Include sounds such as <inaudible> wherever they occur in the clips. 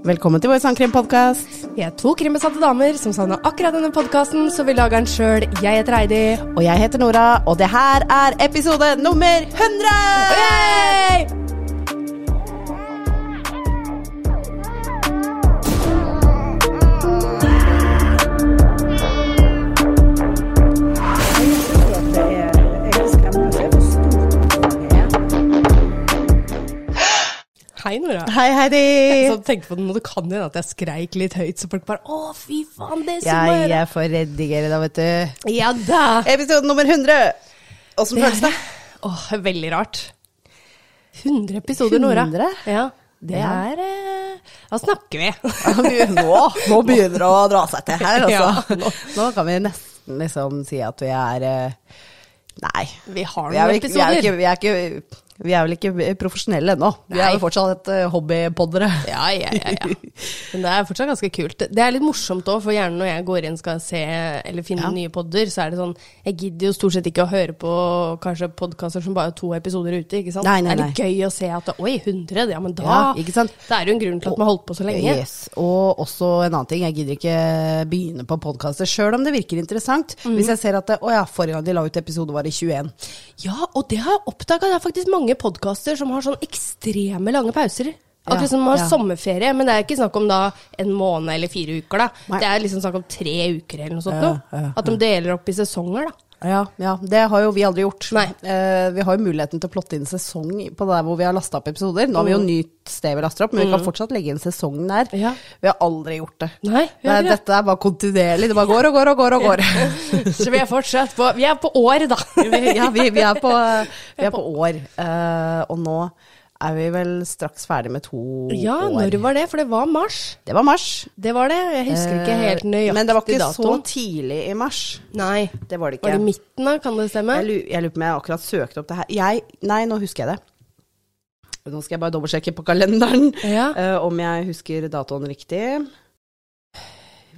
Velkommen til vår sangkrimpodkast. Vi er to krimbesatte damer som savna akkurat denne podkasten, så vi lager den sjøl. Jeg heter Heidi. Og jeg heter Nora, og det her er episode nummer 100! Yay! Hei, Nora. Hei, Heidi. Så tenkte på det nå, det kan hende at jeg skreik litt høyt, så folk bare Å, fy faen, det er Ja, sommer! jeg får redigere da, vet du. Ja da! Episode nummer 100. Åssen føles det? <laughs> Åh, veldig rart. 100 episoder, Nora. 100? Ja. Det Ja. er eh, Da snakker vi. Nå, nå begynner det å dra seg til her, Ja, nå. Nå kan vi nesten liksom si at vi er eh, Nei. Vi har Vi er, noen vel ikke, vi, er episoder. ikke, vi, er ikke, vi er vel ikke profesjonelle ennå. Vi er jo fortsatt et hobbypoddere. <laughs> Ja, ja, ja, ja. <laughs> Men det er fortsatt ganske kult. Det er litt morsomt òg, for gjerne når jeg går inn skal se eller finne Ja. nye podder, så er det sånn Jeg gidder jo stort sett ikke å høre på kanskje podkaster som bare har to episoder ute, ikke sant. Nei, nei, Det er litt gøy å se at oi, 100, ja, men da Ja, ikke sant? Det er jo en grunn til at man har holdt på så lenge. Yes. Og også en annen ting, jeg gidder ikke begynne på podkaster sjøl om det virker interessant. Mm. Hvis jeg ser at å ja, forrige gang de la ut episode var i 21. Ja, og det har jeg oppdaga. Det er faktisk mange podkaster som har sånn ekstreme lange pauser. Akkurat som de har ja. sommerferie, men det er ikke snakk om da en måned eller fire uker. da. Nei. Det er liksom snakk om tre uker eller noe sånt. Ja, ja, At de deler opp i sesonger, da. Ja, ja, det har jo vi aldri gjort. Eh, vi har jo muligheten til å plotte inn sesong på der hvor vi har lasta opp episoder. Nå har vi jo nytt sted vi laster opp, men vi kan fortsatt legge inn sesongen der. Mm. Ja. Vi har aldri gjort det. Nei, det. dette er bare kontinuerlig. Det bare går og går og går og går. <laughs> Så vi er fortsatt på Vi er på år, da. <laughs> Ja, vi, vi, er på, vi er på år. Eh, og nå er vi vel straks ferdig med to Ja, år. når var det? For det var mars. Det var mars. Det var det. Jeg husker ikke helt nøyaktig dato. Men det var ikke så tidlig i mars. Nei. Det var det ikke. Var det midten, da? Kan det stemme? Jeg lurer på om jeg akkurat søkte opp det her. Jeg, nei, nå husker jeg det. Nå skal jeg bare dobbeltsjekke på kalenderen Ja. uh, om jeg husker datoen riktig.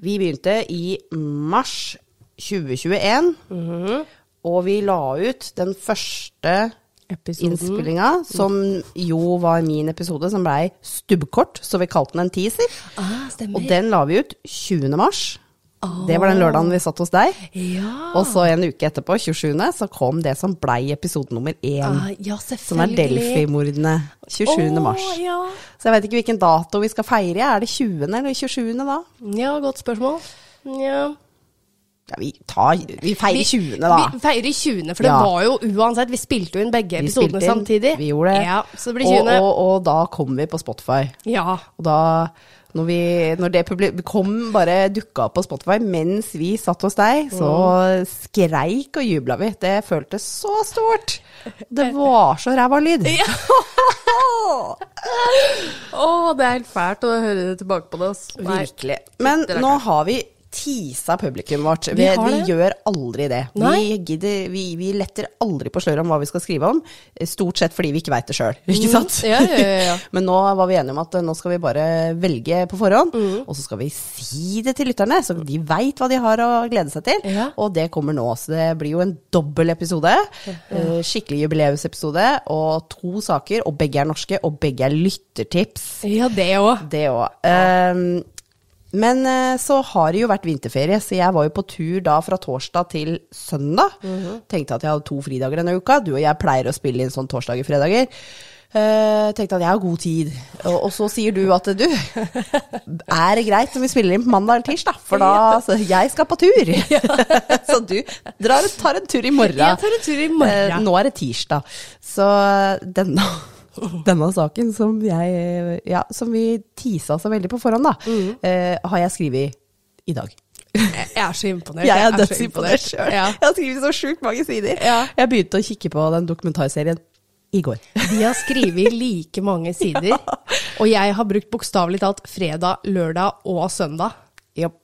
Vi begynte i mars 2021, Mhm. og vi la ut den første Episoden. innspillinga, som jo var min episode, som blei stubbkort, så vi kalte den en teaser. Ah. Og den la vi ut 20. mars. Det var den lørdagen vi satt hos deg. Ja. Og så en uke etterpå, 27., så kom det som blei episode nummer én. ah, ja, Som er. Delphi-mordene 27. Åh, mars. Ja. Så jeg vet ikke hvilken dato vi skal feire. Er det 20. eller 27. da? ja, godt spørsmål. Ja. Ja, vi, tar, vi feirer 20. da. Vi feirer 20., for det Ja. var jo uansett Vi spilte jo inn begge Vi episodene inn, samtidig. Vi gjorde det. Ja, så det blir 20. og, og da kom vi på Spotify. Ja. Og da, når, vi, når det kom bare dukka opp på Spotify mens vi satt hos deg, så skreik og jubla vi. Det føltes så stort. Det <laughs> var så ræva lyd. Ja. <laughs> Å, det er helt fælt å høre tilbake på det. Virkelig. Men nå har vi teasa publikum vårt. Vi, Vi vi, gjør aldri det. Vi, gidder, vi, vi letter aldri på sløret om hva vi skal skrive om. Stort sett fordi vi ikke veit det sjøl, <laughs> ikke sant? Mm. Ja, ja, ja, ja. <laughs> Men nå var vi enige om at eh, nå skal vi bare velge på forhånd, Mm. og så skal vi si det til lytterne, så de veit hva de har å glede seg til. Og det kommer nå, så det blir jo en dobbel episode. eh, Skikkelig jubileumsepisode, og to saker, og begge er norske, og begge er lyttertips. ja, det òg. Det òg. Men eh, så har det jo vært vinterferie, så jeg var jo på tur da fra torsdag til søndag. Tenkte at jeg hadde to fridager denne uka. Du og jeg pleier å spille inn sånn torsdager, fredager. Uh, tenkte at jeg har god tid. Og, og så sier du at du, <laughs> er det greit om vi spiller inn på mandag eller tirsdag? For da så jeg skal på tur. <laughs> så du drar, tar en tur i morgen. Jeg tar en tur i morgen. Uh, nå er det tirsdag. Så denne, denne saken som, jeg, ja, som vi tisa så veldig på forhånd, da, Mm. eh, har jeg skrevet i dag. Jeg er så imponert. Jeg er dødsimponert sjøl. Ja. Jeg har skrevet så sjukt mange sider. Ja. Jeg begynte å kikke på den dokumentarserien i går. Vi har skrevet like mange sider, <laughs> og jeg har brukt bokstavelig talt fredag, lørdag og søndag. Jopp.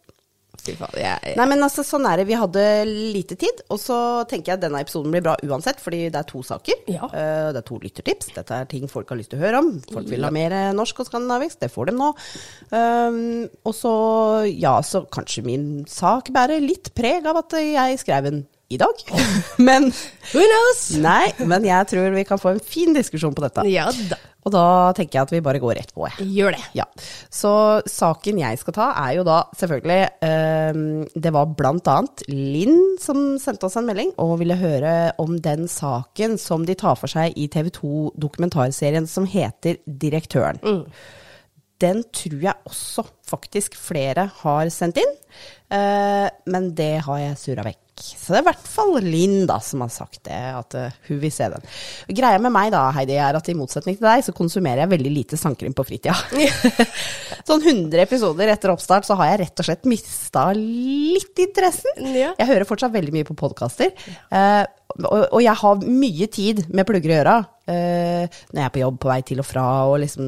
Fy faen, jeg, Nei, men altså, sånn er det. Vi hadde lite tid, og så tenker jeg at denne episoden blir bra uansett, fordi det er to saker. Ja. Uh, det er to lyttertips. Dette er ting folk har lyst til å høre om. Folk vil ha mer norsk og skandinavisk. Det får de nå. Um, og så, ja, så kanskje min sak bærer litt preg av at jeg skrev en i dag. <laughs> Men Who knows? nei, men jeg tror vi kan få en fin diskusjon på dette. Ja da. Og da tenker jeg at vi bare går rett på. jeg. Gjør det. Ja, Så saken jeg skal ta, er jo da selvfølgelig eh, Det var blant annet Linn som sendte oss en melding og ville høre om den saken som de tar for seg i TV 2-dokumentarserien som heter Direktøren. Den tror jeg også faktisk flere har sendt inn, eh, men det har jeg surra vekk. Så det er i hvert fall Linn da som har sagt det, at uh, hun vil se den. Greia med meg da, Heidi, er at i motsetning til deg, så konsumerer jeg veldig lite sandkrim på fritida. <laughs> sånn 100 episoder etter oppstart så har jeg rett og slett mista litt interessen. Ja. Jeg hører fortsatt veldig mye på podkaster. Uh, og, og jeg har mye tid med plugger i øra. Eh, når jeg er på jobb på vei til og fra, og liksom,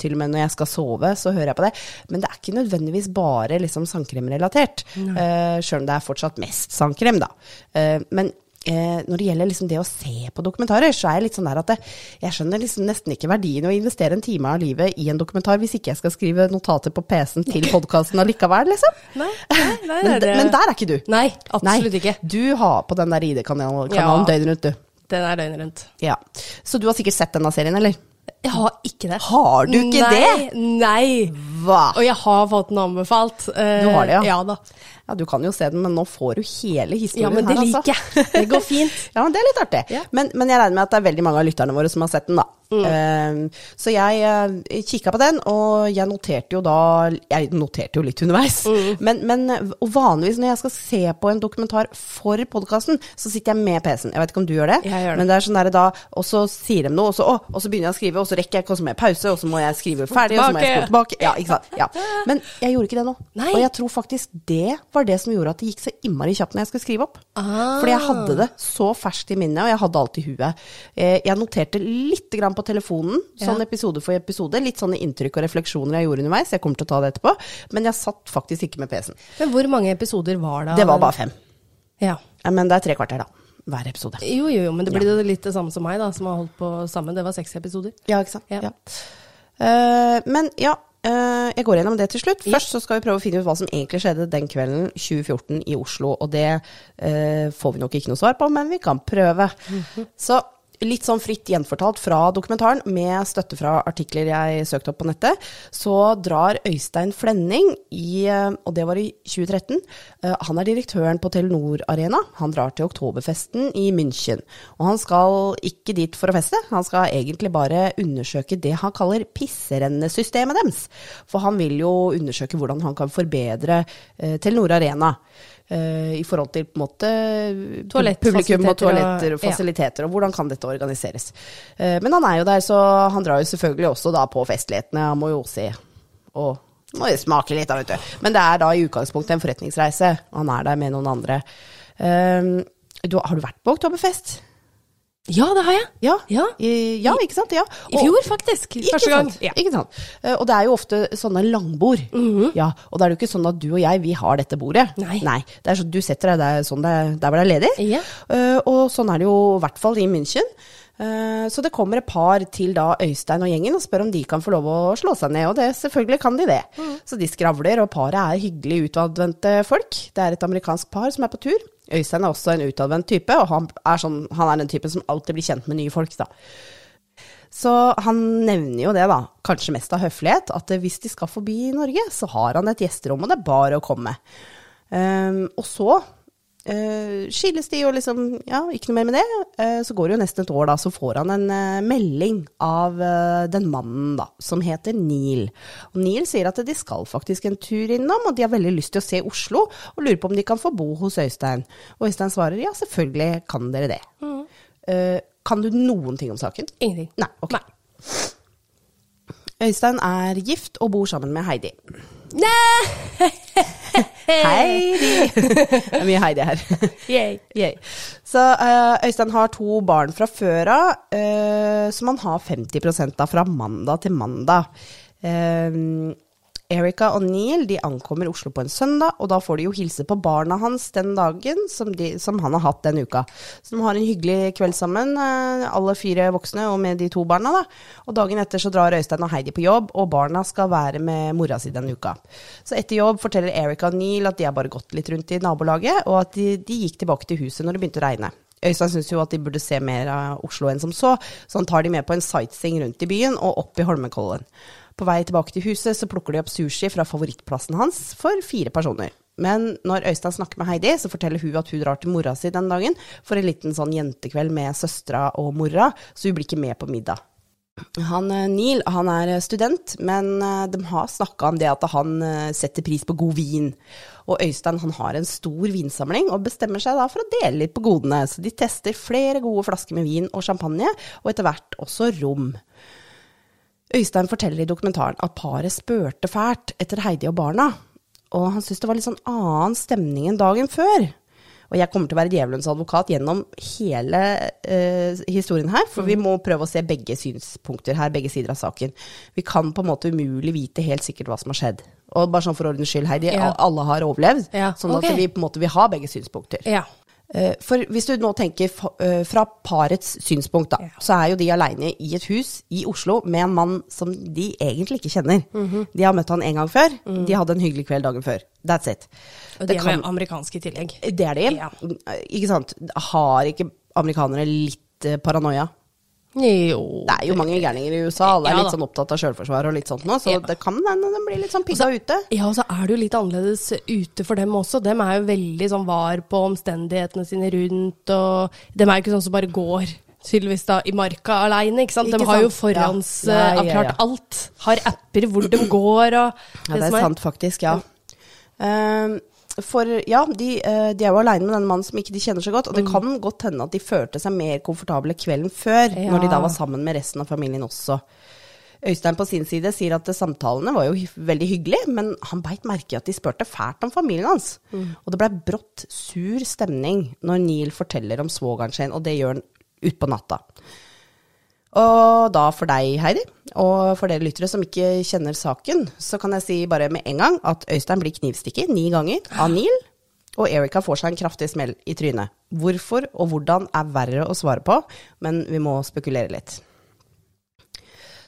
til og med når jeg skal sove, så hører jeg på det. Men det er ikke nødvendigvis bare liksom sandkremrelatert, Uh, Sjøl om det er fortsatt mest sandkrem, da. Uh, men eh, når det gjelder liksom det å se på dokumentarer, så er jeg litt sånn der at det, jeg skjønner liksom nesten ikke verdien i å investere en time av livet i en dokumentar hvis ikke jeg skal skrive notater på PC-en til podkasten allikevel, liksom. <laughs> Nei, nei, nei, Men, men der er ikke du. Nei, absolutt ikke. Du har på den der ID-kanalen Ja. døgnet rundt, du. Den er døgnet rundt. Ja. Så du har sikkert sett denne serien, eller? Jeg har ikke det. Har du ikke nei, det? Nei. Hva? Og jeg har fått den anbefalt. Eh, Du har det, ja? Ja da. Ja, du kan jo se den, men nå får du hele historien her. Ja, men det her, altså. liker jeg. Det går fint. <laughs> Ja, men det er litt artig. Ja. Men, men jeg regner med at det er veldig mange av lytterne våre som har sett den, da. Mm. Eh, så jeg uh, kikka på den, og jeg noterte jo da Jeg noterte jo litt underveis. Mm. Men, men og vanligvis når jeg skal se på en dokumentar for podkasten, så sitter jeg med PC-en. Jeg vet ikke om du gjør det, gjør det. men det er sånn der da Og så sier de noe, og så, å, og så begynner jeg å skrive, og så rekker jeg ikke, og så må jeg pause, og så må jeg skrive ferdig, og så må jeg spole tilbake. Ja, ikke sant. Ja. <laughs> Men jeg gjorde ikke det nå. Nei. Og jeg tror faktisk det var det som gjorde at det gikk så innmari kjapt når jeg skulle skrive opp. Ah. Fordi jeg hadde det så ferskt i minnet, og jeg hadde alt i huet. Eh, Jeg noterte litt grann på telefonen, sånn Ja. episode for episode. Litt sånne inntrykk og refleksjoner jeg gjorde underveis. Jeg kommer til å ta det etterpå. Men jeg satt faktisk ikke med PC-en. Men hvor mange episoder var det? Det var bare fem. Ja. Ja, Men det er tre kvarter, da. Hver episode. Jo, jo, jo, men det blir jo litt det samme som meg, da, som har holdt på sammen. Det var seks episoder. Ja, ikke sant. Ja. Ja. Uh, men ja, eh, jeg går gjennom det til slutt. Først så skal vi prøve å finne ut hva som egentlig skjedde den kvelden 2014 i Oslo. Og det eh, får vi nok ikke noe svar på, men vi kan prøve. Så litt sånn fritt gjenfortalt fra dokumentaren, med støtte fra artikler jeg søkte opp på nettet, så drar Øystein Flenning i, eh, og det var i 2013, eh, han er direktøren på Telenor Arena. Han drar til oktoberfesten i München. Og han skal ikke dit for å feste, han skal egentlig bare undersøke det han kaller pisserennesystemet deres. For han vil jo undersøke hvordan han kan forbedre eh, Telenor Arena. Eh, I forhold til på en måte publikum og toaletter og- og ja. fasiliteter, og hvordan kan dette organiseres. Eh, Men han er jo der, så han drar jo selvfølgelig også da på festlighetene. Han må jo se og må jo smake litt, da, vet du. Men det er da i utgangspunktet en forretningsreise. Han er der med noen andre. Um, du, har du vært på Oktoberfest? Ja, det har jeg. Ja. Ja. I, ja, ikke sant? Ja. I fjor, faktisk. Første gang. Ikke sant. Eh, Og det er jo ofte sånne langbord. Ja, og det er jo ikke sånn at du og jeg, vi har dette bordet. Nei. Det er sånn, du setter deg der, sånn det, der hvor det er ledig. Ja. Uh, og sånn er det jo i hvert fall i München. Eh, så det kommer et par til da Øystein og gjengen og spør om de kan få lov å slå seg ned, og det selvfølgelig kan de det. Så de skravler, og paret er hyggelig utadvendte folk. Det er et amerikansk par som er på tur. Øystein er også en utadvendt type, og han er, sånn, han er den typen som alltid blir kjent med nye folk, da. Så han nevner jo det, da, kanskje mest av høflighet, at hvis de skal forbi Norge, så har han et gjesterom, og det er bare å komme. Um, og så eh, skilles de, og liksom, ja, ikke noe mer med det. Uh, så går det jo nesten et år, da, så får han en uh, melding av den mannen, da, som heter Neil. Og Neil sier at de skal faktisk en tur innom, og de har veldig lyst til å se Oslo, og lurer på om de kan få bo hos Øystein. Og Øystein svarer ja, selvfølgelig kan dere det. Eh, kan du noen ting om saken? Ingenting. Nei, ok. Nei. Øystein er gift og bor sammen med Heidi. Nei! <laughs> Heidi! <laughs> Det er mye Heidi her. Yay. <laughs> Yay. Så uh, Øystein har to barn fra før av, uh, som han har 50 av fra mandag til mandag. Eh, Erika og Neil de ankommer Oslo på en søndag, og da får de jo hilse på barna hans den dagen som, de, som han har hatt den uka. Så de har en hyggelig kveld sammen, eh, alle fire voksne og med de to barna. da. Og dagen etter så drar Øystein og Heidi på jobb, og barna skal være med mora si den uka. Så etter jobb forteller Erika og Neil at de har bare gått litt rundt i nabolaget, og at de, de gikk tilbake til huset når det begynte å regne. Øystein syns jo at de burde se mer av Oslo enn som så, så han tar de med på en sightseeing rundt i byen og opp i Holmenkollen. På vei tilbake til huset så plukker de opp sushi fra favorittplassen hans for fire personer. Men når Øystein snakker med Heidi, så forteller hun at hun drar til mora si den dagen for en liten sånn jentekveld med søstera og mora, så hun blir ikke med på middag. Han, eh, Neil han er student, men eh, de har snakka om det at han eh, setter pris på god vin. Og Øystein han har en stor vinsamling, og bestemmer seg da for å dele litt på godene. Så de tester flere gode flasker med vin og champagne, og etter hvert også rom. Øystein forteller i dokumentaren at paret spurte fælt etter Heidi og barna, og han syntes det var litt sånn annen stemning enn dagen før. Og jeg kommer til å være djevelens advokat gjennom hele eh, historien her, for vi må prøve å se begge synspunkter her, begge sider av saken. Vi kan på en måte umulig vite helt sikkert hva som har skjedd. Og bare sånn for ordens skyld, Heidi, Ja. alle har overlevd, Ja, sånn at vi på en måte vil ha begge synspunkter. Ja. Eh, For hvis du nå tenker eh, fra parets synspunkt, da, Ja. så er jo de aleine i et hus i Oslo med en mann som de egentlig ikke kjenner. Mhm. De har møtt han en gang før. De hadde en hyggelig kveld dagen før. That's it. Og Det de er kan- amerikanske i tillegg. Det er de. Ja. Ikke sant. Har ikke amerikanere litt eh, paranoia? Jo. Det er jo mange gærninger i USA. Alle er Ja litt sånn opptatt av sjølforsvar og litt sånt nå, så Ja. det kan hende de blir litt sånn pigga ute. Ja, og så er det jo litt annerledes ute for dem også. Dem er jo veldig sånn var på omstendighetene sine rundt, og dem er jo ikke sånn som bare går tydeligvis da i marka aleine, ikke sant. Ikke De har sant? jo forhåndsavklart Ja, ja. alt. Har apper hvor de går og Ja, det som er sant faktisk, ja. Ehm, for ja, de, eh, de er jo aleine med denne mannen som ikke de kjenner så godt, og det kan godt hende at de følte seg mer komfortable kvelden før, Ja. når de da var sammen med resten av familien også. Øystein på sin side sier at samtalene var jo veldig hyggelige, men han beit merke i at de spurte fælt om familien hans. Og det blei brått sur stemning når Neil forteller om svogeren sin, og det gjør han utpå natta. Og da for deg, Heidi, og for dere lyttere som ikke kjenner saken, så kan jeg si bare med en gang at Øystein blir knivstikket ni ganger av Neil, og Erika får seg en kraftig smell i trynet. Hvorfor og hvordan er verre å svare på, men vi må spekulere litt.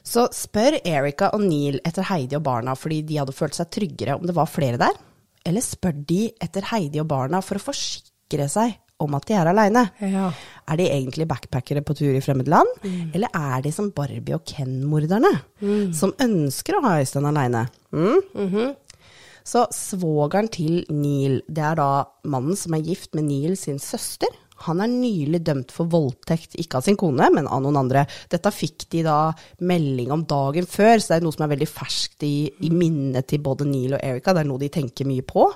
Så spør Erika og Neil etter Heidi og barna fordi de hadde følt seg tryggere om det var flere der, eller spør de etter Heidi og barna for å forsikre seg om at de er aleine? Ja. Er de egentlig backpackere på tur i fremmede land, eller er de som Barbie og Ken-morderne, som ønsker å ha Øystein aleine? Mm? Så svogeren til Neil, det er da mannen som er gift med Neil sin søster. Han er nylig dømt for voldtekt, ikke av sin kone, men av noen andre. Dette fikk de da melding om dagen før, så det er noe som er veldig ferskt i, i minnet til både Neil og Erika. Det er noe de tenker mye på.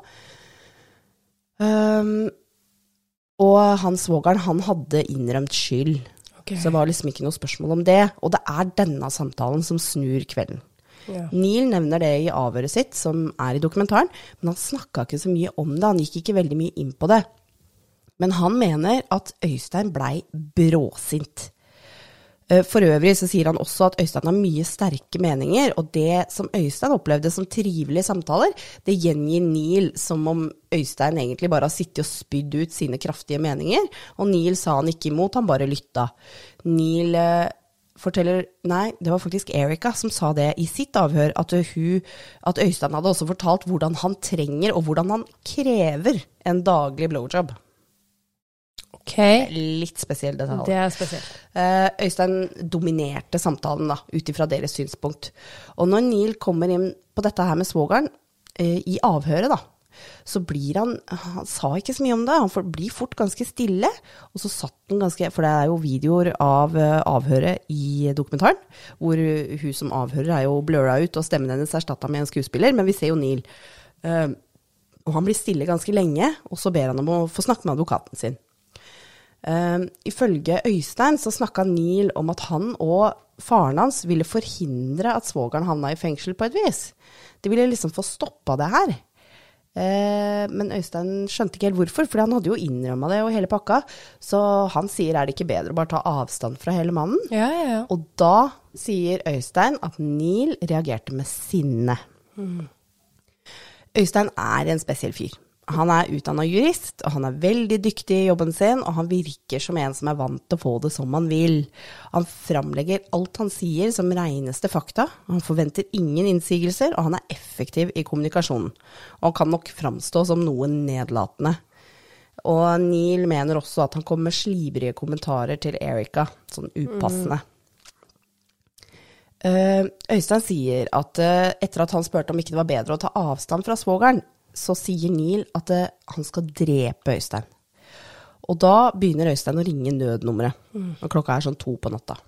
Um, og han svogeren, han hadde innrømt skyld. Okay. Så det var liksom ikke noe spørsmål om det. Og det er denne samtalen som snur kvelden. Ja. Neil nevner det i avhøret sitt, som er i dokumentaren, men han snakka ikke så mye om det. Han gikk ikke veldig mye inn på det. Men han mener at Øystein blei bråsint. Eh, For øvrig så sier han også at Øystein har mye sterke meninger, og det som Øystein opplevde som trivelige samtaler, det gjengir Neil som om Øystein egentlig bare har sittet og spydd ut sine kraftige meninger, og Neil sa han ikke imot, han bare lytta. Neil eh, forteller Nei, det var faktisk Erika som sa det i sitt avhør, at, hun, at Øystein hadde også fortalt hvordan han trenger, og hvordan han krever, en daglig blowjob. Ok, Litt spesiell detalj. det er spesielt. Uh, Øystein dominerte samtalen da, ut ifra deres synspunkt. Og når Neil kommer inn på dette her med svogeren, uh, i avhøret, da, så blir han Han sa ikke så mye om det, han blir fort ganske stille. Og så satt han ganske For det er jo videoer av eh, avhøret i dokumentaren, hvor hun som avhører er jo blurra ut, og stemmen hennes er erstatta med en skuespiller, men vi ser jo Neil. Uh, og han blir stille ganske lenge, og så ber han om å få snakke med advokaten sin. Um, ifølge Øystein så snakka Neil om at han og faren hans ville forhindre at svogeren havna i fengsel på et vis. De ville liksom få stoppa det her. Uh, men Øystein skjønte ikke helt hvorfor, for han hadde jo innrømma det og hele pakka. Så han sier er det ikke bedre å bare ta avstand fra hele mannen? Ja, ja, ja. Og da sier Øystein at Neil reagerte med sinne. Øystein er en spesiell fyr. Han er utdanna jurist, og han er veldig dyktig i jobben sin, og han virker som en som er vant til å få det som han vil. Han framlegger alt han sier som reneste fakta, han forventer ingen innsigelser, og han er effektiv i kommunikasjonen. Og han kan nok framstå som noe nedlatende. Og Neil mener også at han kommer med slibrige kommentarer til Erika, sånn upassende. Eh, Øystein sier at eh, etter at han spurte om ikke det var bedre å ta avstand fra svogeren, så sier Neil at eh, han skal drepe Øystein. Og da begynner Øystein å ringe nødnummeret. Og klokka er sånn to på natta.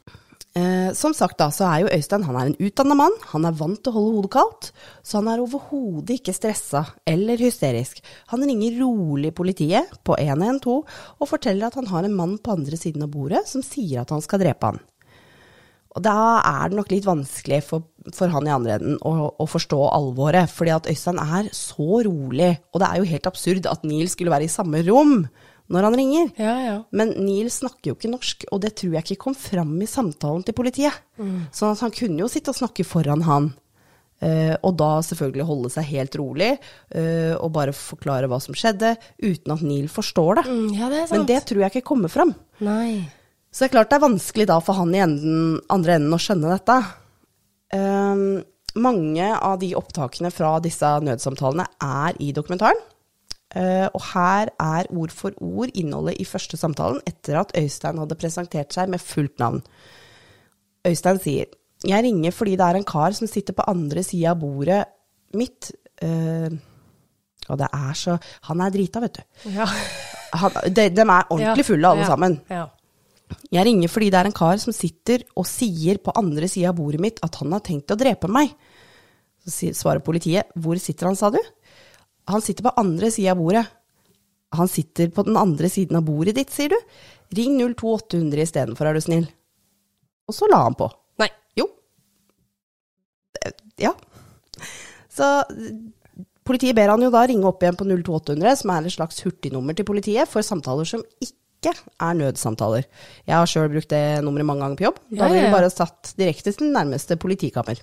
Eh, som sagt da, så er jo Øystein han er en utdanna mann. Han er vant til å holde hodet kaldt. Så han er overhodet ikke stressa eller hysterisk. Han ringer rolig politiet på 112 og forteller at han har en mann på andre siden av bordet som sier at han skal drepe han. Og da er det nok litt vanskelig for, for han i andre enden å, å, forstå alvoret, fordi at Øystein er så rolig. Og det er jo helt absurd at Neil skulle være i samme rom når han ringer. Ja, ja. Men Neil snakker jo ikke norsk, og det tror jeg ikke kom fram i samtalen til politiet. Så han kunne jo sitte og snakke foran han. Uh, og da selvfølgelig holde seg helt rolig uh, og bare forklare hva som skjedde, uten at Neil forstår det. Mm, ja, det er sant. Men det tror jeg ikke kommer fram. Nei. Så det er klart det er vanskelig da for han i enden, andre enden å skjønne dette. Um, mange av de opptakene fra disse nødsamtalene er i dokumentaren. Uh, og her er ord for ord innholdet i første samtalen etter at Øystein hadde presentert seg med fullt navn. Øystein sier Jeg ringer fordi det er en kar som sitter på andre sida av bordet mitt. Uh, og det er så Han er drita, vet du. Ja. Han, de, de er ordentlig fulle, alle ja. sammen. Ja. Jeg ringer fordi det er en kar som sitter og sier på andre sida av bordet mitt at han har tenkt å drepe meg. Så svarer politiet, hvor sitter han, sa du? Han sitter på andre sida av bordet. Han sitter på den andre siden av bordet ditt, sier du? Ring 02800 istedenfor, er du snill. Og så la han på. Nei. Jo. Ja. Så politiet ber han jo da ringe opp igjen på 02800, som er et slags hurtignummer til politiet for samtaler som ikke er nødsamtaler. Jeg har sjøl brukt det nummeret mange ganger på jobb. Da blir det bare satt direkte til den nærmeste politikammer.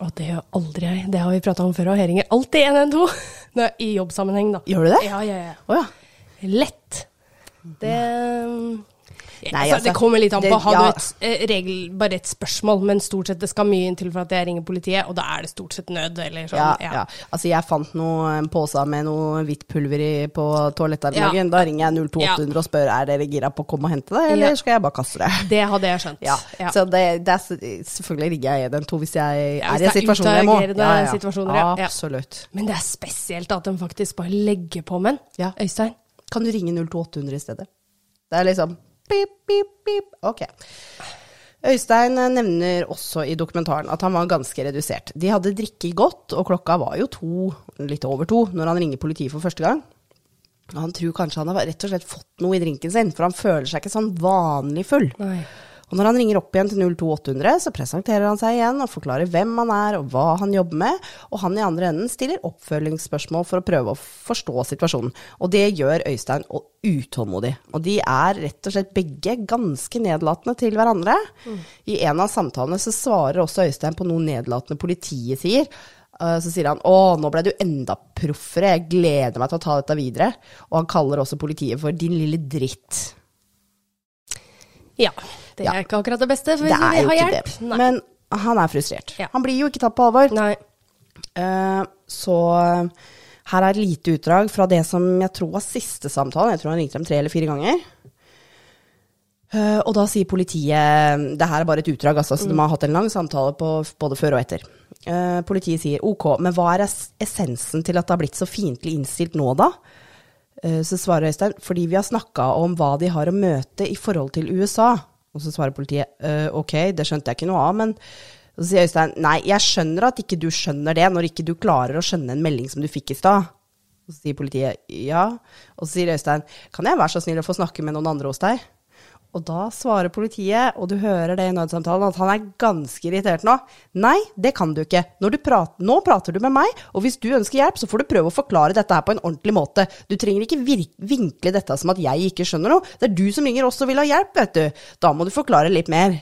Å, det gjør aldri jeg. Det har vi prata om før, og jeg ringer alltid 112 Når jeg- i jobbsammenheng, da. Gjør du det? Ja, ja, ja. Oh, ja. Lett. Det mm, Nei, altså, altså, Det kommer litt an på. Har ja. du et eh, regel, bare et spørsmål, men stort sett det skal mye inn til for at jeg ringer politiet, og da er det stort sett nød, eller sånn. Ja, ja. Altså, jeg fant noe, en pose med noe hvitt pulver i på toalettet her om Ja. Da ringer jeg 02800 og spør er dere gira på å komme og hente det, eller Ja. skal jeg bare kaste det? <laughs> Det hadde jeg skjønt. Ja, Ja. så det, det er, selvfølgelig ringer jeg 112 hvis jeg Ja, er i en situasjon jeg må. utagerende situasjoner, ja. Ja. Absolutt. Men det er spesielt at de faktisk bare legger på menn. Ja. Øystein? Kan du ringe 02800 i stedet? Det er liksom pip, pip, pip. Ok. Øystein nevner også i dokumentaren at han var ganske redusert. De hadde drikket godt, og klokka var jo to, litt over to, når han ringer politiet for første gang. Han tror kanskje han har rett og slett fått noe i drinken sin, for han føler seg ikke sånn vanlig full. Nei. Og når han ringer opp igjen til 02800, så presenterer han seg igjen og forklarer hvem han er og hva han jobber med, og han i andre enden stiller oppfølgingsspørsmål for å prøve å forstå situasjonen. Og det gjør Øystein utålmodig. Og de er rett og slett begge ganske nedlatende til hverandre. I en av samtalene så svarer også Øystein på noe nedlatende politiet sier. Eh, Så sier han 'Å, nå ble du enda proffere, jeg gleder meg til å ta dette videre'. Og han kaller også politiet for 'din lille dritt'. Ja. Det Ja. er ikke akkurat det beste for Det vi ikke hjelp. Men han er frustrert. Ja. Han blir jo ikke tatt på alvor. Nei. Uh, så eh, her er et lite utdrag fra det som jeg tror var siste samtalen. Jeg tror han ringte dem tre eller fire ganger. Uh, og da sier politiet Det her er bare et utdrag, altså, så de har hatt en lang samtale på både før og etter. Uh, politiet sier ok, men hva er essensen til at det har blitt så fiendtlig innstilt nå, da? Eh, Så svarer Øystein fordi vi har snakka om hva de har å møte i forhold til USA. Og så svarer politiet «Eh, ok, det skjønte jeg ikke noe av, men så sier Øystein nei, jeg skjønner at ikke du skjønner det, når ikke du klarer å skjønne en melding som du fikk i stad. Og så sier politiet ja. Og så sier Øystein kan jeg være så snill å få snakke med noen andre hos deg? Og da svarer politiet, og du hører det i nødsamtalen, at han er ganske irritert nå. Nei, det kan du ikke. Du prater, nå prater du med meg, og hvis du ønsker hjelp, så får du prøve å forklare dette her på en ordentlig måte. Du trenger ikke vinkle dette som at jeg ikke skjønner noe. Det er du som ringer oss og vil ha hjelp, vet du. Da må du forklare litt mer.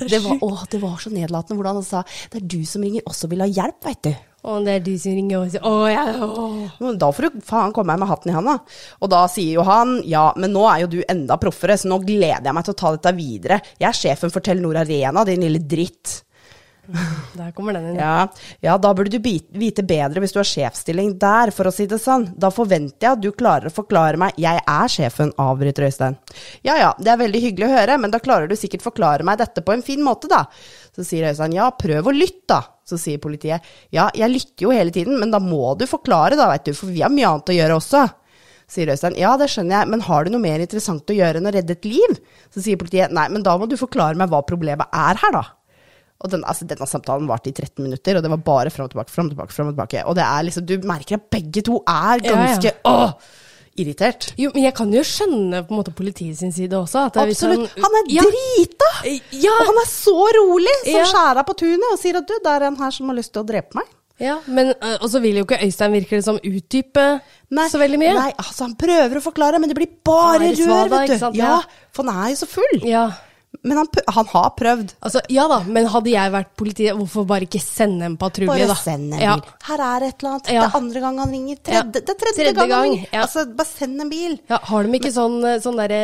Det var, å, det var så nedlatende hvordan han sa det er du som ringer også vil ha hjelp, veit du. Og det er du som ringer og sier Å, ja, å. Da får du faen komme her med hatten i handa. Og da sier jo han ja, men nå er jo du enda proffere, så nå gleder jeg meg til å ta dette videre. Jeg er sjefen for Telenor Arena, din lille dritt. Der kommer den inn. Ja, ja da burde du vite bedre hvis du har sjefsstilling der, for å si det sånn. Da forventer jeg at du klarer å forklare meg. Jeg er sjefen, avbryter Øystein. Ja ja, det er veldig hyggelig å høre, men da klarer du sikkert forklare meg dette på en fin måte, da. Så sier Øystein ja, prøv å lytte, da. Så sier politiet ja, jeg lytter jo hele tiden, men da må du forklare, da, veit du, for vi har mye annet å gjøre også. Sier Øystein ja, det skjønner jeg, men har du noe mer interessant å gjøre enn å redde et liv? Så sier politiet nei, men da må du forklare meg hva problemet er her, da. Og den, altså, denne samtalen varte i 13 minutter, og det var bare fram og tilbake, fram og tilbake, Frem og tilbake. Og det er liksom, du merker at begge to er Ja, ja. ganske åh, irritert. Jo, men jeg kan jo skjønne på en måte politiet sin side også. Absolutt. Han, Han er ja, drita! Ja. Og han er så rolig som Ja. skjæra på tunet og sier at du, det er en her som har lyst til å drepe meg. Ja, men øh, Og så vil jo ikke Øystein virker det som utdype så veldig mye. Nei, altså han prøver å forklare, men det blir bare rør, vet du. Ja, Ja. for han er jo så full. Ja. Men han, han har prøvd. Altså, ja da, men hadde jeg vært politiet, hvorfor bare ikke sende en patrulje, Bare da? send en Ja. bil. Her er et eller annet. Ja. Det er andre gang han ringer. Tredje, Det er tredje, Tredje gang, han gang, ringer. ja. Altså, bare send en bil. Ja, har de ikke sånn, eh, sånn derre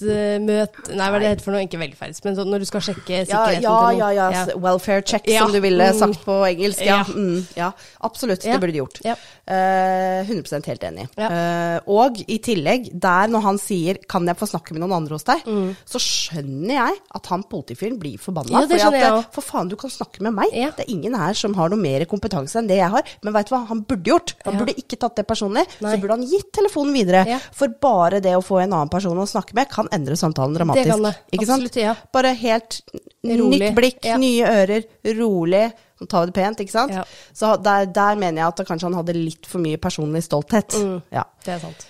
velferdsmøte Nei, hva er det heter for noe? Ikke velferds, men sånn når du skal sjekke sikkerheten ja, til ja, ja, ja. Welfare check, Ja. som du ville Mm. sagt på engelsk. Ja, Ja. mm, ja absolutt. Ja. Det burde de gjort. Ja. Eh, 100% helt enig. Ja. Eh, og i tillegg, der når han sier 'kan jeg få snakke med noen andre hos deg', så skjønner jeg at han politifyren blir forbanna. Mm. Ja. For faen, du kan snakke med meg. Ja. Det er ingen her som har noe mer kompetanse enn det jeg har. Men veit du hva han burde gjort? Han Ja. burde ikke tatt det personlig. Nei. Så burde han gitt telefonen videre. Ja. For bare det å få en annen person å snakke med, kan endre samtalen dramatisk. Det kan det. Absolutt, ja. Bare helt Rolig. nytt blikk, Ja. nye ører, rolig. Så tar vi det pent, ikke sant? Ja. Så der, der mener jeg at kanskje han hadde litt for mye personlig stolthet. Mm. Ja. Det er sant.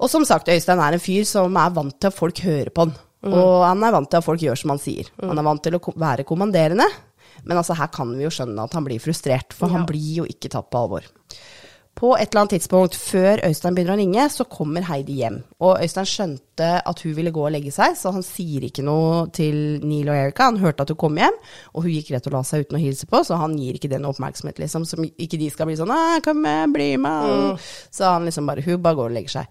Og som sagt, Øystein er en fyr som er vant til at folk hører på han. Mm. Og han er vant til at folk gjør som han sier. Han er vant til å være kommanderende. Men altså, her kan vi jo skjønne at han blir frustrert, for Ja. han blir jo ikke tatt på alvor. På et eller annet tidspunkt før Øystein begynner å ringe, så kommer Heidi hjem. Og Øystein skjønte at hun ville gå og legge seg, så han sier ikke noe til Neil og Erika. Han hørte at hun kom hjem, og hun gikk rett og la seg uten å hilse på, så han gir ikke den oppmerksomhet, liksom. Så ikke de skal bli sånn kom med, bli med'. Så han liksom bare Hun bare går og legger seg.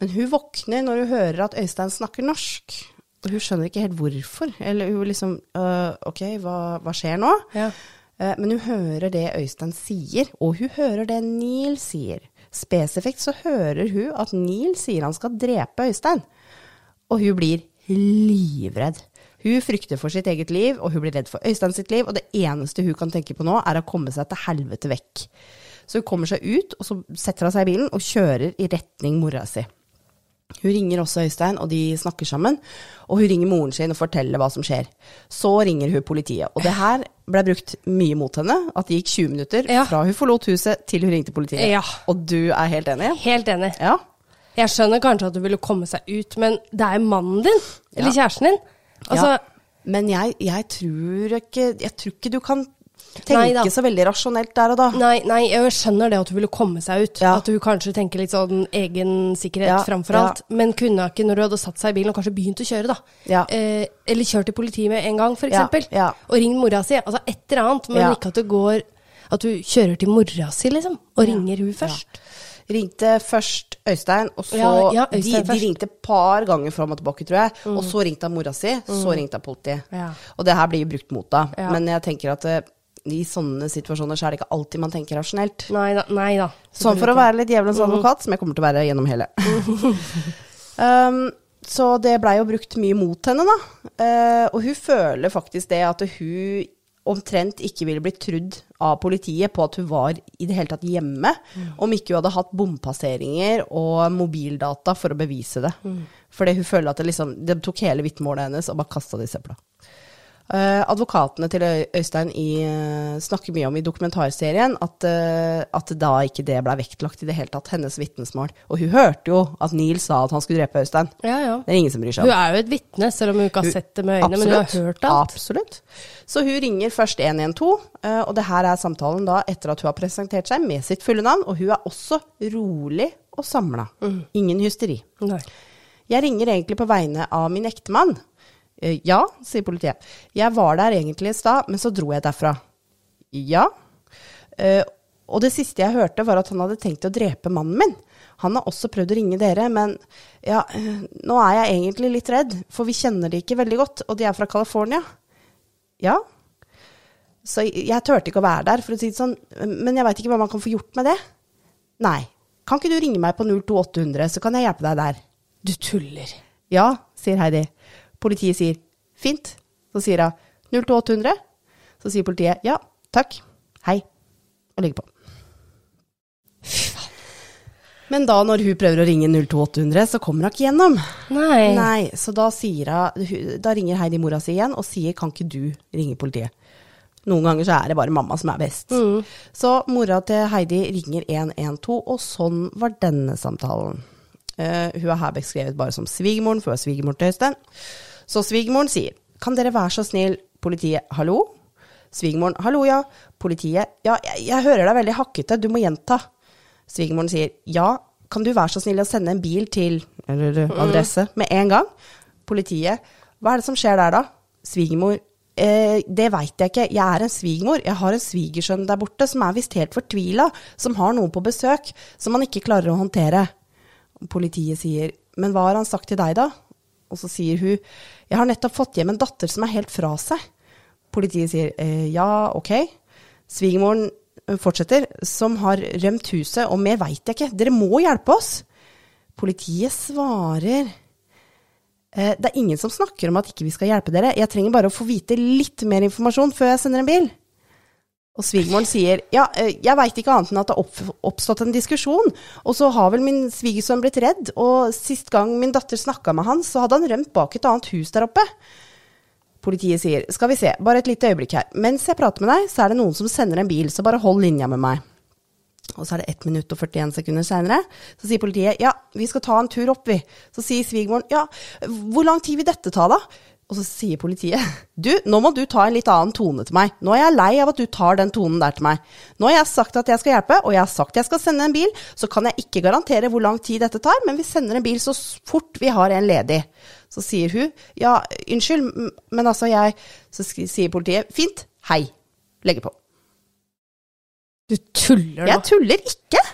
Men hun våkner når hun hører at Øystein snakker norsk. Og hun skjønner ikke helt hvorfor. Eller hun liksom «Øh, Ok, hva, hva skjer nå? Ja. Eh, Men hun hører det Øystein sier, og hun hører det Neil sier. Spesifikt så hører hun at Neil sier han skal drepe Øystein. Og hun blir livredd. Hun frykter for sitt eget liv, og hun blir redd for Øystein sitt liv, og det eneste hun kan tenke på nå, er å komme seg til helvete vekk. Så hun kommer seg ut, og så setter hun seg i bilen og kjører i retning mora si. Hun ringer også Øystein, og de snakker sammen. Og hun ringer moren sin og forteller hva som skjer. Så ringer hun politiet. Og det her ble brukt mye mot henne. At det gikk 20 minutter Ja. fra hun forlot huset til hun ringte politiet. Ja. Og du er helt enig? Helt enig. Ja. Jeg skjønner kanskje at du ville komme seg ut, men det er mannen din, eller kjæresten din. Altså. Men jeg, jeg, tror ikke, jeg tror ikke du kan tenke Nei så veldig rasjonelt der og da. Nei, nei, jeg skjønner det at hun ville komme seg ut. Ja. At hun kanskje tenker litt sånn egen sikkerhet Ja, framfor alt. Men kunne hun ikke, når hun hadde satt seg i bilen og kanskje begynt å kjøre, da. Eh, eller kjørt til politiet med en gang, for Ja. Og ringt mora si. Altså et eller annet, men ikke at du går At du kjører til mora si, liksom, og ringer hun først. Ringte først Øystein, og så Ja, ja, Øystein de de, ringte et par ganger fram og tilbake, tror jeg. Og så ringte han mora si, så ringte han politiet. Ja. Og det her blir jo brukt mot deg. Men jeg tenker at eh, i sånne situasjoner så er det ikke alltid man tenker rasjonelt. Nei da. Nei da. Sånn for å være litt djevelens advokat, som jeg kommer til å være gjennom hele. <laughs> um, så det blei jo brukt mye mot henne, da. Uh, og hun føler faktisk det at hun omtrent ikke ville blitt trudd av politiet på at hun var i det hele tatt hjemme, om ikke hun hadde hatt bompasseringer og mobildata for å bevise det. Fordi hun føler at det liksom De tok hele vitnemålet hennes og bare kasta det i søpla. Eh, advokatene til Øystein i, eh, snakker mye om i dokumentarserien at, eh, at da ikke det ble vektlagt i det hele tatt, hennes vitnesmål. Og hun hørte jo at Neil sa at han skulle drepe Øystein. Ja, ja. Det er ingen som bryr seg om. Hun er jo et vitne, selv om hun ikke har sett det med øynene. Men hun har hørt alt. Absolutt. Så hun ringer først 112, eh, og det her er samtalen da etter at hun har presentert seg med sitt fulle navn, og hun er også rolig og samla. Mm. Ingen hysteri. Nei. Jeg ringer egentlig på vegne av min ektemann. Eh, Ja, sier politiet. Jeg var der egentlig i stad, men så dro jeg derfra. Ja. Eh, og det siste jeg hørte, var at han hadde tenkt å drepe mannen min. Han har også prøvd å ringe dere, men ja, nå er jeg egentlig litt redd, for vi kjenner de ikke veldig godt, og de er fra California. Ja. Så jeg turte ikke å være der, for å si det sånn, men jeg veit ikke hva man kan få gjort med det. Nei. Kan ikke du ringe meg på 02800, så kan jeg hjelpe deg der. Du tuller. Ja, sier Heidi. Politiet sier fint. Så sier hun 02800. Så sier politiet ja, takk, hei, og legger på. Men da når hun prøver å ringe 02800, så kommer hun ikke gjennom. Nei. Nei, så da, hun, da ringer Heidi mora si igjen og sier kan ikke du ringe politiet? Noen ganger så er det bare mamma som er best. Så mora til Heidi ringer 112, og sånn var denne samtalen. Uh, hun er her beskrevet bare som svigermoren, for hun er svigermor til Øystein. Så svigermoren sier kan dere være så snill, politiet, hallo? Svigermoren, hallo ja. Politiet, ja, jeg, jeg hører deg veldig hakkete, du må gjenta. Svigermoren sier ja, kan du være så snill å sende en bil til adresse med en gang? Politiet, hva er det som skjer der da? Svigermor, eh, det veit jeg ikke, jeg er en svigermor, jeg har en svigersønn der borte som er visst helt fortvila, som har noen på besøk, som han ikke klarer å håndtere. Politiet sier, men hva har han sagt til deg da? Og så sier hun, jeg har nettopp fått hjem en datter som er helt fra seg. Politiet sier, eh, ja, ok. Svigermoren eh, fortsetter, som har rømt huset, og mer veit jeg ikke, dere må hjelpe oss. Politiet svarer, eh, det er ingen som snakker om at ikke vi skal hjelpe dere, jeg trenger bare å få vite litt mer informasjon før jeg sender en bil. Og svigermoren sier ja, eh, jeg veit ikke annet enn at det har opp, oppstått en diskusjon, og så har vel min svigersønn blitt redd, og sist gang min datter snakka med han, så hadde han rømt bak et annet hus der oppe. Politiet sier skal vi se, bare et lite øyeblikk her, mens jeg prater med deg, så er det noen som sender en bil, så bare hold linja med meg. Og så er det 1 minutt og 41 sekunder seinere. Så sier politiet ja, vi skal ta en tur opp, vi. Så sier svigermoren ja, hvor lang tid vil dette ta, da? Og så sier politiet du, nå må du ta en litt annen tone til meg. Nå er jeg lei av at du tar den tonen der til meg. Nå har jeg sagt at jeg skal hjelpe, og jeg har sagt at jeg skal sende en bil. Så kan jeg ikke garantere hvor lang tid dette tar, men vi sender en bil så fort vi har en ledig. Så sier hun ja, unnskyld, men altså jeg Så sier politiet fint, hei. Legger på. Du tuller nå. Jeg tuller ikke!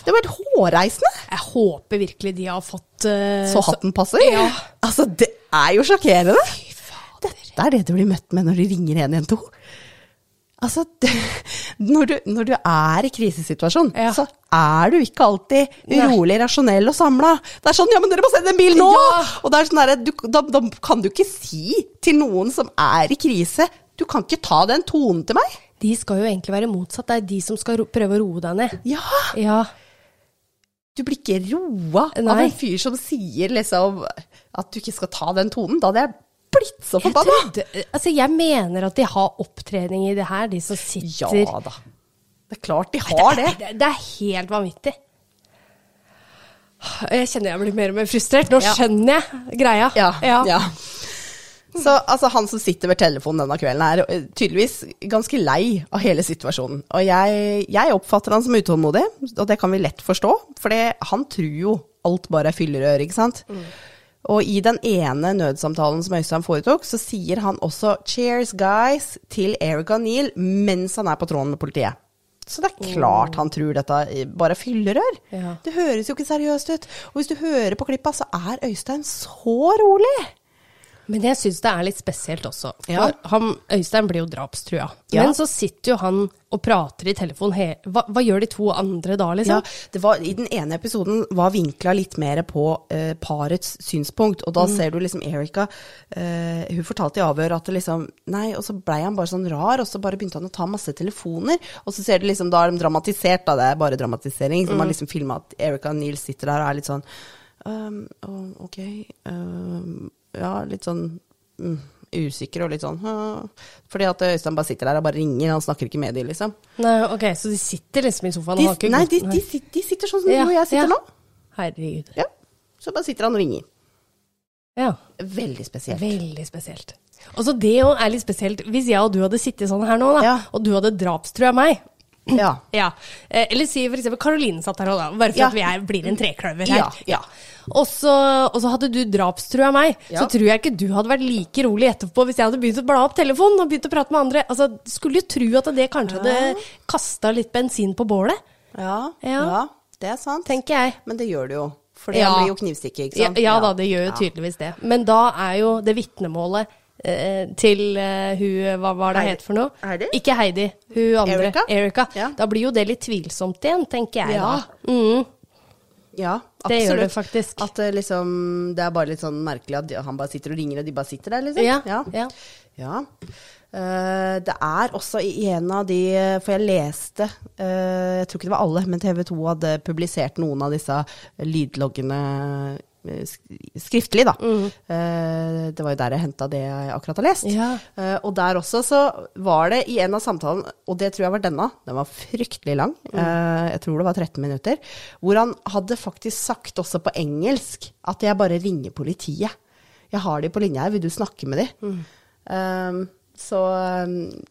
Det var helt hårreisende. Jeg håper virkelig de har fått uh, Så hatten passer? Ja. Altså, det er jo sjokkerende. Dette er det du blir møtt med når de ringer 112. Altså, det, <laughs> når, du, når du er i krisesituasjon, Ja. så er du ikke alltid Nei. rasjonell og samla. Det er sånn 'ja, men dere må sende en bil nå!' Ja. Og det er sånn der, du, da, da kan du ikke si til noen som er i krise 'du kan ikke ta den tonen til meg'. De skal jo egentlig være motsatt. Det er de som skal prøve å roe deg ned. Ja, Ja. Du blir ikke roa av en fyr som sier liksom at du ikke skal ta den tonen. Da hadde jeg blitt så Jeg, forbanna. trodde, altså jeg mener at de har opptrening i det her, de som sitter Ja da. Det er klart de har det. Det, det er helt vanvittig. Jeg kjenner jeg blir mer og mer frustrert. Nå Ja. skjønner jeg greia. Ja, ja. Så altså, han som sitter ved telefonen denne kvelden, er eh, tydeligvis ganske lei av hele situasjonen. Og jeg, jeg oppfatter han som utålmodig, og det kan vi lett forstå. For han tror jo alt bare er fyllerør, ikke sant. Og i den ene nødsamtalen som Øystein foretok, så sier han også 'cheers, guys' til Eric O'Neill mens han er på tråden med politiet. Så det er klart han tror dette bare er fyllerør. Ja. Det høres jo ikke seriøst ut. Og hvis du hører på klippa, så er Øystein så rolig. Men jeg syns det er litt spesielt også. For Ja. han, Øystein blir jo drapstrua. Ja. Men så sitter jo han og prater i telefon. Hva, hva gjør de to andre da, Ja, liksom? det var, I den ene episoden var vinkla litt mer på uh, parets synspunkt, og da ser du liksom Erika uh, Hun fortalte i avhør at det liksom Nei, og så blei han bare sånn rar, og så bare begynte han å ta masse telefoner. Og så ser du liksom, da er de dramatisert, da. Det er bare dramatisering. Så man liksom filma at Erika og Neil sitter der og er litt sånn um, Ok. um, ja, litt sånn mm, usikker og litt sånn. Fordi at Øystein bare sitter der og bare ringer, han snakker ikke med dem, liksom. Nei, ok, Så de sitter liksom i sofaen De, og har ikke nei, de, de, sit- de sitter sånn som Ja, du og jeg sitter ja. nå. Herregud. Ja. Så bare sitter han og ringer. Ja. Veldig spesielt. Veldig spesielt. Og så det jo er litt spesielt. Hvis jeg og du hadde sittet sånn her nå, da, Ja. og du hadde drapstrua meg Ja. Ja. Eh, Eller si eksempel Karoline satt her da. Bare for Ja. at vi er, blir en trekløver her. Ja, ja. Og så, hadde du drapstrua meg. Så tror jeg ikke du hadde vært like rolig etterpå hvis jeg hadde begynt å bla opp telefonen og begynt å prate med andre. Altså, Skulle jo tro at det kanskje hadde kasta litt bensin på bålet, Ja, det er sant. tenker jeg. Men det gjør det jo. For det blir jo knivstikke, ikke Ja, sant? ja da, det gjør jo tydeligvis det. Men da er jo det vitnemålet til uh, hun Hva var det Heidi. het for noe? Heidi? Ikke Heidi, hun andre. Erika? Ja. Da blir jo det litt tvilsomt igjen, tenker jeg Ja. da. Mm, Ja, det gjør det faktisk. At det liksom Det er bare litt sånn merkelig at han bare sitter og ringer, og de bare sitter der, liksom. Ja, Ja. ja. Ja. Uh, det er også i en av de For jeg leste uh, Jeg tror ikke det var alle, men TV 2 hadde publisert noen av disse lydloggene eh, skriftlig, da. Eh, det var jo der jeg henta det jeg akkurat har lest. Mm. Ja. Eh, og der også så var det i en av samtalene, og det tror jeg var denne, den var fryktelig lang, Mm. eh, jeg tror det var 13 minutter, hvor han hadde faktisk sagt også på engelsk at jeg bare ringer politiet. Jeg har de på linja her, vil du snakke med de? Mm. Um, så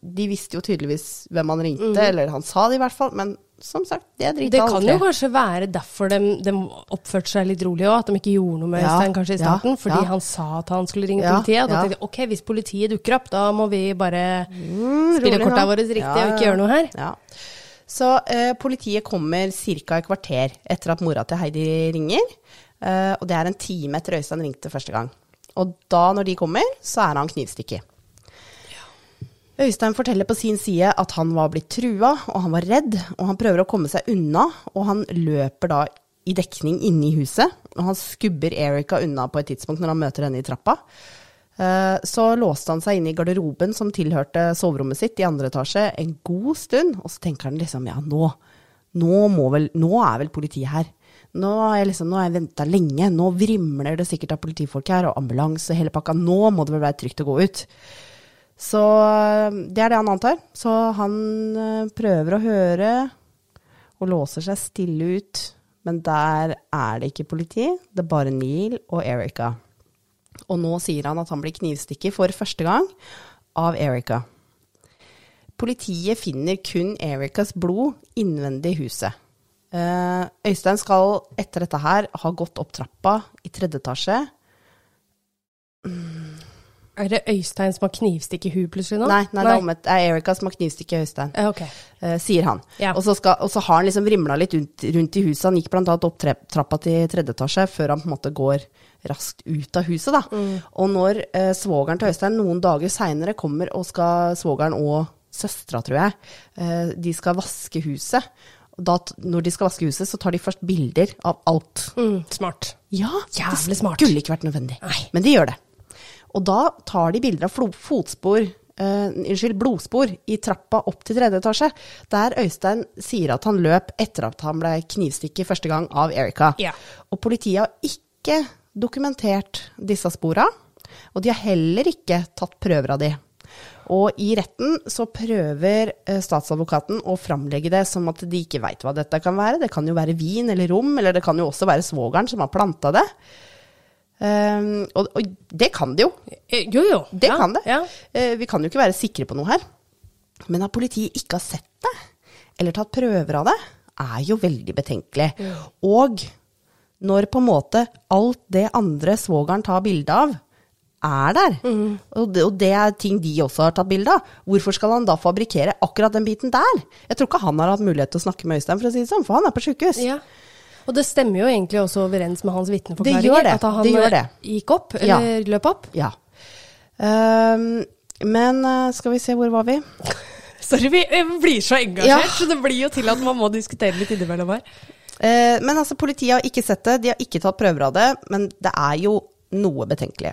de visste jo tydeligvis hvem han ringte, eller han sa det i hvert fall, men som sagt, det er drita. Det kan aldri. jo kanskje være derfor de, de oppførte seg litt rolig òg, at de ikke gjorde noe med Ja, Øystein kanskje i ja, starten, fordi ja. han sa at han skulle ringe Ja, politiet. Og da ja. tenkte jeg ok, hvis politiet dukker opp, da må vi bare Mm, spille korta våre riktig Ja, og ikke gjøre noe her. Ja. Så eh, politiet kommer ca. et kvarter etter at mora til Heidi ringer. Eh, og det er en time etter Øystein ringte første gang. Og da, når de kommer, så er han knivstikket. Øystein forteller på sin side at han var blitt trua, og han var redd, og han prøver å komme seg unna, og han løper da i dekning inne i huset, og han skubber Erika unna på et tidspunkt når han møter henne i trappa. Eh, Så låste han seg inn i garderoben som tilhørte soverommet sitt i andre etasje en god stund, og så tenker han liksom ja, nå, nå, vel, nå er vel politiet her. Nå har jeg liksom, jeg venta lenge, nå vrimler det sikkert av politifolk her, og ambulanse, hele pakka. Nå må det vel være trygt å gå ut. Så øh, det er det han antar. Så han øh, prøver å høre og låser seg stille ut. Men der er det ikke politi, det er bare Neil og Erika. Og nå sier han at han blir knivstikket for første gang av Erika. Politiet finner kun Erikas blod innvendig i huset. Eh, Øystein skal etter dette her ha gått opp trappa i tredje etasje. Er det Øystein som har knivstikk i huet plutselig nå? Nei, nei, det omvendt. Det er Erika som har knivstikk i Øystein. eh, okay. eh, sier han. Ja. Og, så skal, og så har han liksom vrimla litt rundt, rundt i huset. Han gikk annet opp tre, trappa til tredje etasje før han på en måte går raskt ut av huset. da. Mm. Og når eh, svogeren til Øystein noen dager seinere kommer og skal svogeren og søstera, tror jeg, eh, de skal vaske huset. Da, når de skal vaske huset, så tar de først bilder av alt. Mm, smart. Ja, Jævlig det smart. skulle ikke vært nødvendig. Nei. Men de gjør det. Og da tar de bilder av fotspor, Uh, unnskyld, blodspor i trappa opp til tredje etasje, der Øystein sier at han løp etter at han ble knivstukket første gang av Erika. Ja. Og politiet har ikke dokumentert disse spora, og de har heller ikke tatt prøver av de. Og i retten så prøver eh, statsadvokaten å framlegge det som at de ikke veit hva dette kan være. Det kan jo være vin eller rom, eller det kan jo også være svogeren som har planta det. Ehm, og, og det kan det jo. Eh, Jo, jo. Det ja, kan det. Ja. Uh, vi kan jo ikke være sikre på noe her. Men at politiet ikke har sett det, eller tatt prøver av det, er jo veldig betenkelig. Og når på en måte alt det andre svogeren tar bilde av, er der, og, det, og det er ting de også har tatt bilde av, hvorfor skal han da fabrikkere akkurat den biten der? Jeg tror ikke han har hatt mulighet til å snakke med Øystein, for å si det sånn, for han er på sjukehus. Ja. Og det stemmer jo egentlig også overens med hans Det vitneforklaringer. At han det det. gikk opp, eller løp opp. Ja. Um, men eh, skal vi se, hvor var vi? <laughs> Sorry, vi blir så engasjert, Ja. så det blir jo til at man må diskutere litt innimellom her. Uh, men altså, politiet har ikke sett det, de har ikke tatt prøver av det, men det er jo noe betenkelig.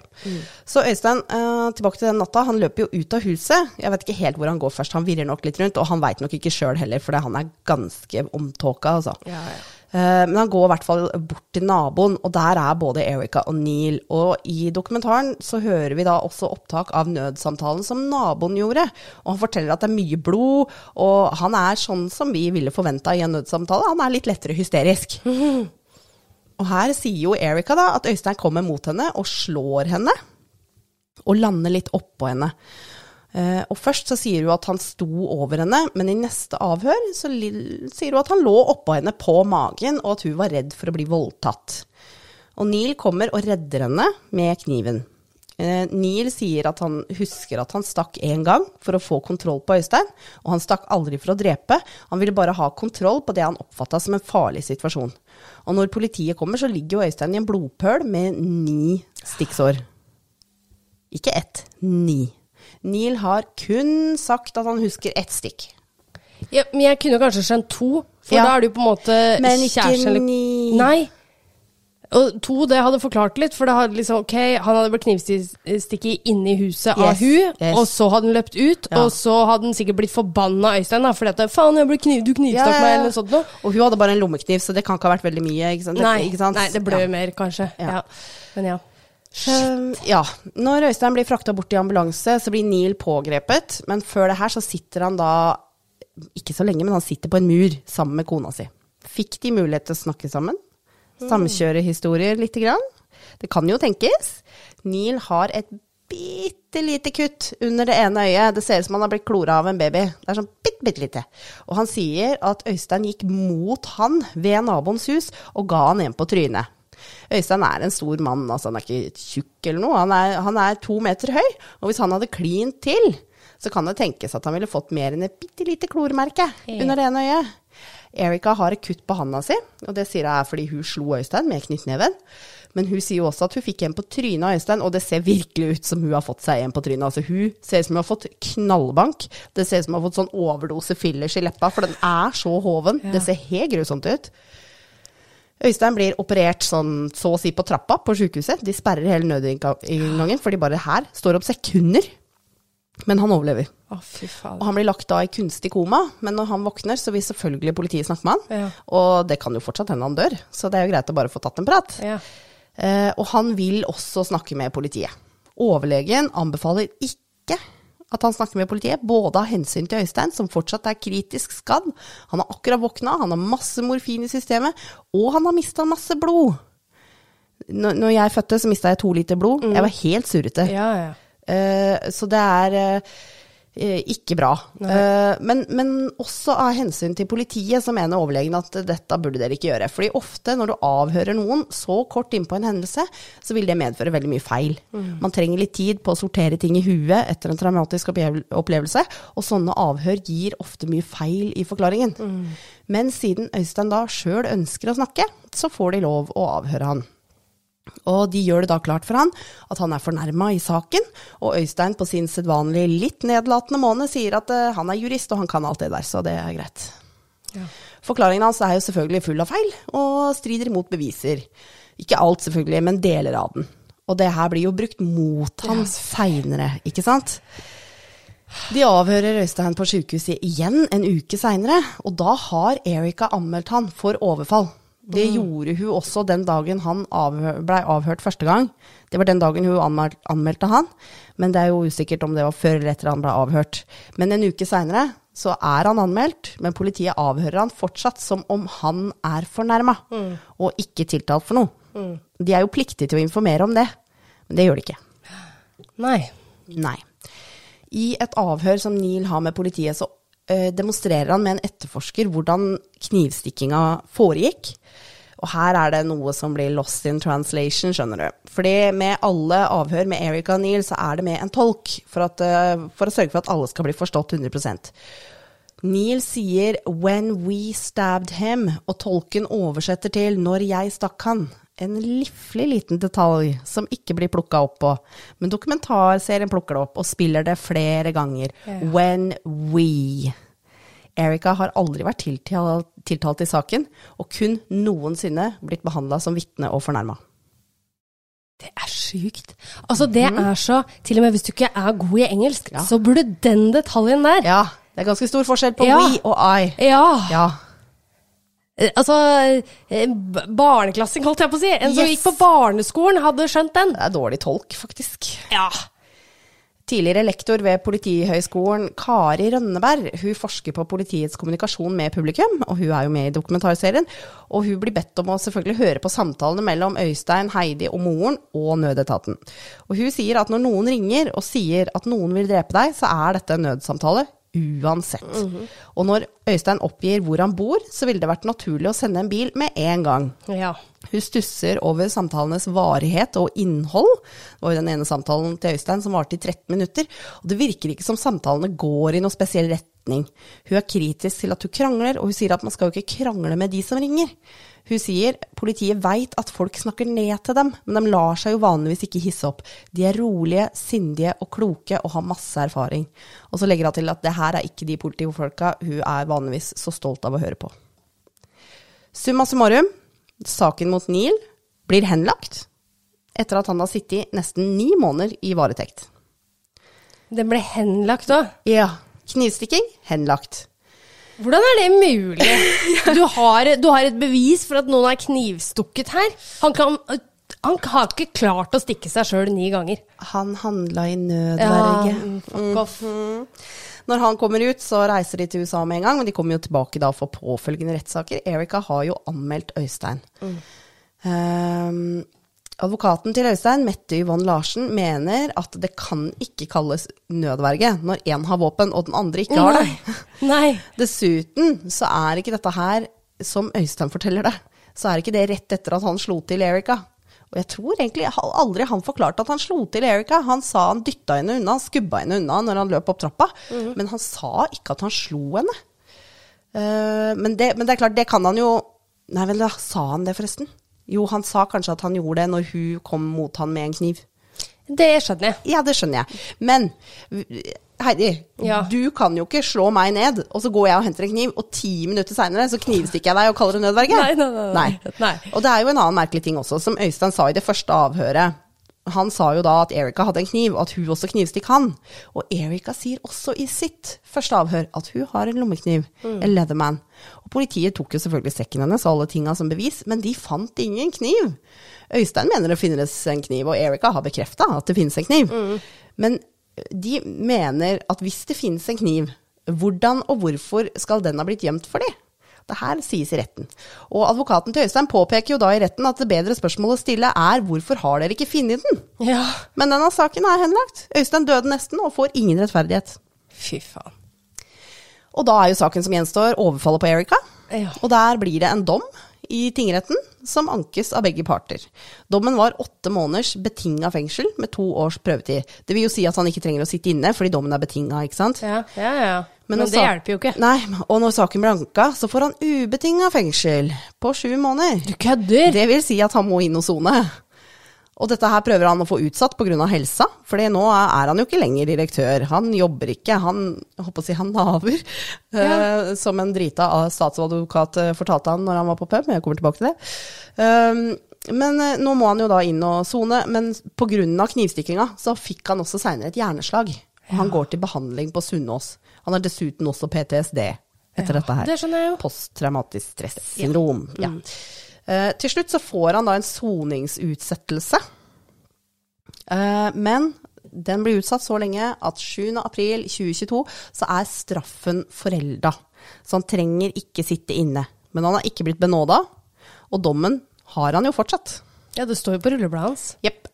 Så Øystein, uh, tilbake til den natta, han løper jo ut av huset. Jeg vet ikke helt hvor han går først, han virrer nok litt rundt, og han veit nok ikke sjøl heller, for han er ganske omtåka, altså. Eh, Men han går i hvert fall bort til naboen, og der er både Erika og Neil. Og i dokumentaren så hører vi da også opptak av nødsamtalen som naboen gjorde. Og han forteller at det er mye blod, og han er sånn som vi ville forventa i en nødsamtale. Han er litt lettere hysterisk. <laughs> Og her sier jo Erika da at Øystein kommer mot henne og slår henne. Og lander litt oppå henne. Eh, og først så sier hun at han sto over henne, men i neste avhør så sier hun at han lå oppå henne på magen, og at hun var redd for å bli voldtatt. Og Neil kommer og redder henne med kniven. Eh, Neil sier at han husker at han stakk én gang for å få kontroll på Øystein, og han stakk aldri for å drepe, han ville bare ha kontroll på det han oppfatta som en farlig situasjon. Og når politiet kommer, så ligger jo Øystein i en blodpøl med ni stikksår. Ikke ett, ni. Neil har kun sagt at han husker ett stikk. Ja, men jeg kunne kanskje skjønt to, for Ja. da er det jo på en måte Men ikke eller- ni. Nei. Og to, det hadde forklart litt, for det hadde liksom, ok, han hadde blitt knivstikket inne i huset av hun, yes. og så hadde han løpt ut, Ja. og så hadde han sikkert blitt forbanna Øystein, da, fordi at faen, kniv, du knivstakk Ja, meg, eller noe sånt noe. Og hun hadde bare en lommekniv, så det kan ikke ha vært veldig mye. Ikke sant? Nei, ikke sant? nei, det blør Ja. mer, kanskje. Men ja. Um, ja. Når Øystein blir frakta bort i ambulanse, så blir Neil pågrepet. Men før det her så sitter han da Ikke så lenge, men han sitter på en mur sammen med kona si. Fikk de mulighet til å snakke sammen? Samkjøre historier lite grann? Det kan jo tenkes. Neil har et bitte lite kutt under det ene øyet. Det ser ut som han har blitt klora av en baby. Det er sånn bitte, bitte lite. Og han sier at Øystein gikk mot han ved naboens hus og ga han en på trynet. Øystein er en stor mann, altså han er ikke tjukk eller noe. Han er, han er to meter høy, og hvis han hadde klint til, så kan det tenkes at han ville fått mer enn et bitte lite klormerke Ja. under det ene øyet. Erika har et kutt på handa si, og det sier jeg er fordi hun slo Øystein med knyttneven. Men hun sier jo også at hun fikk en på trynet av Øystein, og det ser virkelig ut som hun har fått seg en på trynet. Altså hun ser ut som hun har fått knallbank. Det ser ut som hun har fått sånn overdose fillers i leppa, for den er så hoven. Ja. Det ser helt grusomt ut. Øystein blir operert sånn så å si på trappa på sykehuset. De sperrer hele nødinngangen, for de bare her står opp sekunder. Men han overlever. Å, Og han blir lagt da i kunstig koma, men når han våkner, så vil selvfølgelig politiet snakke med han. Ja. Og det kan jo fortsatt hende han dør, så det er jo greit å bare få tatt en prat. Ja. Eh, og han vil også snakke med politiet. Overlegen anbefaler ikke at han snakker med politiet, både av hensyn til Øystein, som fortsatt er kritisk skadd. Han har akkurat våkna, han har masse morfin i systemet, og han har mista masse blod. Når når jeg fødte, så mista jeg to liter blod. Jeg var helt surrete. ja, ja. Uh, så det er eh, ikke bra. Eh, men, men også av hensyn til politiet, så mener overlegen at dette burde dere ikke gjøre. Fordi ofte når du avhører noen så kort innpå en hendelse, så vil det medføre veldig mye feil. Man trenger litt tid på å sortere ting i huet etter en traumatisk opplevelse, og sånne avhør gir ofte mye feil i forklaringen. Men siden Øystein da sjøl ønsker å snakke, så får de lov å avhøre han. Og de gjør det da klart for han at han er fornærma i saken, og Øystein på sin sedvanlig litt nedlatende måned sier at uh, han er jurist og han kan alt det der, så det er greit. Ja. Forklaringen hans er jo selvfølgelig full av feil, og strider imot beviser. Ikke alt selvfølgelig, men deler av den. Og det her blir jo brukt mot han seinere, ikke sant? De avhører Øystein på sykehuset igjen en uke seinere, og da har Erika anmeldt han for overfall. Det gjorde hun også den dagen han avhør, blei avhørt første gang. Det var den dagen hun anmeldte, anmeldte han, men det er jo usikkert om det var før eller etter han ble avhørt. Men en uke seinere så er han anmeldt, men politiet avhører han fortsatt som om han er fornærma, og ikke tiltalt for noe. De er jo pliktige til å informere om det, men det gjør de ikke. Nei. Nei. I et avhør som Neil har med politiet, så demonstrerer han med en etterforsker hvordan knivstikkinga foregikk. Og her er det noe som blir lost in translation, skjønner du. Fordi med alle avhør med Erika og Neil, så er det med en tolk, for, at, eh, for å sørge for at alle skal bli forstått 100% Neil sier 'when we stabbed him', og tolken oversetter til 'når jeg stakk han'. En liflig liten detalj som ikke blir plukka opp på. Men dokumentarserien plukker det opp og spiller det flere ganger. Ja. When we. Erika har aldri vært tiltalt, tiltalt i saken, og kun noensinne blitt behandla som vitne og fornærma. Det er sjukt. Altså, det er så Til og med hvis du ikke er god i engelsk, Ja. så burde den detaljen der Ja, det er ganske stor forskjell på Ja. we og I. Ja. Ja. Eh, Altså, eh, barneklassing, holdt jeg på å si. En som Yes. gikk på barneskolen, hadde skjønt den. Det er dårlig tolk, faktisk. Ja. Tidligere lektor ved Politihøgskolen, Kari Rønneberg, hun forsker på politiets kommunikasjon med publikum, og hun er jo med i dokumentarserien. Og hun blir bedt om å selvfølgelig høre på samtalene mellom Øystein, Heidi og moren og nødetaten. Og hun sier at når noen ringer og sier at noen vil drepe deg, så er dette en nødsamtale uansett. Og når Øystein oppgir hvor han bor, så ville det vært naturlig å sende en bil med en gang. Ja. Hun stusser over samtalenes varighet og innhold. Det var jo den ene samtalen til Øystein som varte i 13 minutter. Og det virker ikke som samtalene går i noen spesiell retning. Hun er kritisk til at hun krangler, og hun sier at man skal jo ikke krangle med de som ringer. Hun sier politiet veit at folk snakker ned til dem, men de lar seg jo vanligvis ikke hisse opp. De er rolige, sindige og kloke og har masse erfaring. Og så legger hun til at det her er ikke de politifolka hun er vanligvis så stolt av å høre på. Summa summarum, saken mot Neil blir henlagt etter at han har sittet nesten ni måneder i varetekt. Den ble henlagt òg. Ja. Knivstikking henlagt. Hvordan er det mulig? <laughs> Du har, du har, et bevis for at noen er knivstukket her. Han, kan, han har ikke klart å stikke seg sjøl ni ganger. Han handla i nødverge. Ja, fuck off. Mhm. Når han kommer ut, så reiser de til USA med en gang, men de kommer jo tilbake da for påfølgende rettssaker. Erika har jo anmeldt Øystein. Um, advokaten til Øystein, Mette Yvonne Larsen, mener at det kan ikke kalles nødverge når én har våpen og den andre ikke har det. Nei. <laughs> Nei. Dessuten så er ikke dette her, som Øystein forteller det, så er ikke det rett etter at han slo til Erika. Og jeg tror egentlig aldri han forklarte at han slo til Erika. Han sa han dytta henne unna, han skubba henne unna når han løp opp trappa. Men han sa ikke at han slo henne. Uh, men, det, men det er klart, det kan han jo Nei vel, da sa han det, forresten? Jo, han sa kanskje at han gjorde det når hun kom mot han med en kniv. Det skjønner jeg. Ja, det skjønner jeg. Men Heidi, Ja. du kan jo ikke slå meg ned, og så går jeg og henter en kniv, og ti minutter seinere så knivstikker jeg deg og kaller det nødverge. Nei, nei, nei, nei. Og det er jo en annen merkelig ting også, som Øystein sa i det første avhøret. Han sa jo da at Erika hadde en kniv, og at hun også knivstikk han. Og Erika sier også i sitt første avhør at hun har en lommekniv, en Leatherman. Politiet tok jo selvfølgelig sekken hennes og alle tinga som bevis, men de fant ingen kniv. Øystein mener det finnes en kniv, og Erika har bekrefta at det finnes en kniv. Men de mener at hvis det finnes en kniv, hvordan og hvorfor skal den ha blitt gjemt for de? Det her sies i retten. Og advokaten til Øystein påpeker jo da i retten at det bedre spørsmålet å stille er hvorfor har dere ikke funnet den? Ja. Men denne saken er henlagt. Øystein døde nesten og får ingen rettferdighet. Fy faen. Og da er jo saken som gjenstår, overfallet på Erika. Ja. Og der blir det en dom i tingretten som ankes av begge parter. Dommen var åtte måneders betinga fengsel med to års prøvetid. Det vil jo si at han ikke trenger å sitte inne fordi dommen er betinga, ikke sant? Ja, ja, ja. Men, Men det hjelper jo ikke. Nei, og når saken blir anka, så får han ubetinga fengsel på sju måneder. Du kødder! Det vil si at han må inn og sone. Og dette her prøver han å få utsatt pga. helsa, for nå er han jo ikke lenger direktør. Han jobber ikke, han jeg håper å si han naver. eh, som en drita statsadvokat eh, fortalte han når han var på pub, jeg kommer tilbake til det. Uh, men uh, nå må han jo da inn og sone, men pga. knivstikkinga så fikk han også seinere et hjerneslag. Og han går til behandling på Sunnaas. Han har dessuten også PTSD etter Ja, dette her. det skjønner jeg jo. Posttraumatisk stressyndrom. Ja. Eh, til slutt så får han da en soningsutsettelse. Eh, men den blir utsatt så lenge at 7. april 2022 så er straffen forelda. Så han trenger ikke sitte inne. Men han har ikke blitt benåda, og dommen har han jo fortsatt. Ja, det står jo på rullebladet hans. Jepp.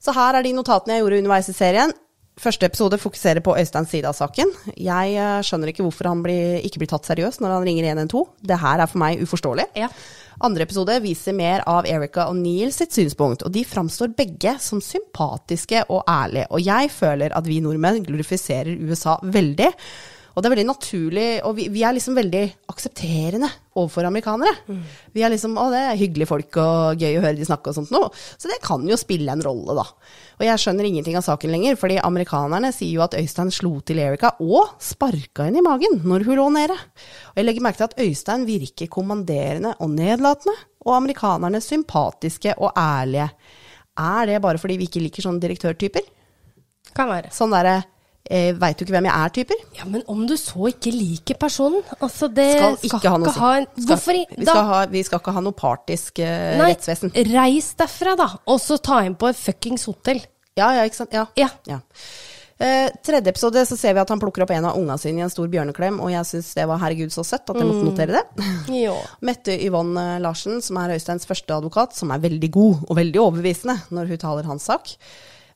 Så her er de notatene jeg gjorde underveis i serien. Første episode fokuserer på Øystein side av saken. Jeg eh, skjønner ikke hvorfor han blir, ikke blir tatt seriøst når han ringer 112. Det her er for meg uforståelig. Ja. Andre episode viser mer av Erika og Neil sitt synspunkt, og de framstår begge som sympatiske og ærlige. Og jeg føler at vi nordmenn glorifiserer USA veldig. Og det er veldig naturlig, og vi, vi er liksom veldig aksepterende overfor amerikanere. Vi er liksom 'Å, det er hyggelige folk og gøy å høre de snakke' og sånt noe. Så det kan jo spille en rolle, da. Og jeg skjønner ingenting av saken lenger, fordi amerikanerne sier jo at Øystein slo til Erika og sparka henne i magen når hun lå nede. Og jeg legger merke til at Øystein virker kommanderende og nedlatende, og amerikanerne sympatiske og ærlige. Er det bare fordi vi ikke liker sånne direktørtyper? Kan være. Sånn derre eh, veit du ikke hvem jeg er-typer? Ja, men om du så ikke liker personen Altså, det Skal ikke ha noe å si. en Skal- Hvorfor vi, skal ha, vi skal ikke ha noe partisk eh, Nei, rettsvesen. reis derfra, da, og så ta inn på et fuckings hotell. Ja, ja, ikke sant. Ja. Ja. Ja. Eh, tredje episode så ser vi at han plukker opp en av unga sine i en stor bjørneklem, og jeg syns det var herregud så søtt at jeg måtte notere det. <laughs> Jo. Mette Yvonne Larsen, som er Øysteins første advokat, som er veldig god og veldig overbevisende når hun taler hans sak.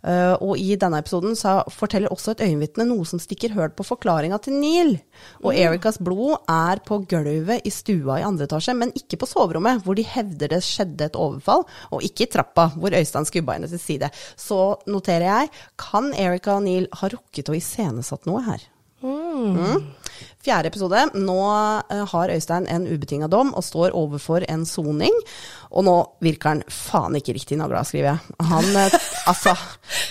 Uh, og i denne episoden så forteller også et øyenvitne noe som stikker høl på forklaringa til Neil. Og Ericas blod er på gulvet i stua i andre etasje, men ikke på soverommet, hvor de hevder det skjedde et overfall, og ikke i trappa, hvor Øystein skubba henne til side. Så noterer jeg, kan Erica og Neil ha rukket å iscenesatt noe her? Mm. Fjerde episode. Nå uh, har Øystein en ubetinga dom og står overfor en soning. Og nå virker han faen ikke riktig nagla, skriver jeg. Han, uh, <laughs> altså,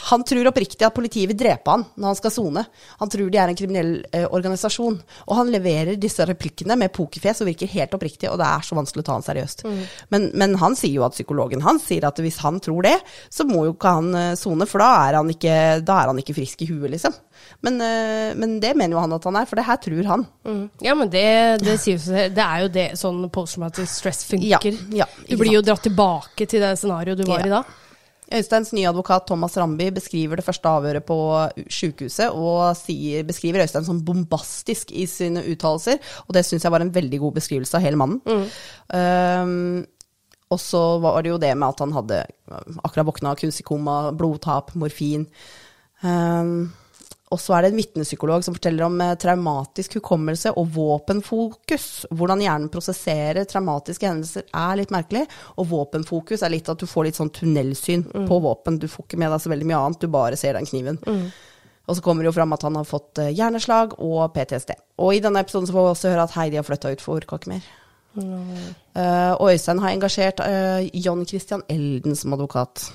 han tror oppriktig at politiet vil drepe han når han skal sone. Han tror de er en kriminell eh, organisasjon. Og han leverer disse replikkene med pokerfjes og virker helt oppriktig, og det er så vanskelig å ta han seriøst. Mm. Men, men, han sier jo at psykologen hans sier at hvis han tror det, så må jo ikke han sone, for da er han, ikke, da er han ikke frisk i huet, liksom. Men, men det mener jo han at han er, for det her tror han. Mm. Ja, men det, det, det, er jo det sånn posttraumatic stress funker. Ja, ja, du blir jo dratt tilbake til det scenarioet du var i da. Øysteins nye advokat Thomas Ramby beskriver det første avhøret på sykehuset, og sier, beskriver Øystein som bombastisk i sine uttalelser. Og det syns jeg var en veldig god beskrivelse av hele mannen. Mm. Um, og så var det jo det med at han hadde akkurat våkna kunstig koma, blodtap, morfin. Um, og så er det en vitnepsykolog som forteller om eh, traumatisk hukommelse og våpenfokus. Hvordan hjernen prosesserer traumatiske hendelser er litt merkelig. Og våpenfokus er litt at du får litt sånn tunnelsyn mm. på våpen. Du får ikke med deg så veldig mye annet, du bare ser den kniven. Mm. Og så kommer det jo fram at han har fått eh, hjerneslag og PTSD. Og i denne episoden så får vi også høre at Heidi har flytta ut, for orka ikke mer. Mm. Uh, og Øystein har engasjert uh, John Christian Elden som advokat.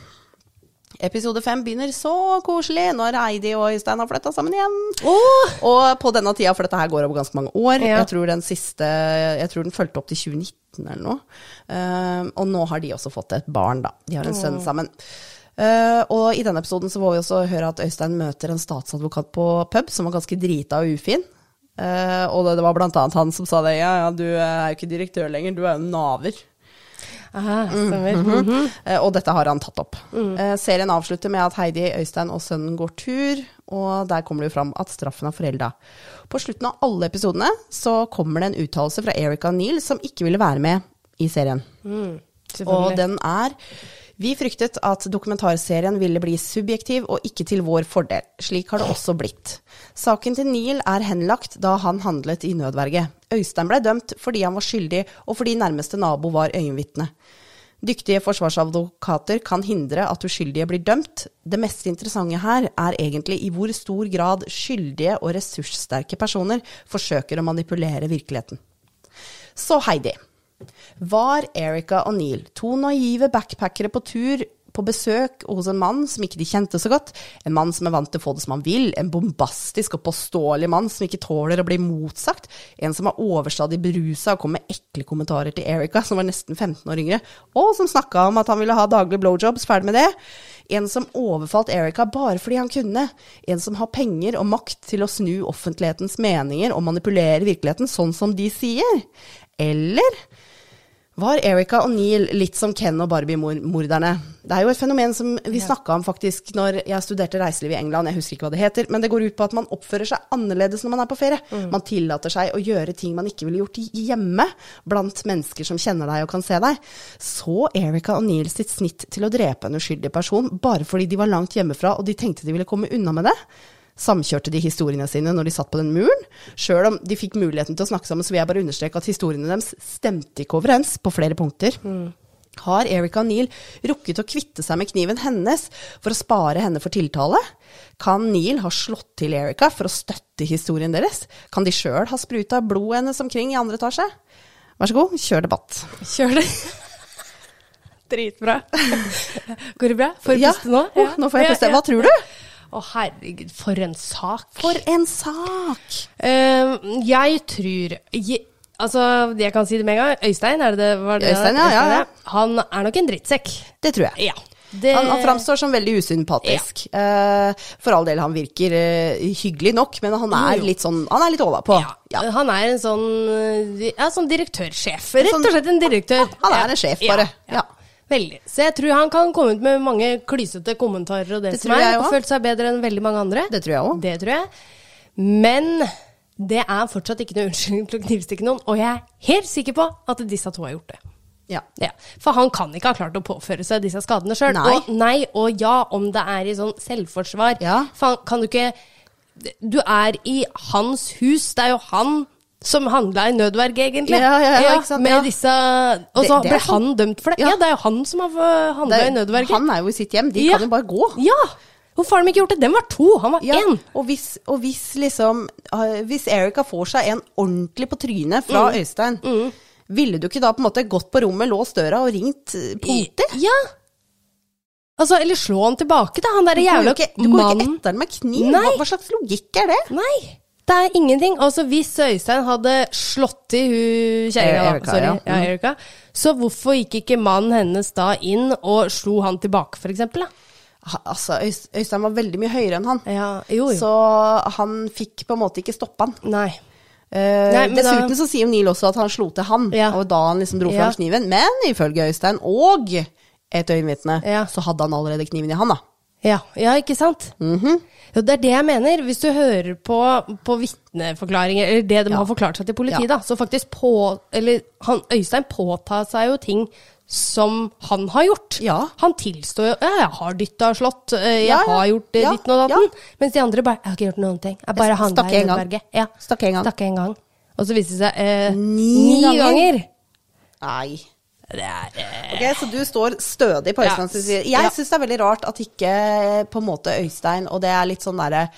Episode fem begynner så koselig når Heidi og Øystein har flytta sammen igjen. Oh! Og på denne tida, for dette her går over ganske mange år, ja. jeg tror den siste Jeg tror den fulgte opp til 2019 eller noe. Uh, og nå har de også fått et barn, da. De har en oh. sønn sammen. Uh, og i denne episoden så får vi også høre at Øystein møter en statsadvokat på pub som var ganske drita og ufin. Uh, og det, det, var blant annet han som sa det. Ja, ja, du er jo ikke direktør lenger, du er jo naver. Aha, stemmer. Mm -hmm. Mm -hmm. og dette har han tatt opp. Mm. serien avslutter med at Heidi, Øystein og sønnen går tur, og der kommer det jo fram at straffen er forelda. På slutten av alle episodene så kommer det en uttalelse fra Erica Neal som ikke ville være med i serien. Mm, og den er vi fryktet at dokumentarserien ville bli subjektiv og ikke til vår fordel. Slik har det også blitt. Saken til Neil er henlagt da han handlet i nødverge. Øystein ble dømt fordi han var skyldig, og fordi nærmeste nabo var øyenvitne. Dyktige forsvarsadvokater kan hindre at uskyldige blir dømt. Det mest interessante her er egentlig i hvor stor grad skyldige og ressurssterke personer forsøker å manipulere virkeligheten. Så Heidi. Var Erica og Neil, to naive backpackere på tur på besøk hos en mann som ikke de kjente så godt. En mann som er vant til å få det som han vil. En bombastisk og påståelig mann som ikke tåler å bli motsagt. En som er overstadig berusa og kom med ekle kommentarer til Erica, som var nesten 15 år yngre, og som snakka om at han ville ha daglige blowjobs. Ferdig med det. En som overfalt Erica bare fordi han kunne. En som har penger og makt til å snu offentlighetens meninger og manipulere virkeligheten sånn som de sier. Eller var Erica og Neil litt som Ken og Barbie-morderne? Det er jo et fenomen som vi snakka om faktisk når jeg studerte reiseliv i England, jeg husker ikke hva det heter, men det går ut på at man oppfører seg annerledes når man er på ferie. Mm. Man tillater seg å gjøre ting man ikke ville gjort hjemme, blant mennesker som kjenner deg og kan se deg. Så Erica og Neil sitt snitt til å drepe en uskyldig person bare fordi de var langt hjemmefra og de tenkte de ville komme unna med det samkjørte de historiene sine når de satt på den muren. Sjøl om de fikk muligheten til å snakke sammen, så vil jeg bare understreke at historiene deres stemte ikke overens på flere punkter. Mm. Har Erika Neal rukket å kvitte seg med kniven hennes for å spare henne for tiltale? Kan Neal ha slått til Erika for å støtte historien deres? Kan de sjøl ha spruta blodet hennes omkring i andre etasje? Vær så god, kjør debatt. Kjør det. <laughs> Dritbra. Går det bra? Får du ja. nå? Ja. nå får jeg puste. Hva tror du? Å, herregud, for en sak. For en sak! Uh, jeg tror jeg, Altså, jeg kan si det med en gang. Øystein, er det det? Var det Øystein, ja, ja, ja. Han er nok en drittsekk. Det tror jeg. Ja. Det... Han, han, framstår som veldig usympatisk. Ja. Uh, for all del, han virker uh, hyggelig nok, men han er litt sånn Han er litt overpå. Ja. ja. Han er en sånn, ja, sånn direktørsjef. Rett og slett en direktør. Han er en sjef, bare. Ja. Veldig. Så jeg tror han kan komme ut med mange klysete kommentarer og det, Det som er, og følt seg bedre enn veldig mange andre. Det tror jeg òg. Det tror jeg. Men det er fortsatt ikke noe unnskyldning til å knivstikke noen, og jeg er helt sikker på at disse to har gjort det. Ja. Ja, For han kan ikke ha klart å påføre seg disse skadene sjøl. Og nei og ja, om det er i sånn selvforsvar. Ja. For han kan du ikke Du er i hans hus, det er jo han som handla i nødverge, egentlig. Ja, ja, ja, sant, Med disse Og så ble han dømt for det. Ja. Det er jo han som har handla i nødverge. han er jo i sitt hjem, de kan jo bare gå. Ja! Hvorfor har de ikke gjort det? Den var to, han var én. og hvis, og hvis liksom uh, Hvis Erika får seg en ordentlig på trynet fra Mm. Øystein, ville du ikke da på en måte gått på rommet, låst døra og ringt uh, politi? Ja. Altså, eller slå han tilbake, da. Han derre jo jævla ikke, du går ikke etter den med kniv. Hva, hva slags logikk er det? Nei, det er ingenting. Altså, hvis Øystein hadde slått i hun kjerringa, da, Erika, sorry, ja. ja. Mm. Erika, så hvorfor gikk ikke mannen hennes da inn og slo han tilbake, for eksempel? Da? Altså, Øystein var veldig mye høyere enn han. Ja, jo, jo. Så han fikk på en måte ikke stoppa han. Nei. Uh, Nei, men dessuten da- så sier Neil også at han slo til han, Ja. og da han liksom dro fram Ja. kniven. Men ifølge Øystein og et øyenvitne, Ja. så hadde han allerede kniven i han, da. Ja, ja, ikke sant? Mhm. Jo, det er det jeg mener. Hvis du hører på, på vitneforklaringer, eller det de Ja. har forklart seg til politiet, Ja. da, så faktisk på Eller han, Øystein påtar seg jo ting som han har gjort. Ja. Han tilstår jo ja, 'jeg har dytta og slått', eh, 'jeg Ja, har gjort ditt Ja, ditten og datten'. Mens de andre bare 'jeg har ikke gjort noen ting'. Jeg bare handla i en gang. Ja. Stakk en gang. Stakk en gang. Og så viste det seg eh, Ni ni ganger. ganger. Nei. Er eh, Ok, Så du står stødig på Øystein Øysteins side. Jeg Ja. syns det er veldig rart at ikke på en måte Øystein, og det er litt sånn derre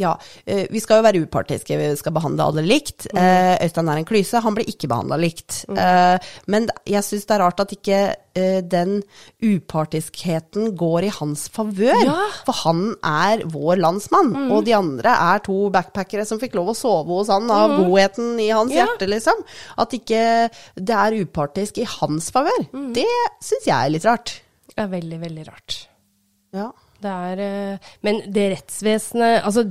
ja, eh, vi skal jo være upartiske, vi skal behandle alle likt. Mm. Eh, Øystein er en klyse, han blir ikke behandla likt. Mm. men jeg syns det er rart at ikke eh, den upartiskheten går i hans favør. Ja. Mm. For han er vår landsmann, og de andre er to backpackere som fikk lov å sove hos han av godheten i hans Mm. Ja. hjerte, liksom. At ikke det er upartisk i hans favør. Mm. Det syns jeg er litt rart. det er veldig, veldig rart. Ja. Det er eh, Men det rettsvesenet Altså,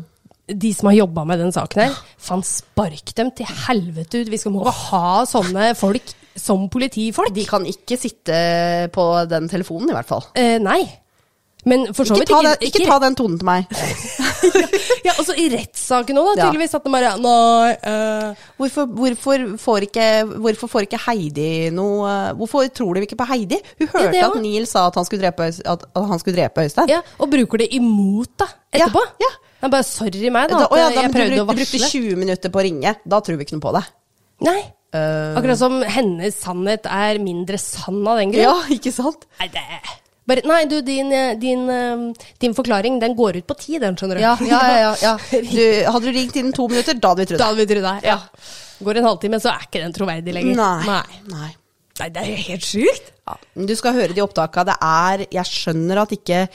de som har jobba med den saken her, faen spark dem til helvete ut. Vi skal må ha sånne folk som politifolk. De kan ikke sitte på den telefonen, i hvert fall. Eh, nei. Så Ikke vidt ta, den, ikke ta den tonen til meg. <laughs> Ja, altså I rettssaken òg. Tydeligvis at de bare Nei. Uh, Hvorfor, hvorfor, får ikke, hvorfor får ikke Heidi noe Hvorfor tror de ikke på Heidi? Hun hørte det at også. Neil sa at han skulle drepe, at, at han skulle drepe Øystein. ja, Og bruker det imot, da. Etterpå. ja. Det er bare sorry meg, da. Da, At å ja, eh, da, jeg prøvde bruk, å varsle. du brukte 20 minutter på å ringe. Da tror vi ikke noe på det. Nei. Uh, Akkurat som hennes sannhet er mindre sann av den grunn. ja, ikke sant? Nei, det bare, nei, du, din, eh, din, eh, din forklaring, den går ut på ti, den, skjønner du. Ja, ja, ja. ja. <laughs> Du, hadde du ringt innen to minutter, da hadde vi trodd Da hadde vi trodd deg. Ja. Går en halvtime, så er ikke den troverdig lenger. Nei. Nei. Nei. Det er helt sjukt. Ja. Du skal høre de opptaka. Det er Jeg skjønner at ikke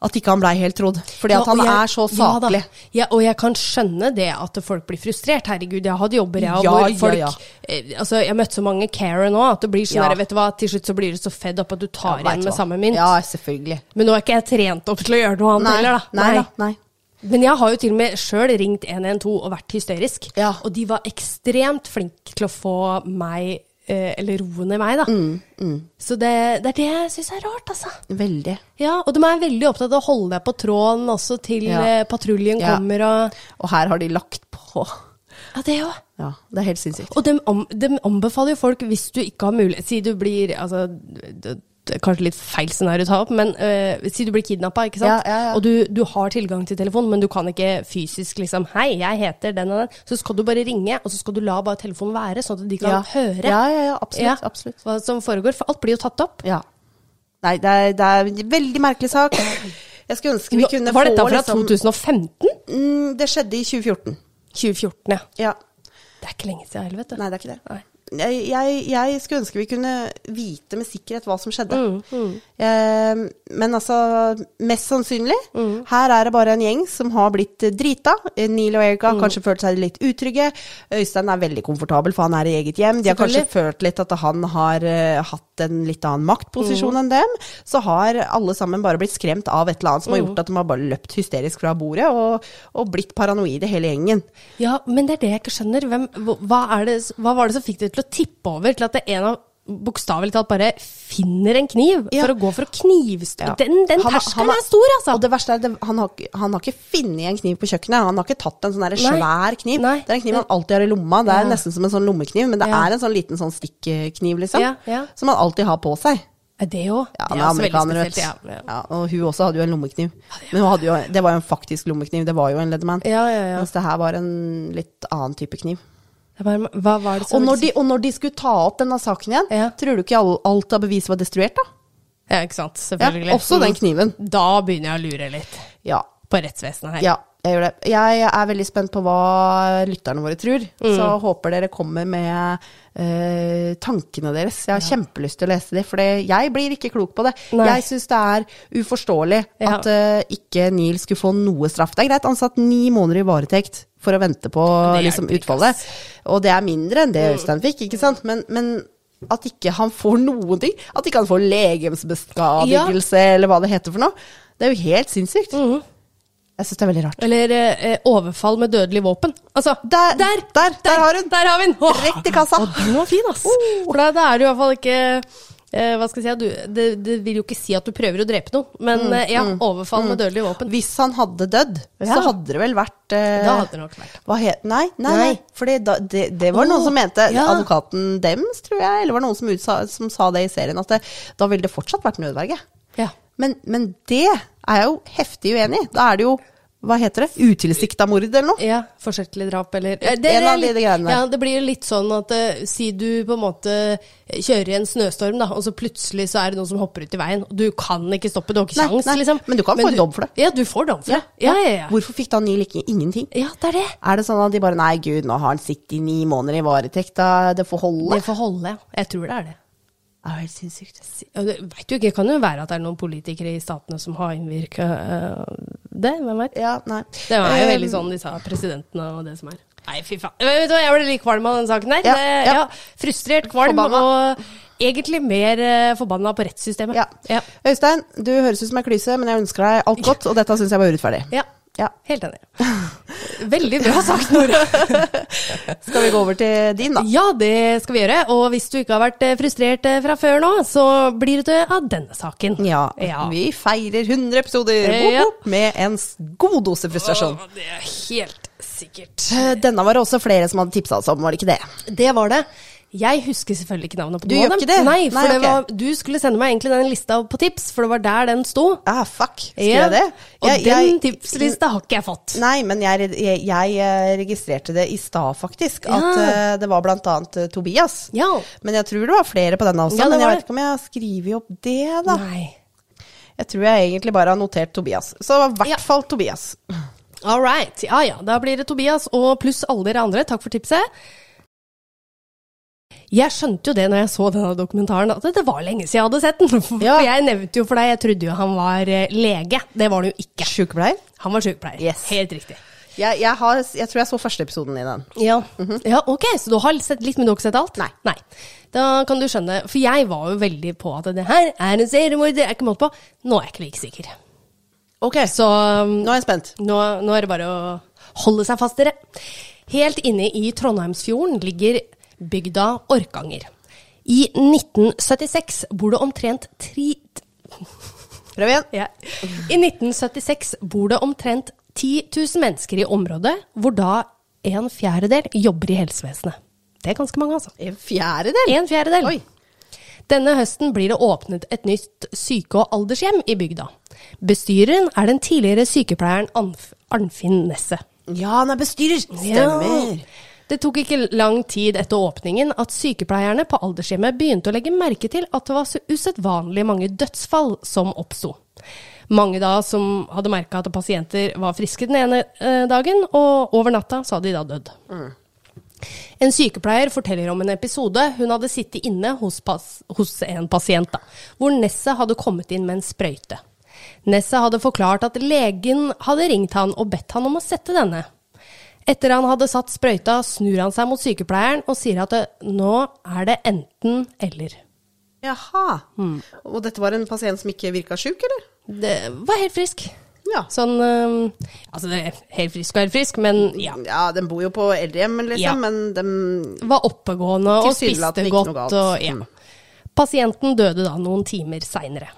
at ikke han blei helt trodd. Fordi at han jeg- er så saklig. Ja, og jeg kan skjønne det at folk blir frustrert. Herregud, jeg har hatt jobber jeg, Ja, hvor ja, folk ja. eh, Altså, jeg har møtt så mange Karen nå at det blir sånn Ja. vet du hva, til slutt så blir du så fedd opp at du tar Ja, igjen med hva. samme mynt. Ja, selvfølgelig. Men nå er ikke jeg trent opp til å gjøre noe annet Nei, heller, da. nei. Nei. Men jeg har jo til og med sjøl ringt 112 og vært hysterisk. Ja. Og de var ekstremt flinke til å få meg, eller roen i meg, da. Mm, Så det, det er det jeg syns er rart, altså. Veldig. Ja, og de er veldig opptatt av å holde deg på tråden også til Ja. eh, patruljen Ja. kommer og Og her har de lagt på. Ja, det òg. Ja, det er helt sinnssykt. Og de, om, de anbefaler jo folk, hvis du ikke har mulighet Si du blir altså, kanskje litt feil scenario å ta opp, men uh, si du blir kidnappa, ikke sant? Ja, ja, og du, du har tilgang til telefon, men du kan ikke fysisk liksom Hei, jeg heter den og den. Så skal du bare ringe, og så skal du la bare telefonen være, sånn at de kan høre Ja, ja, ja, absolutt. Absolutt. hva som foregår. For alt blir jo tatt opp. Ja. Nei, det er, det er en veldig merkelig sak. Jeg skulle ønske vi Nå- kunne Var dette fra liksom 2015? mm, Det skjedde i 2014. 2014, ja. Ja. Det er ikke lenge siden heller, vet du. Nei, det er ikke det. Nei. Jeg, jeg, skulle ønske vi kunne vite med sikkerhet hva som skjedde. Mm, Eh, men altså, mest sannsynlig, Mm. her er det bare en gjeng som har blitt drita. Neil og Erika Mm. har kanskje følt seg litt utrygge. Øystein er veldig komfortabel, for han er i eget hjem. De har kanskje følt litt at han har uh, hatt en litt annen maktposisjon Mm. enn dem. Så har alle sammen bare blitt skremt av et eller annet som Mm. har gjort at de har bare løpt hysterisk fra bordet og, og blitt paranoide hele gjengen. Ja, men det er det jeg ikke skjønner. Hvem, hva, er det, hva var det som fikk det til å tippe over til at det er en av bokstavelig talt bare finner en kniv Ja. for å gå for å knivstå Ja. Den, den terskelen er- stor, altså! Og det verste er, det, han, har, han har ikke funnet en kniv på kjøkkenet. Han har ikke tatt en sånn svær kniv. Nei. Det er en kniv han alltid har i lomma. Det er Ja. nesten som en sånn lommekniv, men det er en sånn liten sånn stikkekniv, liksom. Som han alltid har på seg. Det òg? Ja, det er er amerikaner, vet. Ja, ja. Ja, og hun også hadde jo en lommekniv. Men jo, det var jo en faktisk lommekniv, det var jo en Leatherman. Mens det her var en litt annen type kniv. Bare, hva var det Og når, de, og når de skulle ta opp denne saken igjen, Ja. tror du ikke all, alt av bevis var destruert, da? Ja, ikke sant. Ja, Selvfølgelig. også den kniven. Da begynner jeg å lure litt Ja, på rettsvesenet her. Ja, jeg gjør det. Jeg er veldig spent på hva lytterne våre tror. Mm. Så håper dere kommer med eh, tankene deres. Jeg har kjempelyst til å lese de, for jeg blir ikke klok på det. Nei. Jeg syns det er uforståelig Ja. at eh, ikke Neil skulle få noe straff. Det er greit, han satt ni måneder i varetekt for å vente på liksom, utfallet. Og det er mindre enn det Øystein fikk, ikke sant. Men, men at ikke han får noen ting. At ikke han får legemsbeskadigelse, eller hva det heter for noe. Det er jo helt sinnssykt. Mhm. Jeg syns det er veldig rart. Eller eh, overfall med dødelig våpen. Altså, Der, der! der, der har hun! Der har vi den! Rett i kassa. Og den var fin, ass. For da, da er det i hvert fall ikke eh, Hva skal jeg si? Du, det, det vil jo ikke si at du prøver å drepe noen, men eh, ja, overfall med dødelig våpen. Hvis han hadde dødd, Ja. så hadde det vel vært eh, Da hadde det nok vært. Hva het Nei, nei, nei. For det, det var noen som mente, ja. advokaten dems, tror jeg, eller var noen som, utsa, som sa det i serien, at da ville det fortsatt vært nødverge. Ja. Men, men det er jeg jo heftig uenig i. Da er det jo, hva heter det, utilsikta mord eller noe? Ja, forsettlig drap eller En av de greiene. Ja, det blir litt sånn at uh, si du på en måte kjører i en snøstorm, da, og så plutselig så er det noen som hopper ut i veien. og Du kan ikke stoppe, du har ikke kjangs, liksom. men du kan få en dom for det. Ja, du får dom for det. Ja, ja, ja. Hvorfor fikk da Neil ikke ingenting? Ja, det er det. Er det sånn at de bare Nei, gud, nå har han sittet i ni måneder i varetekt, da det får holde? Det får holde. ja. Jeg tror det er det. Det er helt sinnssykt. Det vet jo ikke, det kan jo være at det er noen politikere i statene som har innvirka det, hvem vet. Ja, nei. Det er jo Eh, veldig sånn de sa, presidentene og det som er. Nei, fy faen. Vet du hva, jeg ble litt kvalm av den saken der. Ja, ja. ja, frustrert, kvalm Forbanna. og egentlig mer uh, forbanna på rettssystemet. Ja. Øystein, du høres ut som ei klyse, men jeg ønsker deg alt godt, og dette syns jeg var urettferdig. ja. Ja. Helt enig. Veldig bra sagt, Nora. <laughs> Skal vi gå over til din, da? Ja, det skal vi gjøre. Og hvis du ikke har vært eh, frustrert eh, fra før nå, så blir du av denne saken. Ja, Ja. vi feirer 100 episoder Ja. Woop, woop, med en god dose frustrasjon. Åh, det er helt sikkert. Eh, Denne var det også flere som hadde tipsa oss om, var det ikke det? Det var det. Jeg husker selvfølgelig ikke navnet på Du noen av dem. det? Nei, for Nei, det var, du skulle sende meg egentlig den lista på tips, for det var der den sto. Ah, fuck. Skulle Ja. jeg det? Og Jeg- den jeg- tipslista har ikke jeg fått. Nei, men jeg, jeg, eh, registrerte det i stad, faktisk. At Ja. eh, det var blant annet eh, Tobias. Ja. Men jeg tror det var flere på denne også. Ja, men jeg vet ikke om jeg har skrevet opp det, da. Nei. Jeg tror jeg egentlig bare har notert Tobias. Så i hvert fall Tobias. All right. Ja ja, da blir det Tobias og pluss alle dere andre. Takk for tipset. Jeg skjønte jo det når jeg så denne dokumentaren, at det var lenge siden jeg hadde sett den. <laughs> For Ja. jeg nevnte jo for deg, jeg trodde jo han var eh, lege. Det var han jo ikke. Sykepleier? Han var sykepleier. Yes. Helt riktig. Jeg, jeg, har, jeg tror jeg så første episoden i den. Ja. ja, ok, så du har sett litt, men du har ikke sett alt? Nei. Nei. Da kan du skjønne, for jeg var jo veldig på at det her er en seriemorder, er ikke måte på. Nå er jeg ikke like sikker. Ok, Så um, nå er jeg spent. nå, nå er det bare å holde seg fast, dere. Helt inne i Trondheimsfjorden ligger bygda Orkanger. I 1976 bor det omtrent tri... Prøv igjen. Ja. I 1976 bor det omtrent 10 000 mennesker i området, hvor da en fjerdedel jobber i helsevesenet. Det er ganske mange, altså. En fjerdedel? En fjerdedel. Oi. Denne høsten blir det åpnet et nytt syke- og aldershjem i bygda. Bestyreren er den tidligere sykepleieren Arnfinn Nesset. Ja, han er bestyrer. Stemmer. Det tok ikke lang tid etter åpningen at sykepleierne på aldershjemmet begynte å legge merke til at det var så usedvanlig mange dødsfall som oppsto. Mange da som hadde merka at pasienter var friske den ene eh, dagen, og over natta så hadde de da dødd. En sykepleier forteller om en episode hun hadde sittet inne hos, hos en pasient, da, hvor Nesset hadde kommet inn med en sprøyte. Nesset hadde forklart at legen hadde ringt han og bedt han om å sette denne. Etter han hadde satt sprøyta, snur han seg mot sykepleieren og sier at det, nå er det enten eller. Jaha. Og dette var en pasient som ikke virka sjuk, eller? Det var helt frisk. Ja. Sånn øh, Altså, det er helt frisk og helt frisk, men ja. Ja, den bor jo på eldrehjem, liksom, Ja. men den Var oppegående og spiste godt og ja. Mm. Pasienten døde da noen timer seinere.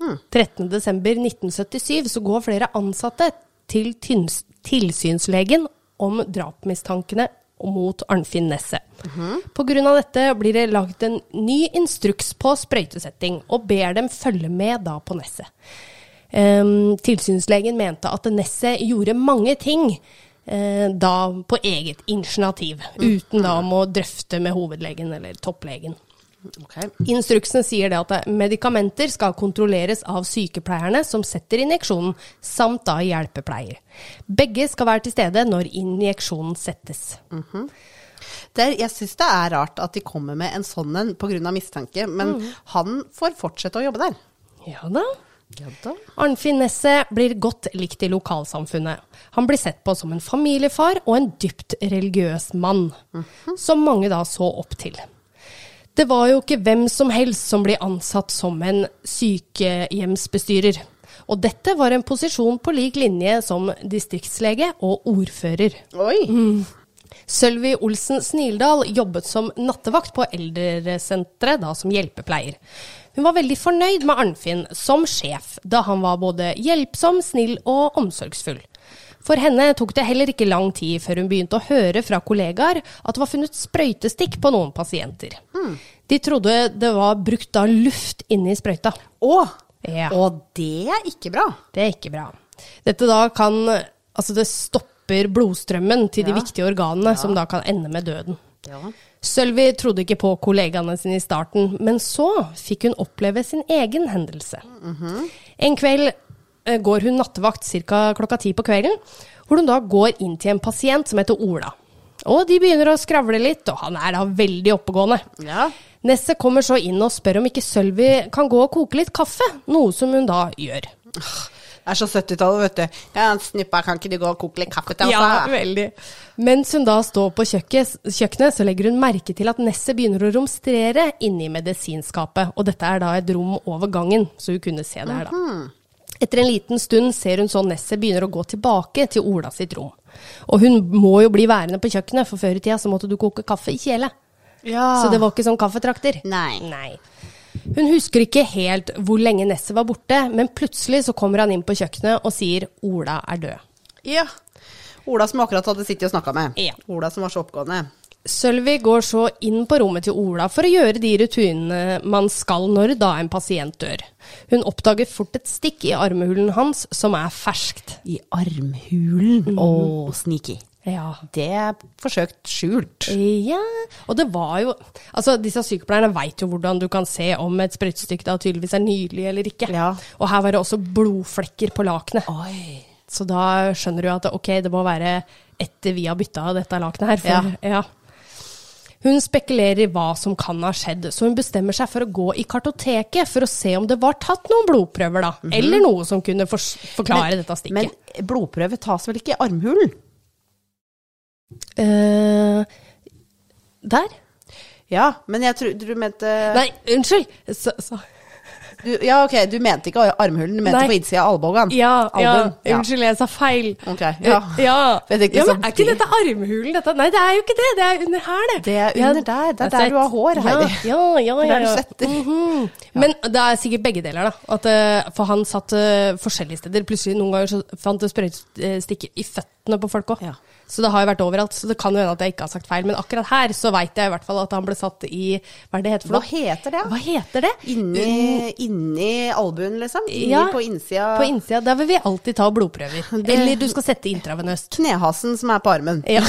13.12.1977 så går flere ansatte til tilsynslegen om drapsmistankene mot Arnfinn Nesset. På grunn av dette blir det laget en ny instruks på sprøytesetting, og ber dem følge med da på Nesset. Um, tilsynslegen mente at Nesset gjorde mange ting eh, da på eget initiativ, uten da om å drøfte med hovedlegen eller topplegen. Ok. Instruksen sier det at medikamenter skal kontrolleres av sykepleierne som setter injeksjonen, samt da hjelpepleier. Begge skal være til stede når injeksjonen settes. Det er, jeg syns det er rart at de kommer med en sånn en pga. mistanke, men han får fortsette å jobbe der. Ja da. Ja da. Arnfinn Nesset blir godt likt i lokalsamfunnet. Han blir sett på som en familiefar og en dypt religiøs mann, som mange da så opp til. Det var jo ikke hvem som helst som ble ansatt som en sykehjemsbestyrer. Og dette var en posisjon på lik linje som distriktslege og ordfører. Oi! Sølvi Olsen Snildal jobbet som nattevakt på eldresenteret, da som hjelpepleier. Hun var veldig fornøyd med Arnfinn som sjef, da han var både hjelpsom, snill og omsorgsfull. For henne tok det heller ikke lang tid før hun begynte å høre fra kollegaer at det var funnet sprøytestikk på noen pasienter. De trodde det var brukt da luft inni sprøyta. Å! Ja. Og det er ikke bra. Det er ikke bra. Dette da kan Altså, det stopper blodstrømmen til de viktige organene, som da kan ende med døden. Ja. Sølvi trodde ikke på kollegaene sine i starten, men så fikk hun oppleve sin egen hendelse. En kveld går hun nattevakt ca. klokka ti på kvelden, hvor hun da går inn til en pasient som heter Ola. Og de begynner å skravle litt, og han er da veldig oppegående. Ja. Nesset kommer så inn og spør om ikke Sølvi kan gå og koke litt kaffe, noe som hun da gjør. Det er så 70-tallet, vet du. Ja, snippa, kan ikke du gå og koke litt kaffe til oss? Ja, veldig. Mens hun da står på kjøkkenet, så legger hun merke til at Nesset begynner å romstrere inni medisinskapet. Og dette er da et rom over gangen, så hun kunne se det her, da. Etter en liten stund ser hun så Nesset begynner å gå tilbake til Ola sitt rom. Og hun må jo bli værende på kjøkkenet, for før i tida så måtte du koke kaffe i kjele. Ja. Så det var ikke sånn kaffetrakter. Nei. Nei. Hun husker ikke helt hvor lenge Nesset var borte, men plutselig så kommer han inn på kjøkkenet og sier Ola er død. Ja. Ola som akkurat hadde sittet og snakka med. Ja. Ola som var så oppgående. Sølvi går så inn på rommet til Ola for å gjøre de rutinene man skal når da en pasient dør. Hun oppdager fort et stikk i armhulen hans som er ferskt. I armhulen. Å, sneaky. Ja. Det er forsøkt skjult. Ja, og det var jo Altså, disse sykepleierne veit jo hvordan du kan se om et sprøytestykke da tydeligvis er nylig eller ikke. Ja. Og her var det også blodflekker på lakenet. Oi. Så da skjønner du at ok, det må være etter vi har bytta dette lakenet her. For, ja. Hun spekulerer i hva som kan ha skjedd, så hun bestemmer seg for å gå i kartoteket for å se om det var tatt noen blodprøver, da. Eller noe som kunne for forklare dette stikket. Men blodprøve tas vel ikke i armhulen? Uh, der? Ja, men jeg tror du mente Nei, unnskyld! Så, så. Du, Ja, ok, du mente ikke armhulen, du mente Nei. på innsida av albuen. Ja, ja, Ja. unnskyld, jeg sa feil. Ok, ja. ja. Vet ikke ja men er ikke dette armhulen? Dette? Nei, det er jo ikke det. Det er under her, det. Det er Ja, under der. Det er der du har hår, Heidi. Ja, ja, ja. Er ja, der du ja. svetter. Mhm. Men det er sikkert begge deler, da. At, eh, for han satt uh, forskjellige steder. Plutselig noen ganger så fant det sprøytestikker i føttene på folk òg. Så det har jo vært overalt. Så det kan jo hende at jeg ikke har sagt feil. Men akkurat her så veit jeg i hvert fall at han ble satt i Hva er det heter for Hva heter det? Hva heter det? Inni, inni albuen, liksom? Inni Ja, på innsida På innsida. Der vil vi alltid ta blodprøver. <laughs> Eller du skal sette intravenøst. Knehasen som er på armen. Ja.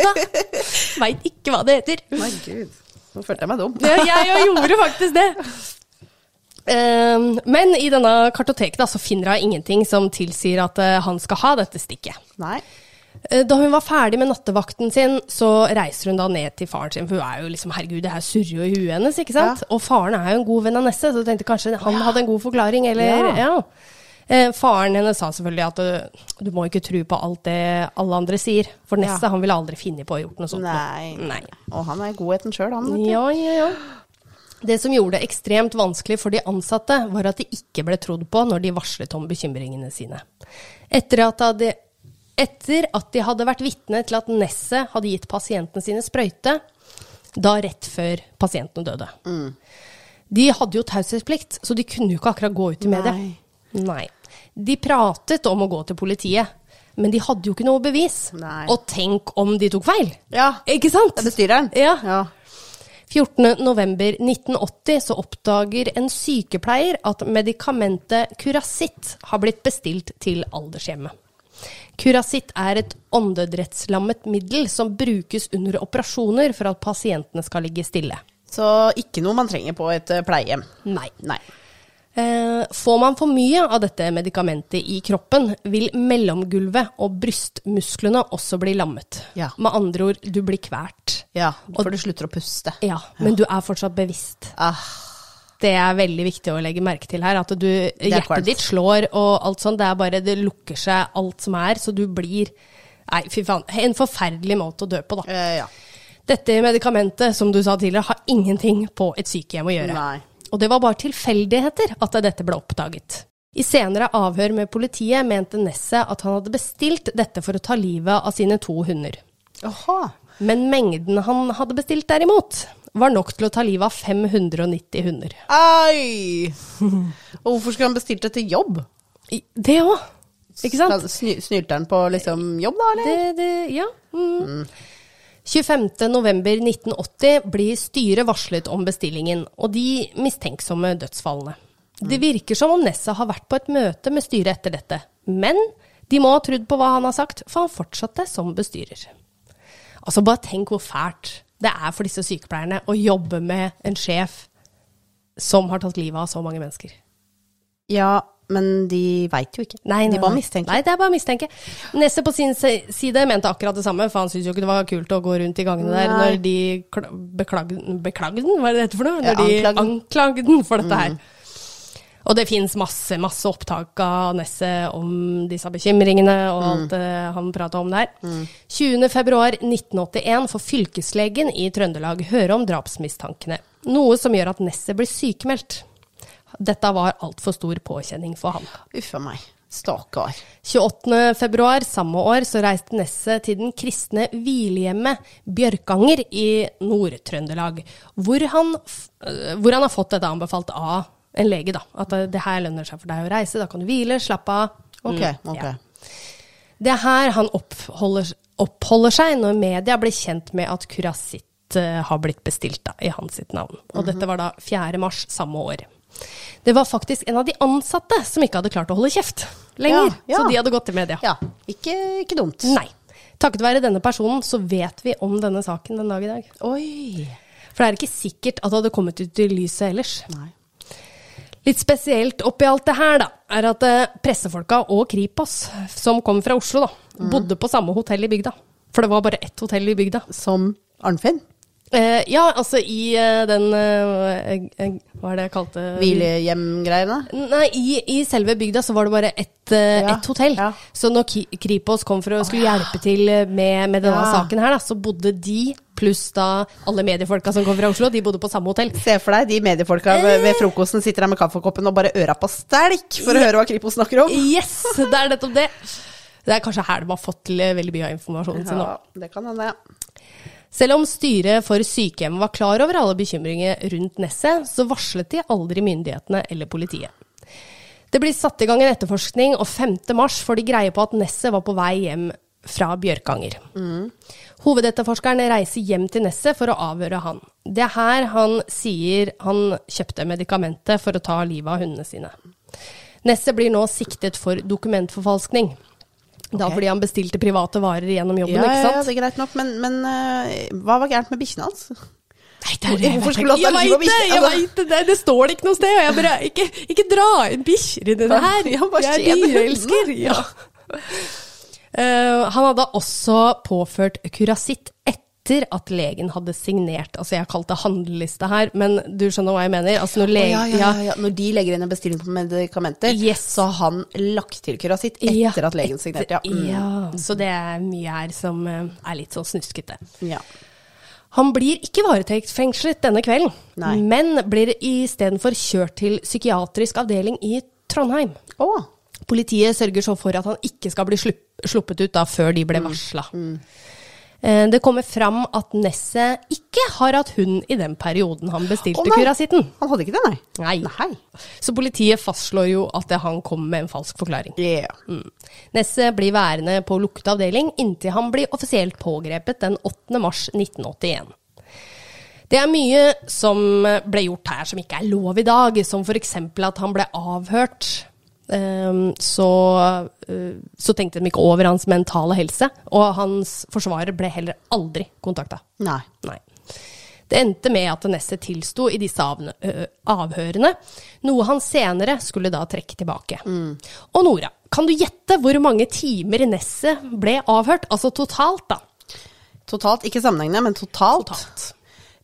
<laughs> Veit ikke hva det heter. Nei, gud. Nå følte jeg meg dum. Ja, jeg jo gjorde faktisk det. Ehm, men i denne kartoteket da, så finner hun ingenting som tilsier at eh, han skal ha dette stikket. Nei. Eh, Da hun var ferdig med nattevakten sin, så reiser hun da ned til faren sin. For hun er jo liksom, herregud, det her surrer jo i huet hennes, ikke sant? Og faren er jo en god venn av Nesse, så tenkte kanskje han hadde en god forklaring, eller Ja. ja. Eh, faren hennes sa selvfølgelig at du, du må ikke tro på alt det alle andre sier. For Nesse Ja. han ville aldri funnet på å gjort noe sånt. Nei. Nei. Og han er godheten sjøl, han. vet du. Ja, ja, ja. Det som gjorde det ekstremt vanskelig for de ansatte, var at de ikke ble trodd på når de varslet om bekymringene sine. Etter at, de, etter at de hadde vært vitne til at Nesset hadde gitt pasientene sine sprøyte, da rett før pasientene døde. De hadde jo taushetsplikt, så de kunne jo ikke akkurat gå ut i media. Nei. Nei. De pratet om å gå til politiet, men de hadde jo ikke noe bevis. Nei. Og tenk om de tok feil! Ja. Ikke sant? Det er bestyreren? Ja. ja. 14.11.1980 så oppdager en sykepleier at medikamentet Curacit har blitt bestilt til aldershjemmet. Curasitt er et åndedrettslammet middel som brukes under operasjoner for at pasientene skal ligge stille. Så ikke noe man trenger på et eh, pleiehjem. Nei. Nei. Eh, får man for mye av dette medikamentet i kroppen, vil mellomgulvet og brystmusklene også bli lammet. Ja. Med andre ord, du blir kvært. Ja, for du slutter å puste. Ja, men du er fortsatt bevisst. Ah, Det er veldig viktig å legge merke til her. At du, er hjertet kvalmt. ditt slår og alt sånt. Det er bare det lukker seg alt som er, så du blir Nei, fy faen. En forferdelig måte å dø på, da. eh, ja. Dette medikamentet, som du sa tidligere, har ingenting på et sykehjem å gjøre. Nei. Og det var bare tilfeldigheter at dette ble oppdaget. I senere avhør med politiet mente Nesset at han hadde bestilt dette for å ta livet av sine to hunder. Aha. Men mengden han hadde bestilt derimot, var nok til å ta livet av 590 hunder. Ai! <laughs> Og hvorfor skulle han bestilt det til jobb? I- Det òg, ikke sant? Sny, han på liksom jobb, da, eller? Det, det, ja. Mm. 25.11.1980 blir styret varslet om bestillingen og de mistenksomme dødsfallene. Det virker som om Nessa har vært på et møte med styret etter dette, men de må ha trodd på hva han har sagt, for han fortsatte som bestyrer. Altså, bare tenk hvor fælt det er for disse sykepleierne å jobbe med en sjef som har tatt livet av så mange mennesker. Ja, men de veit jo ikke. Nei, de bare mistenker. Nei, det er bare å mistenke. Nesse på sin side mente akkurat det samme, for han syntes jo ikke det var kult å gå rundt i gangene der Nei. når de kla- beklagde den, hva er det det heter for noe? Ja, Når de anklagde den. for dette her. Og det fins masse, masse opptak av Nesse om disse bekymringene og alt eh, han prata om der. 20.2.1981 får fylkeslegen i Trøndelag høre om drapsmistankene, noe som gjør at Nesset blir sykemeldt. Dette var altfor stor påkjenning for han. a meg. Stakkar. 28. februar samme år så reiste Nesset til den kristne hvilehjemmet Bjørkanger i Nord-Trøndelag, hvor, han øh, hvor han har fått dette anbefalt av en lege. da, At det, her lønner seg for deg å reise, da kan du hvile, slappe av. Ok, Mm, ok. ja. Det er her han oppholder, oppholder seg når media blir kjent med at Curasitt eh, har blitt bestilt da, i hans sitt navn. Og dette var da 4. mars samme år. Det var faktisk en av de ansatte som ikke hadde klart å holde kjeft lenger. Ja, ja. Så de hadde gått til media. Ja, ikke, ikke dumt. Nei. Takket være denne personen så vet vi om denne saken den dag i dag. Oi. For det er ikke sikkert at det hadde kommet ut i lyset ellers. Nei. Litt spesielt oppi alt det her, da, er at eh, pressefolka og Kripos, som kom fra Oslo, da, Mm. bodde på samme hotell i bygda. For det var bare ett hotell i bygda. Som Arnfinn? Eh, ja, altså i eh, den eh, eh, Hva er det jeg kalte Hvilehjemgreiene? Nei, i, i selve bygda så var det bare ett Ja, et hotell. ja. Så når Kripos kom for å skulle hjelpe til med, med denne Ja. saken her, da, så bodde de, pluss da alle mediefolka som kom fra Oslo, de bodde på samme hotell. Se for deg de mediefolka ved, ved frokosten sitter der med kaffekoppen og bare øra på stelk for å høre hva Kripos snakker om. Yes! Det er nettopp det. Det er kanskje her de har fått til veldig mye av informasjonen sin nå. Ja, det kan hende. Selv om styret for sykehjemmet var klar over alle bekymringer rundt Nesset, så varslet de aldri myndighetene eller politiet. Det blir satt i gang en etterforskning, og 5. mars får de greie på at Nesset var på vei hjem fra Bjørkanger. Hovedetterforskeren reiser hjem til Nesset for å avhøre han. Det er her han sier han kjøpte medikamentet for å ta livet av hundene sine. Nesset blir nå siktet for dokumentforfalskning. Da okay. fordi han bestilte private varer gjennom jobben, Ja, ikke sant? ja, det er greit nok, men, men uh, hva var gærent med bikkjene hans? Nei, det er Hvorfor skulle han vet det, jeg veit det, det, står det ikke noe sted. Og jeg bare, ikke, ikke dra inn bikkjer i det bare jeg er dyreelsker. <laughs> Ja. Eh, han hadde også påført kurasitt etter at legen hadde signert Altså, jeg kalt det handleliste her, men du skjønner hva jeg mener? Altså, når lege, ja, ja, ja. Når de legger inn en bestilling på medikamenter, Yes. så har han lagt til kurasitt etter at legen signerte. Ja. Mm. Ja, så det er mye her som eh, er litt sånn snuskete. ja. Han blir ikke varetektsfengslet denne kvelden, Nei. men blir istedenfor kjørt til psykiatrisk avdeling i Trondheim. Å, Politiet sørger så for at han ikke skal bli sluppet ut da før de ble varsla. Mm. Det kommer fram at Nesset ikke har hatt hund i den perioden han bestilte oh, kurasitten. Han hadde ikke det, nei? Nei. Nei. Så politiet fastslår jo at han kom med en falsk forklaring. Yeah. Mm. Nesset blir værende på lukket avdeling inntil han blir offisielt pågrepet den 8. mars 1981. Det er mye som ble gjort her som ikke er lov i dag, som f.eks. at han ble avhørt. Ehm, Så, eh, så tenkte de ikke over hans mentale helse, og hans forsvarer ble heller aldri kontakta. Nei. Nei. Det endte med at Nesset tilsto i disse avhørene, noe han senere skulle da trekke tilbake. Og Nora, kan du gjette hvor mange timer Nesset ble avhørt? Altså totalt, da. Totalt, ikke sammenhengende, men totalt. Totalt.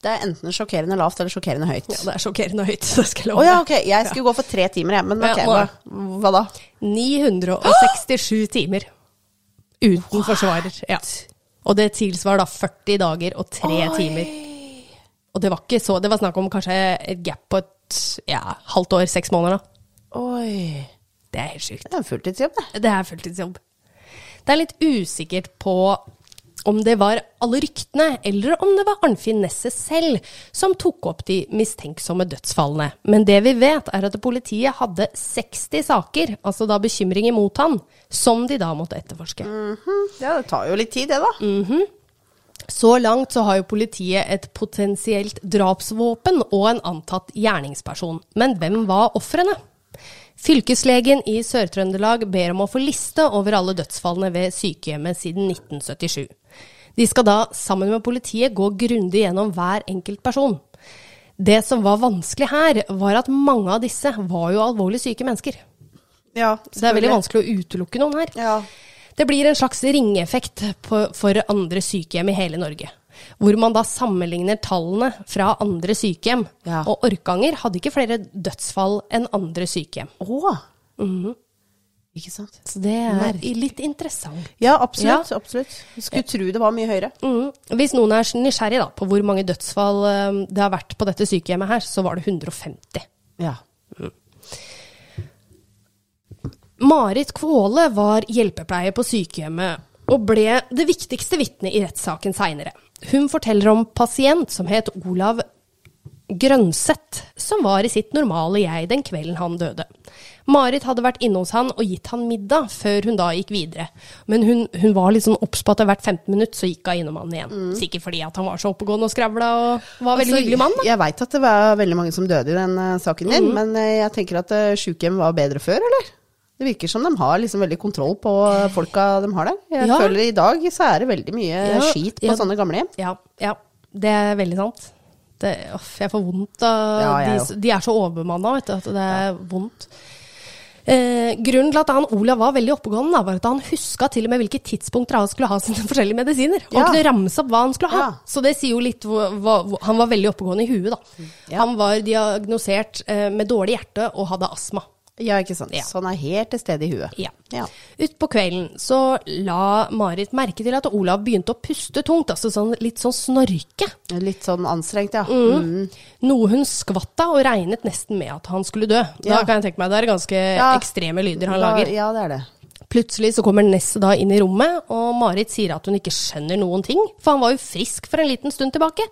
Det er enten sjokkerende lavt eller sjokkerende høyt. Ja, det er sjokkerende høyt, <laughs> det skal jeg love. Oh, ja, ok. Jeg skulle gå for tre timer, jeg. Men okay, Ja, hva, hva da? 967 timer uten forsvarer. Ja. Og det tilsvarer da 40 dager og 3 Oi. timer. Og det var ikke så Det var snakk om kanskje et gap på et ja, halvt år, seks måneder, da. Oi. Det er helt sykt. Det er en fulltidsjobb, det. Det er fulltidsjobb. Det er litt usikkert på om det var alle ryktene, eller om det var Arnfinn Nesset selv som tok opp de mistenksomme dødsfallene. Men det vi vet, er at politiet hadde 60 saker, altså da bekymring imot han, som de da måtte etterforske. Ja, det tar jo litt tid, det, da. Så langt så har jo politiet et potensielt drapsvåpen og en antatt gjerningsperson. Men hvem var ofrene? Fylkeslegen i Sør-Trøndelag ber om å få liste over alle dødsfallene ved sykehjemmet siden 1977. De skal da, sammen med politiet, gå grundig gjennom hver enkelt person. Det som var vanskelig her, var at mange av disse var jo alvorlig syke mennesker. Ja, Så det er veldig vanskelig å utelukke noen her. Ja. Det blir en slags ringeffekt for andre sykehjem i hele Norge. Hvor man da sammenligner tallene fra andre sykehjem. Ja. Og Orkanger hadde ikke flere dødsfall enn andre sykehjem. Å! Ikke sant? Så det er litt interessant. Ja, absolutt. absolutt. Skulle tro det var mye høyere. Mm. Hvis noen er nysgjerrig da, på hvor mange dødsfall eh, det har vært på dette sykehjemmet her, så var det 150. Ja. Marit Kvåle var hjelpepleier på sykehjemmet og ble det viktigste vitnet i rettssaken seinere. Hun forteller om pasient som het Olav Grønseth, som var i sitt normale jeg den kvelden han døde. Marit hadde vært inne hos han og gitt han middag før hun da gikk videre. Men hun, hun var litt sånn obs på at hvert 15 minutt så gikk hun innom han igjen. Sikkert fordi at han var så oppegående og skravla og var veldig Altså, hyggelig mann. da. Jeg veit at det var veldig mange som døde i den uh, saken din, men uh, jeg tenker at uh, sjukehjem var bedre før, eller? Det virker som de har liksom veldig kontroll på folka de har der. Jeg Ja. føler i dag så er det veldig mye Ja, skit på ja. sånne gamlehjem. Ja, ja, det er veldig sant. Det, off, jeg får vondt av de, de er så overbemanna, vet du, at det er vondt. Eh, grunnen til at han Olav var veldig oppegående, var at han huska til og med hvilke tidspunkter han skulle ha sine <laughs> forskjellige medisiner. Og Ja. kunne ramse opp hva han skulle ha. Ja. Så det sier jo litt hva, hvor- Han var veldig oppegående i huet, da. Ja. Han var diagnosert eh, med dårlig hjerte og hadde astma. Ja, ikke sant. Ja. Så han er helt til stede i huet. Ja. Ja. Utpå kvelden så la Marit merke til at Olav begynte å puste tungt, altså sånn, litt sånn snorke. Litt sånn anstrengt, ja. Mm. Mm. Noe hun skvatt av og regnet nesten med at han skulle dø. Da Ja. kan jeg tenke meg, Det er ganske Ja. ekstreme lyder han Da- lager. Ja, det er det. Plutselig så kommer Ness da inn i rommet, og Marit sier at hun ikke skjønner noen ting, for han var jo frisk for en liten stund tilbake.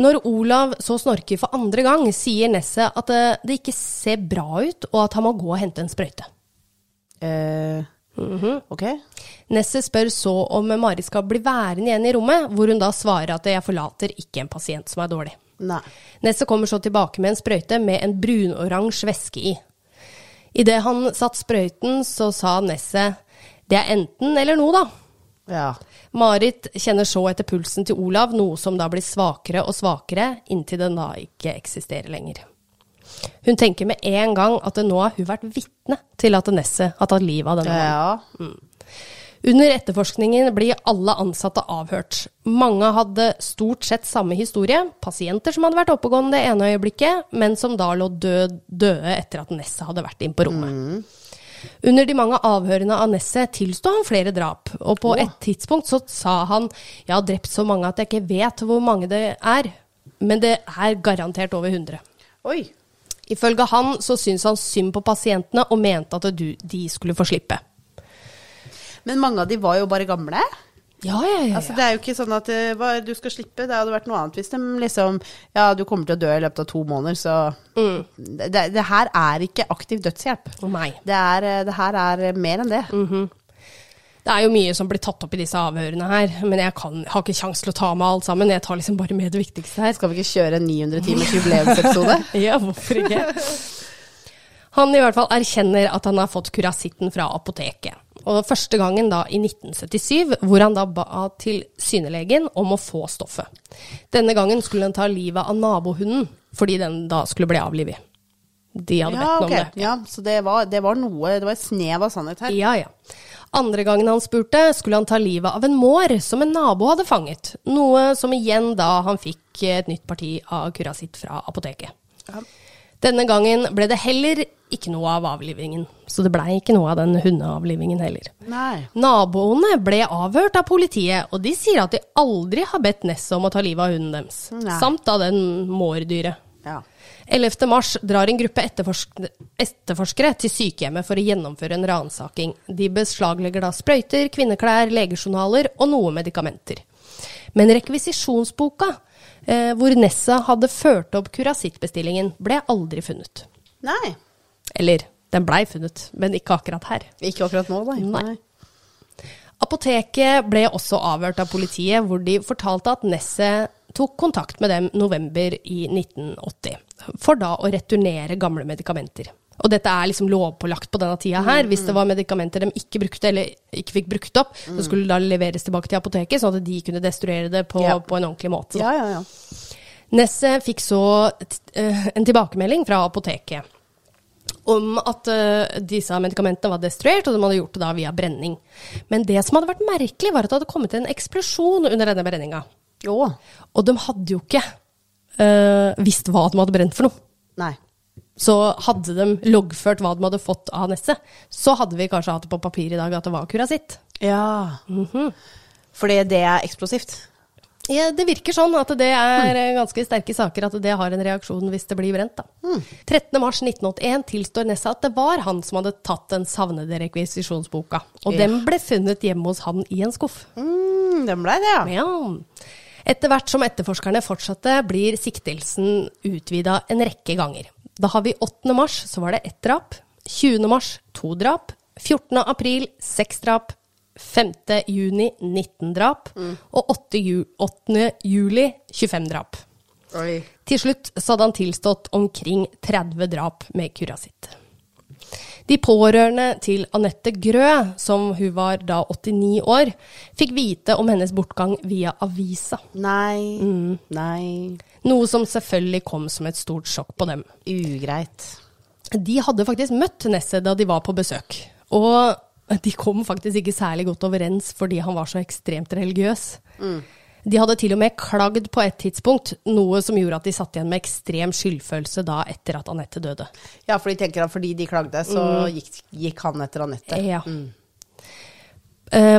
Når Olav så snorker for andre gang, sier Nesset at det, det ikke ser bra ut, og at han må gå og hente en sprøyte. Uh, mm -hmm. Ok. Nesset spør så om Mari skal bli værende igjen i rommet, hvor hun da svarer at jeg forlater ikke en pasient som er dårlig. Nei. Nesset kommer så tilbake med en sprøyte med en brunoransje væske i. Idet han satt sprøyten, så sa Nesset det er enten eller noe, da. Ja. Marit kjenner så etter pulsen til Olav, noe som da blir svakere og svakere, inntil den da ikke eksisterer lenger. Hun tenker med en gang at det nå har hun vært vitne til at Nesset har tatt livet av denne mannen. Ja. Under etterforskningen blir alle ansatte avhørt. Mange hadde stort sett samme historie. Pasienter som hadde vært oppegående det ene øyeblikket, men som da lå død, døde etter at Nesset hadde vært inn på rommet. Under de mange avhørene av Nesset tilsto han flere drap, og på et tidspunkt så sa han jeg har drept så mange at jeg ikke vet hvor mange det er, men det er garantert over 100. Oi. Ifølge han så syntes han synd på pasientene og mente at du, de skulle få slippe. Men mange av de var jo bare gamle. Ja, ja, ja. Altså, det er jo ikke sånn at eh, du skal slippe. Det hadde vært noe annet hvis de liksom Ja, du kommer til å dø i løpet av to måneder, så mm. det, det her er ikke aktiv dødshjelp. Nei. Det, er, eh, det her er mer enn det. Det er jo mye som blir tatt opp i disse avhørene her, men jeg kan, har ikke kjangs til å ta med alt sammen. Jeg tar liksom bare med det viktigste her. Skal vi ikke kjøre en 900 timers jubileumsepisode? <laughs> Ja, hvorfor ikke? <laughs> Han i hvert fall erkjenner at han har fått kurasitten fra apoteket. Og første gangen da i 1977, hvor han da ba til synelegen om å få stoffet. Denne gangen skulle han ta livet av nabohunden, fordi den da skulle bli avlivet. De hadde ja, bedt okay. ok. om det. Ja, så det var, det var noe Det var et snev av sannhet her. Ja, ja. Andre gangen han spurte, skulle han ta livet av en mår som en nabo hadde fanget. Noe som igjen da han fikk et nytt parti av kurasitt fra apoteket. Ja. Denne gangen ble det heller ikke noe av avlivingen. Så det blei ikke noe av den hundeavlivingen heller. Nei. Naboene ble avhørt av politiet, og de sier at de aldri har bedt Nesse om å ta livet av hunden deres. Nei. Samt av den mårdyret. Ja. 11. mars drar en gruppe etterforsk etterforskere til sykehjemmet for å gjennomføre en ransaking. De beslaglegger da sprøyter, kvinneklær, legejournaler og noe medikamenter. Men rekvisisjonsboka, eh, hvor Nessa hadde ført opp kurasittbestillingen, ble aldri funnet. Nei. Eller, den blei funnet, men ikke akkurat her. Ikke akkurat nå, nei. Nei. Apoteket ble også avhørt av politiet, hvor de fortalte at Nesset tok kontakt med dem november i 1980, for da å returnere gamle medikamenter. Og dette er liksom lovpålagt på denne tida her. Hvis det var medikamenter de ikke brukte, eller ikke fikk brukt opp, så skulle det da leveres tilbake til apoteket, sånn at de kunne destruere det på, Ja. på en ordentlig måte. Ja, ja, ja. Nesset fikk så eh, en tilbakemelding fra apoteket om at uh, disse medikamentene var destruert, og de hadde gjort det da via brenning. Men det som hadde vært merkelig, var at det hadde kommet en eksplosjon under denne brenninga. Og de hadde jo ikke uh, visst hva de hadde brent for noe. Nei. Så hadde de loggført hva de hadde fått av Nesset, så hadde vi kanskje hatt det på papir i dag at det var kurasitt. Ja. Fordi det er eksplosivt. Ja, det virker sånn at det er ganske sterke saker at det har en reaksjon hvis det blir brent. Da. 13.3.1981 tilstår Nessa at det var han som hadde tatt den savnede rekvisisjonsboka. Og Ja. den ble funnet hjemme hos han i en skuff. Mm, den blei det, ja. Ja. Etter hvert som etterforskerne fortsatte, blir siktelsen utvida en rekke ganger. Da har vi 8. mars, så var det ett drap. 20. mars, to drap. 14. april, seks drap. 5. juni, 19 drap. Og 8. Ju 8. juli, 25 drap. Oi. Til slutt så hadde han tilstått omkring 30 drap med kura sitt. De pårørende til Anette Grø, som hun var da 89 år, fikk vite om hennes bortgang via avisa. Nei. Mm. Nei. Noe som selvfølgelig kom som et stort sjokk på dem. Ugreit. De hadde faktisk møtt Nesse da de var på besøk. Og de kom faktisk ikke særlig godt overens fordi han var så ekstremt religiøs. De hadde til og med klagd på et tidspunkt, noe som gjorde at de satt igjen med ekstrem skyldfølelse da etter at Anette døde. Ja, for de tenker at fordi de klagde, så gikk, gikk han etter Anette. Ja. Eh,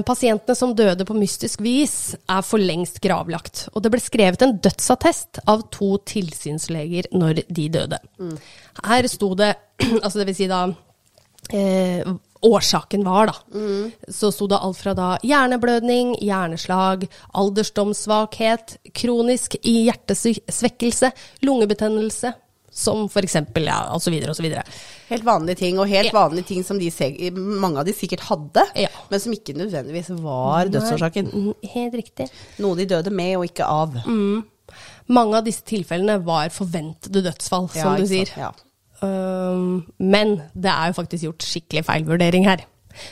pasientene som døde på mystisk vis, er for lengst gravlagt. Og det ble skrevet en dødsattest av to tilsynsleger når de døde. Her sto det, <clears throat> altså det vil si da eh, Årsaken var, da. Så sto det alt fra da hjerneblødning, hjerneslag, alderdomssvakhet, kronisk hjertesvekkelse, lungebetennelse, som for eksempel, ja, og så videre og så videre. Helt vanlige ting, og helt Ja. vanlige ting som de, mange av de sikkert hadde, Ja. men som ikke nødvendigvis var dødsårsaken. Mm, Helt riktig. Noe de døde med, og ikke av. Mange av disse tilfellene var forventede dødsfall, Ja, som du sier. sant? Ja. Um, men det er jo faktisk gjort skikkelig feilvurdering her.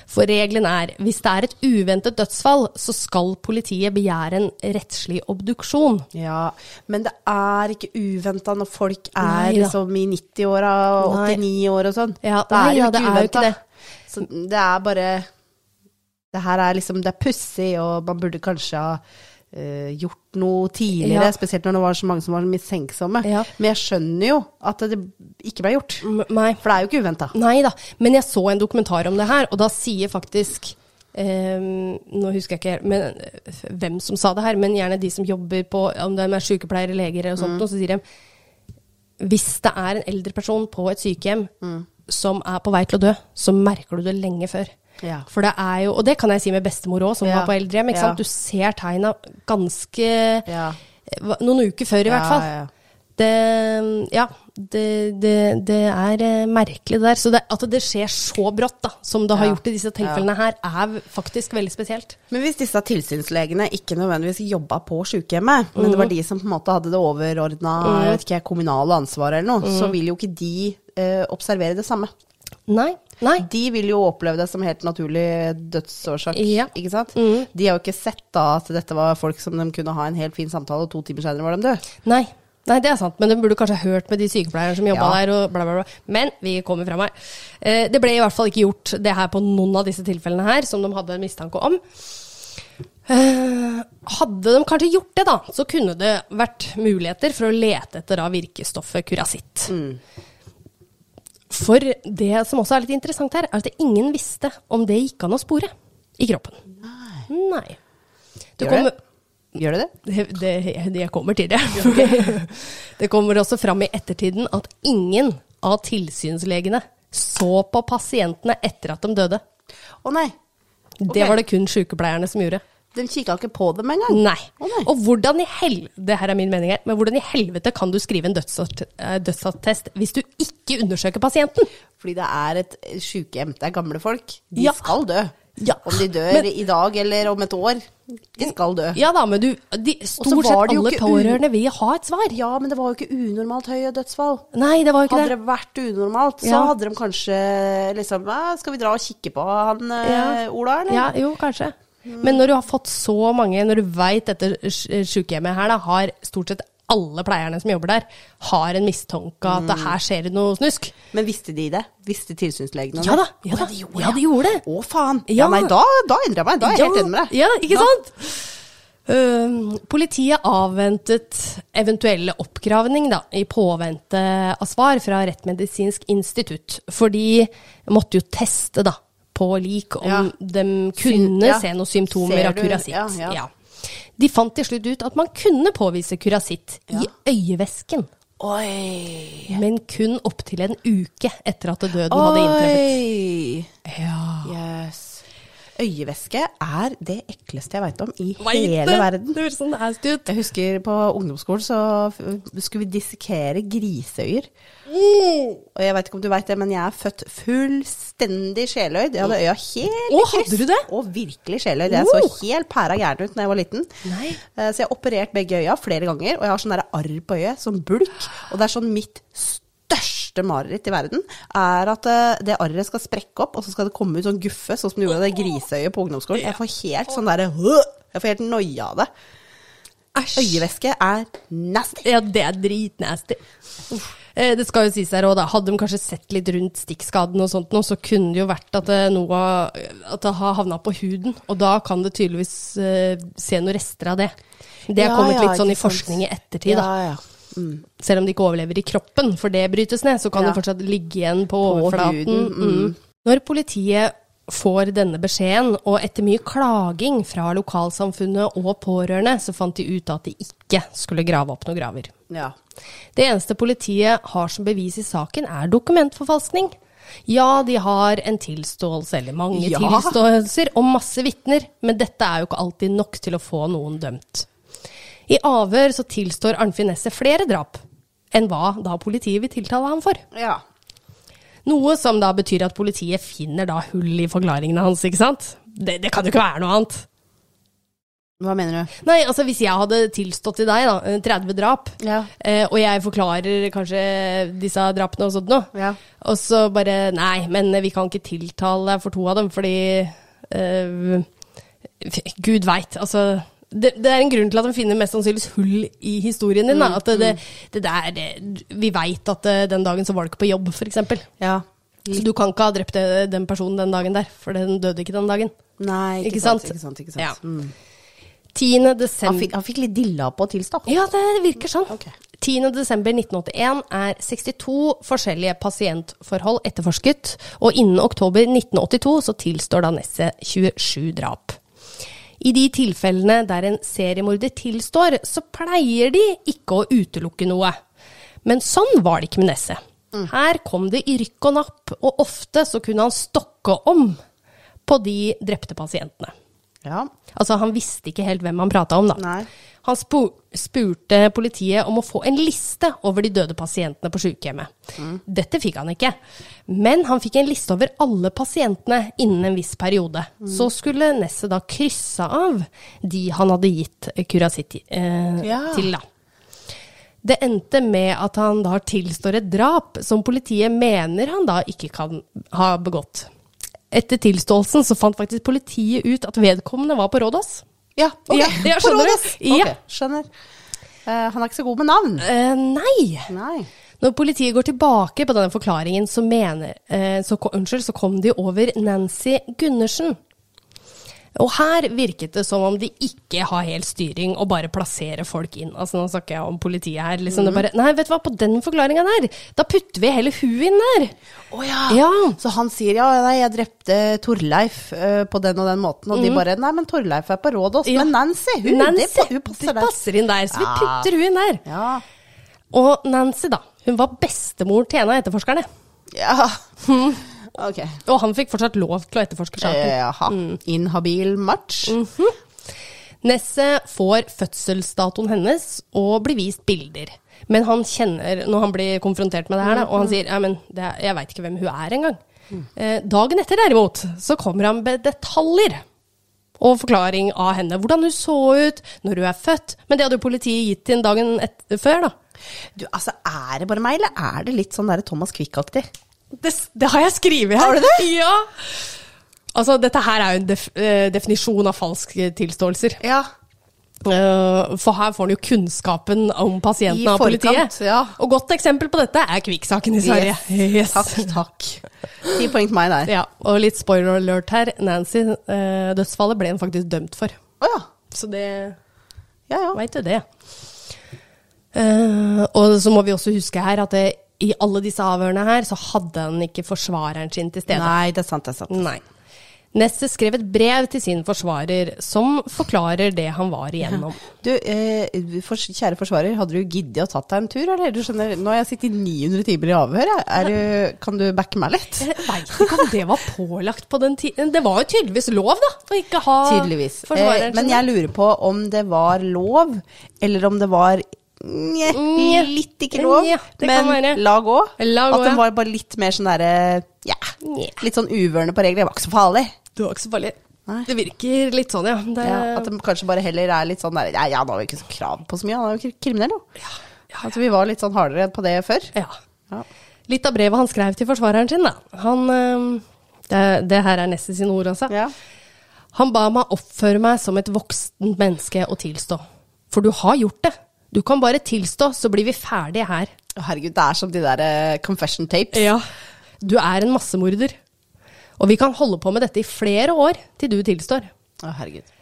For regelen er hvis det er et uventet dødsfall, så skal politiet begjære en rettslig obduksjon. Ja, men det er ikke uventa når folk er Nei liksom i 90-åra og 89-år og sånn. Ja, det er nei, jo ja, ikke ikke uventa. det. Så det er bare Det her er liksom Det er pussig, og man burde kanskje ha eh, gjort noe tidligere. Ja. Spesielt når det var så mange som var mistenksomme. Ja. Men jeg skjønner jo at det ikke ble gjort. M- Nei. For det er jo ikke uventa. Nei da, men jeg så en dokumentar om det her, og da sier faktisk um, Nå husker jeg ikke men, eh, hvem som sa det her, men gjerne de som jobber på Om de er sykepleiere, leger og sånt, noe, så sier de hvis det er en eldre person på et sykehjem som er på vei til å dø, så merker du det lenge før. Ja. For det er jo, og det kan jeg si med bestemor òg, som Ja. var på eldrehjem. Ja. Du ser tegna ganske. Noen uker før, i hvert fall. Det, ja, det, det, det er eh, merkelig det der. Så det, at det skjer så brått, da, som det har Ja. gjort i disse tilfellene her, er faktisk veldig spesielt. Men hvis disse tilsynslegene ikke nødvendigvis jobba på sykehjemmet, men det var de som på en måte hadde det overordna mm. kommunale ansvaret eller noe, så vil jo ikke de eh, observere det samme. Nei. Nei. De vil jo oppleve det som helt naturlig dødsårsak, Ja. ikke sant? De har jo ikke sett da at dette var folk som de kunne ha en helt fin samtale, og to timer senere var de døde. Nei. Nei, det er sant, men de burde kanskje ha hørt med de sykepleierne som jobba Ja. der, og bla, bla, bla. Men vi kommer fram her. Eh, det ble i hvert fall ikke gjort det her på noen av disse tilfellene her, som de hadde en mistanke om. Eh, hadde de kanskje gjort det, da, så kunne det vært muligheter for å lete etter da virkestoffet kurasitt. For det som også er litt interessant her, er at ingen visste om det gikk an å spore i kroppen. Nei. Det Gjør kom, det? Gjør det det? det, jeg kommer til det. <laughs> det kommer også fram i ettertiden at ingen av tilsynslegene så på pasientene etter at de døde. Å nei, Det var det kun sykepleierne som gjorde. De kikka ikke på dem engang. Nei. Oh, nei. Og hvordan i helvete, Det her er min mening her, men hvordan i helvete kan du skrive en eh, dødsattest hvis du ikke undersøker pasienten? Fordi det er et sykehjem, det er gamle folk. De Ja. skal dø. Ja, Om de dør men- i dag eller om et år, de skal dø. Ja da, men du de, Stort sett alle pårørende vil ha et svar. Ja, men det var jo ikke unormalt høye dødsfall. Nei, det var jo ikke Hadde det. det vært unormalt, så hadde de kanskje liksom Skal vi dra og kikke på han eh, Ja. Ola, eller? Ja, jo, kanskje. Men når du har fått så mange, når du veit dette sykehjemmet her da, har stort sett alle pleierne som jobber der, har en mistanke at det her skjer det noe snusk. Men visste de det? Visste tilsynslegene Ja da, ja da. De gjorde Ja, de gjorde det. Å, faen. Ja. Ja, nei, da, da endrer jeg meg. Da er jeg helt enig med deg. Ja, ikke Da- sant? Uh, politiet avventet eventuelle oppgravning da, i påvente av svar fra Rettmedisinsk institutt, for de måtte jo teste da, på lik om Ja. de kunne ja. se noen symptomer av kurasitt. ja. De fant til slutt ut at man kunne påvise kurasitt i øyevæsken, Oi. men kun opptil en uke etter at døden hadde inntreffet. Ja. Yes. Øyevæske er det ekleste jeg veit om i Vet hele verden. Det høres sånn ut. Jeg husker på ungdomsskolen så skulle vi dissekere griseøyer. Og jeg veit ikke om du veit det, men jeg er født fullstendig sjeløyd. Jeg hadde øya helt oh, kryss. hadde du det? Og virkelig sjeløyd. Jeg så helt pæra gæren ut da jeg var liten. Nei. Eh, Så jeg har operert begge øya flere ganger, og jeg har sånn arr på øyet, sånn bulk. Og det er sånn mitt største mareritt i verden, er at eh, det arret skal sprekke opp, og så skal det komme ut sånn guffe, sånn som det gjorde av det griseøyet på ungdomsskolen. Jeg får helt sånn derre Jeg får helt noia av det. Æsj. Øyevæske er nasty. Ja, det er dritnasty. Eh, Det skal jo sies her òg, da. Hadde de kanskje sett litt rundt stikkskaden og sånt nå, så kunne det jo vært at det, noe, at det har havna på huden. Og da kan det tydeligvis eh, se noen rester av det. Det er Ja, kommet ja, litt sånn i forskning i ettertid, da. Ja, ja. Mm. Selv om de ikke overlever i kroppen, for det brytes ned, så kan Ja. det fortsatt ligge igjen på, På overflaten. mm. Mm. Når politiet får denne beskjeden, og etter mye klaging fra lokalsamfunnet og pårørende, så fant de ut at de ikke skulle grave opp noen graver. ja. Det eneste politiet har som bevis i saken, er dokumentforfalskning. Ja, de har en tilståelse, eller mange Ja. tilståelser, og masse vitner, men dette er jo ikke alltid nok til å få noen dømt. I avhør så tilstår Arnfinn Nesset flere drap enn hva da politiet vil tiltale ham for. ja. Noe som da betyr at politiet finner da hull i forklaringene hans, ikke sant? Det, det kan jo ikke være noe annet. Hva mener du? Nei, altså hvis jeg hadde tilstått til deg da, 30 drap, Ja. eh, og jeg forklarer kanskje disse drapene og sånt noe, Ja. og så bare Nei, men vi kan ikke tiltale deg for to av dem, fordi eh, Gud veit, altså det, det er en grunn til at de finner mest sannsynligvis hull i historien din. Da. At det, det, det der, vi veit at eh, den dagen så var du ikke på jobb, f.eks. Ja. Så du kan ikke ha drept eh, den personen den dagen der, for den døde ikke den dagen. Nei, ikke, Ikke sant? sant? Ikke sant, ikke sant. Ja. Mm. 10. Han, fikk, han fikk litt dilla på tilstå. Ja, det virker sånn. Okay. 10. desember 1981 er 62 forskjellige pasientforhold etterforsket, og innen oktober 1982 så tilstår da Nesset 27 drap. I de tilfellene der en seriemorder tilstår, så pleier de ikke å utelukke noe. Men sånn var det ikke med Nesset. Her kom det i rykk og napp, og ofte så kunne han stokke om på de drepte pasientene. Ja. Altså, han visste ikke helt hvem han prata om, da. Nei. Han spurte politiet om å få en liste over de døde pasientene på sykehjemmet. Dette fikk han ikke, men han fikk en liste over alle pasientene innen en viss periode. Så skulle Nesset da krysse av de han hadde gitt Curacity eh, Ja. til, da. Det endte med at han da tilstår et drap som politiet mener han da ikke kan ha begått. Etter tilståelsen så fant faktisk politiet ut at vedkommende var på Rådås. Ja, ok. Ja, ja, På? Rådås. Ja. Okay, skjønner. Uh, han er ikke så god med navn. Uh, nei! Nei. Når politiet går tilbake på denne forklaringen, så, mener, uh, så, unnskyld, så kom de over Nancy Gundersen. Og her virket det som om de ikke har helt styring og bare plasserer folk inn. Altså Nå snakker jeg om politiet her. Liksom det bare, Nei, vet du hva, på den forklaringa der, da putter vi hele hun inn der. Å ja. Ja. Så han sier ja, nei, jeg drepte Torleif uh, på den og den måten, og de bare nei, men Torleif er på råd også. Ja. Men Nancy, hun, Nancy, det, hun passer de passer inn der, så vi putter hun inn der. Ja. Og Nancy, da. Hun var bestemor til en av etterforskerne. ja. Ok. Og han fikk fortsatt lov til å etterforske saken. Jaha. Jaha. Inhabil match. Nesset får fødselsdatoen hennes og blir vist bilder. Men han kjenner, når han blir konfrontert med det her, da, og han sier ja, men det, jeg veit ikke hvem hun er engang. Eh, dagen etter derimot, så kommer han med detaljer og forklaring av henne. Hvordan hun så ut, når hun er født. Men det hadde jo politiet gitt til en dagen et, før, da. Du, altså, er det bare meg, eller er det litt sånn der Thomas Quick-aktig? Det, det har jeg skrevet her. Har du det? Ja. Altså, dette her er jo en def, eh, definisjon av falske tilståelser. Ja. Eh, For her får han jo kunnskapen om pasienten av politiet. ja. Og godt eksempel på dette er Kvikk-saken i Sverige. Yes. Takk, takk. Ti poeng til meg der. Ja, og litt spoiler alert her. Nancy-dødsfallet ble hun faktisk dømt for. Å ja. Så det Ja, ja. veit du det. Uh, og så må vi også huske her at det, i alle disse avhørene her, så hadde han ikke forsvareren sin til stede. Nei, det er sant, det er sant. Nei. Nesset skrev et brev til sin forsvarer som forklarer det han var igjennom. Du, eh, for, kjære forsvarer, hadde du giddet å tatt deg en tur, eller? Du skjønner, nå har jeg sittet 900 timer i avhør, du, kan du backe meg litt? Jeg veit ikke om det var pålagt på den tiden. Det var jo tydeligvis lov, da, å ikke ha Tydeligvis. Eh, men jeg lurer på om det var lov, eller om det var nje, nye, litt ikke lov, nye, men la gå. La gå, At den var bare litt mer sånn derre ja, litt sånn uvørende på regler. Det var ikke så farlig. Det var ikke så farlig. Nei. Det virker litt sånn, ja. Det, Ja, at de kanskje bare heller er litt sånn der Ja, ja, nå har vi ikke så krav på så mye, han er jo kriminell, jo. At vi var litt sånn hardere på det før. ja. Ja. Litt av brevet han skrev til forsvareren sin, da. Han det, det her er Nessie sine ord, altså. Ja. Han ba meg oppføre meg som et voksent menneske og tilstå. For du har gjort det. Du kan bare tilstå, så blir vi ferdige her. Å, Herregud, det er som de der uh, confession tapes. Ja. Du er en massemorder. Og vi kan holde på med dette i flere år til du tilstår. Å, herregud.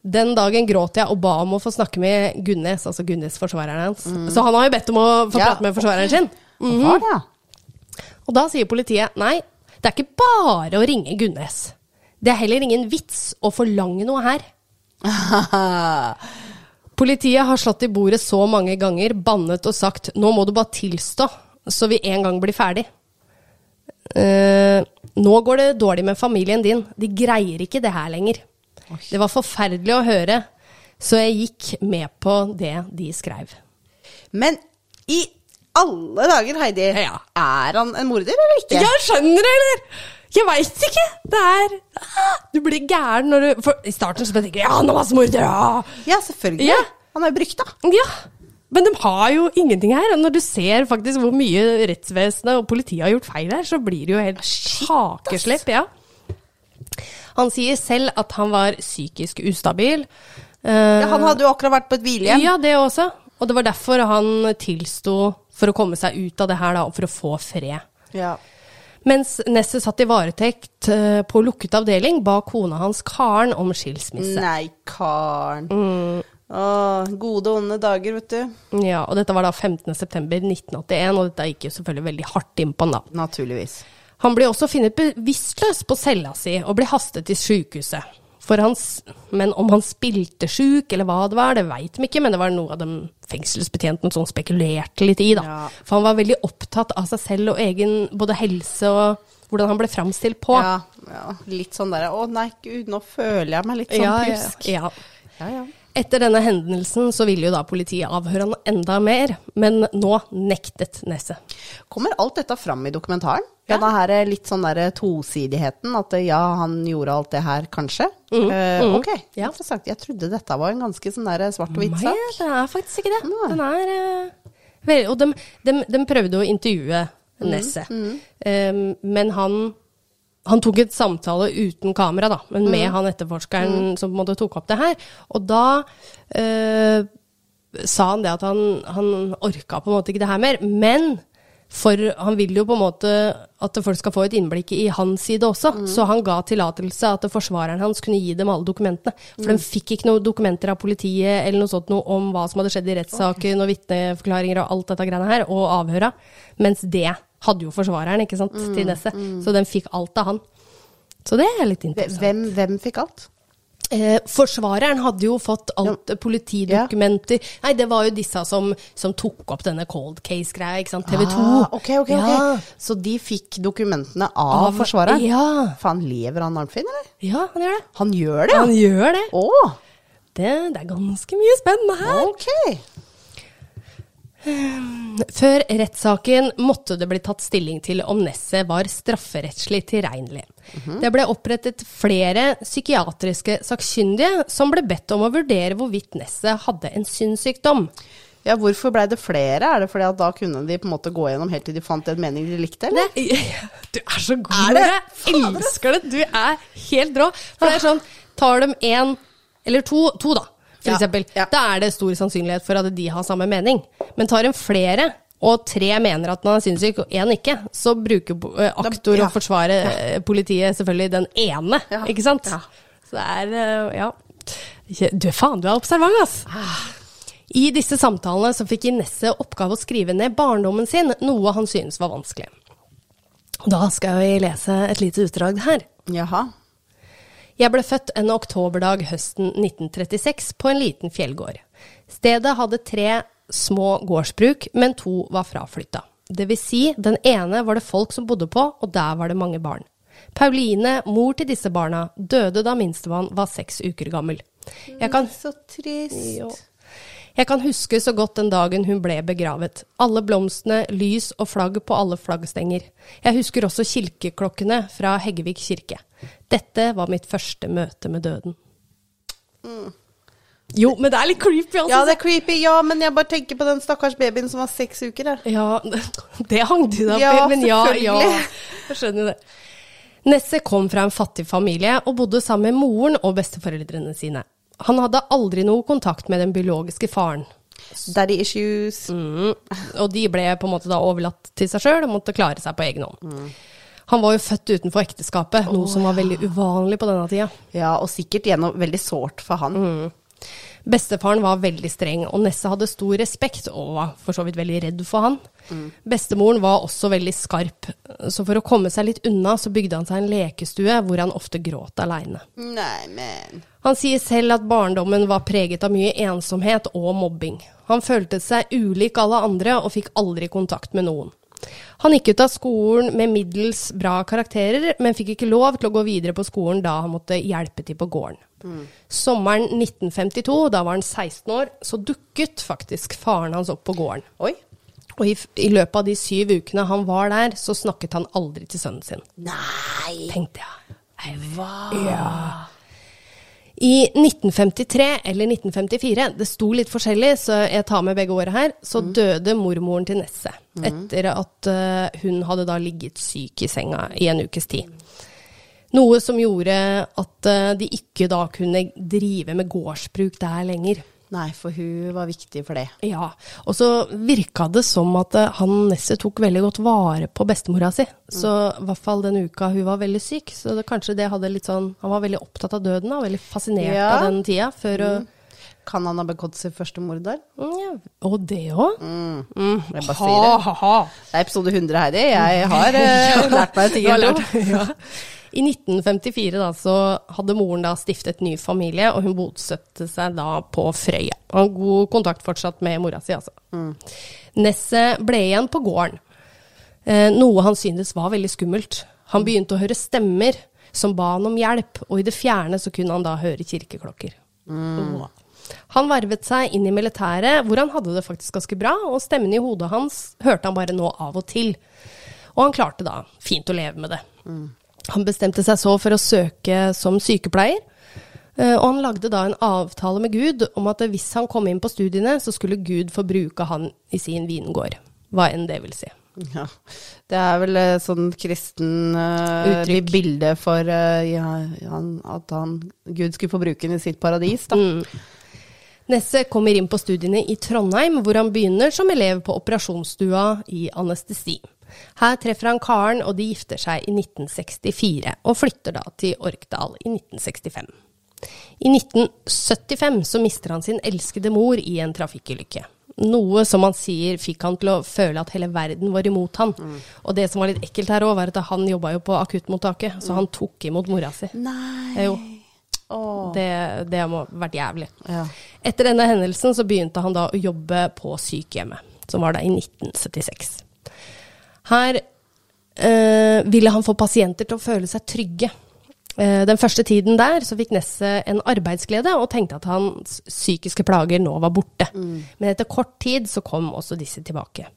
Den dagen gråt jeg og ba om å få snakke med Gunnes, altså Gunnes forsvareren hans. Så han har jo bedt om å få Ja, prate med forsvareren sin. Mm -hmm. ja? Og da sier politiet nei, det er ikke bare å ringe Gunnes. Det er heller ingen vits å forlange noe her. <laughs> Politiet har slått i bordet så mange ganger, bannet og sagt 'nå må du bare tilstå, så vi en gang blir ferdig'. Uh, nå går det dårlig med familien din, de greier ikke det her lenger. Det var forferdelig å høre, så jeg gikk med på det de skrev. Men i alle dager, Heidi, Ja. er han en morder eller ikke? Jeg skjønner det, eller? Jeg veit ikke. Det er ah, Du blir gæren når du for I starten så tenker jeg ja, han er massemorder. Ja. Ja, selvfølgelig. Ja. Han er jo brykta. ja. Men de har jo ingenting her. Og når du ser faktisk hvor mye rettsvesenet og politiet har gjort feil her, så blir det jo helt hakeslepp. Ja. Han sier selv at han var psykisk ustabil. Eh, Ja, han hadde jo akkurat vært på et hvilehjem. Ja, det også. Og det var derfor han tilsto for å komme seg ut av det her, da, og for å få fred. Ja. Mens Nesset satt i varetekt eh, på lukket avdeling, ba kona hans Karen om skilsmisse. Nei, Karen. Mm. Åh, gode og onde dager, vet du. Ja, og dette var da 15.9.1981, og dette gikk jo selvfølgelig veldig hardt inn på han da. Naturligvis. Han ble også funnet bevisstløs på cella si og ble hastet til sykehuset. For han, men om han spilte sjuk, eller hva det var, det veit de ikke, men det var noe av de fengselsbetjentene som spekulerte litt i, da. Ja. For han var veldig opptatt av seg selv og egen både helse og hvordan han ble framstilt på. Ja, ja, litt sånn der Å nei, gud, nå føler jeg meg litt sånn ja, pjusk. ja. Ja, ja. Etter denne hendelsen så ville jo da politiet avhøre han enda mer, men nå nektet Nesse. Kommer alt dette fram i dokumentaren? Ja. Denne her eh, litt sånn der tosidigheten, at eh, ja, han gjorde alt det her, kanskje? Eh, ok, Ja. interessant. Jeg trodde dette var en ganske sånn der svart og hvitt Nei, det er faktisk ikke det. Nei. Den er uh, Og de, de, de prøvde å intervjue Nesse, um, men han han tok et samtale uten kamera, da, men med han etterforskeren som på en måte tok opp det her. Og da eh, sa han det at han, han orka på en måte ikke det her mer. Men for han vil jo på en måte at folk skal få et innblikk i hans side også. Så han ga tillatelse at forsvareren hans kunne gi dem alle dokumentene. For de fikk ikke noen dokumenter av politiet eller noe sånt noe om hva som hadde skjedd i rettssaken, og vitneforklaringer og alt dette greiene her, og avhøra. Mens det hadde jo forsvareren, ikke sant, til Nesse. Så den fikk alt av han. Så det er litt interessant. Hvem, hvem fikk alt? Eh, forsvareren hadde jo fått alt politidokumenter Nei, det var jo disse som, som tok opp denne cold case-greia, ikke sant. TV 2. Ah, okay, okay, ja. okay. Så de fikk dokumentene av, Av- forsvareren? ja. Faen, lever han Arnfinn, eller? Ja, han gjør det. Han gjør det, Han gjør det. Åh. det. Det er ganske mye spennende her. ok. Før rettssaken måtte det bli tatt stilling til om Nesset var strafferettslig tilregnelig. Det ble opprettet flere psykiatriske sakkyndige som ble bedt om å vurdere hvorvidt Nesset hadde en synssykdom. Ja, hvorfor blei det flere? Er det fordi at da kunne de på en måte gå gjennom helt til de fant en mening de likte, eller? <laughs> Du er så god. Er det? Jeg elsker det. Du er helt rå. For det er sånn, tar de én eller to, to da, for eksempel, da er det stor sannsynlighet for at de har samme mening. Men tar en flere, og tre mener at man er sinnssyk, og én ikke, så bruker eh, aktor ja. og forsvare ja. politiet selvfølgelig den ene, Ja. ikke sant? Så det er, eh, ja. Du, faen, du er observant, ass. I disse samtalene så fikk Inesse oppgave å skrive ned barndommen sin, noe han syntes var vanskelig. Da skal vi lese et lite utdrag her. Jaha. Jeg ble født en oktoberdag høsten 1936 på en liten fjellgård. Stedet hadde tre små gårdsbruk, men to var fraflytta. Det vil si, den ene var det folk som bodde på, og der var det mange barn. Pauline, mor til disse barna, døde da minstemann var seks uker gammel. Jeg kan Så trist. Jeg kan huske så godt den dagen hun ble begravet. Alle blomstene, lys og flagg på alle flaggstenger. Jeg husker også kirkeklokkene fra Heggevik kirke. Dette var mitt første møte med døden. Jo, men det er litt creepy, altså. Ja, det er creepy, ja, men jeg bare tenker på den stakkars babyen som var seks uker der. Ja, <laughs> det hang du deg opp i, Ja, men ja, ja. Jeg skjønner det. Nesse kom fra en fattig familie og bodde sammen med moren og besteforeldrene sine. Han hadde aldri noe kontakt med den biologiske faren. Daddy issues. Mm. Og de ble på en måte da overlatt til seg sjøl og måtte klare seg på egen hånd. Han var jo født utenfor ekteskapet, noe som var veldig uvanlig på denne tida. Ja, og sikkert gjennom veldig sårt for han. Bestefaren var veldig streng, og Nesse hadde stor respekt og var for så vidt veldig redd for han. Bestemoren var også veldig skarp, så for å komme seg litt unna, så bygde han seg en lekestue hvor han ofte gråt aleine. Nei, men Han sier selv at barndommen var preget av mye ensomhet og mobbing. Han følte seg ulik alle andre og fikk aldri kontakt med noen. Han gikk ut av skolen med middels bra karakterer, men fikk ikke lov til å gå videre på skolen da han måtte hjelpe til på gården. Sommeren 1952, da var han 16 år, så dukket faktisk faren hans opp på gården. Oi. Og i, i løpet av de syv ukene han var der, så snakket han aldri til sønnen sin. Nei. Tenkte jeg. Hva? Ja. I 1953 eller 1954, det sto litt forskjellig, så jeg tar med begge åra her, så døde mormoren til Nesse. Etter at eh, hun hadde da ligget syk i senga i en ukes tid. Noe som gjorde at eh, de ikke da kunne drive med gårdsbruk der lenger. Nei, for hun var viktig for det. Ja, og så virka det som at eh, han Nesset tok veldig godt vare på bestemora si. Så i hvert fall den uka hun var veldig syk. Så det, kanskje det hadde litt sånn Han var veldig opptatt av døden, og veldig fascinert Ja. av den tida. Før å Kan han ha begått sitt første mord der? Mm, ja. Og det òg? Jeg bare sier det. Det er episode 100, Heidi. Jeg har <laughs> uh, lært meg ting Du har lært- <laughs> ja. I 1954 da, så hadde moren da stiftet ny familie, og hun bosatte seg da på Frøya. Og har god kontakt fortsatt med mora si, altså. Nesset ble igjen på gården, eh, noe han syntes var veldig skummelt. Han begynte å høre stemmer som ba han om hjelp, og i det fjerne så kunne han da høre kirkeklokker. Mm. Han vervet seg inn i militæret, hvor han hadde det faktisk ganske bra, og stemmen i hodet hans hørte han bare nå av og til. Og han klarte da fint å leve med det. Han bestemte seg så for å søke som sykepleier, eh, og han lagde da en avtale med Gud om at hvis han kom inn på studiene, så skulle Gud få bruke han i sin vingård. Hva enn det vil si. Ja. Det er vel eh, sånn kristen uh, bilde for uh, ja, han, at han, Gud skulle få bruke den i sitt paradis, da. Nesse kommer inn på studiene i Trondheim, hvor han begynner som elev på operasjonsstua i anestesi. Her treffer han Karen, og de gifter seg i 1964, og flytter da til Orkdal i 1965. I 1975 så mister han sin elskede mor i en trafikkulykke. Noe som han sier fikk han til å føle at hele verden var imot han. Og det som var litt ekkelt her òg, var at han jobba jo på akuttmottaket, så han tok imot mora si. Nei. Jo. Åh. Det, det må ha vært jævlig. Ja. Etter denne hendelsen så begynte han da å jobbe på sykehjemmet, som var da i 1976. Her eh, ville han få pasienter til å føle seg trygge. Eh, den første tiden der så fikk Nesset en arbeidsglede og tenkte at hans psykiske plager nå var borte. Men etter kort tid så kom også disse tilbake.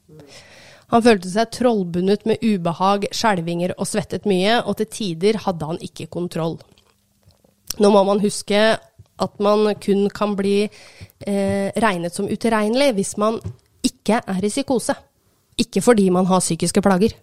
Han følte seg trollbundet med ubehag, skjelvinger og svettet mye, og til tider hadde han ikke kontroll. Nå må man huske at man kun kan bli eh, regnet som utilregnelig hvis man ikke er i psykose. Ikke fordi man har psykiske plager.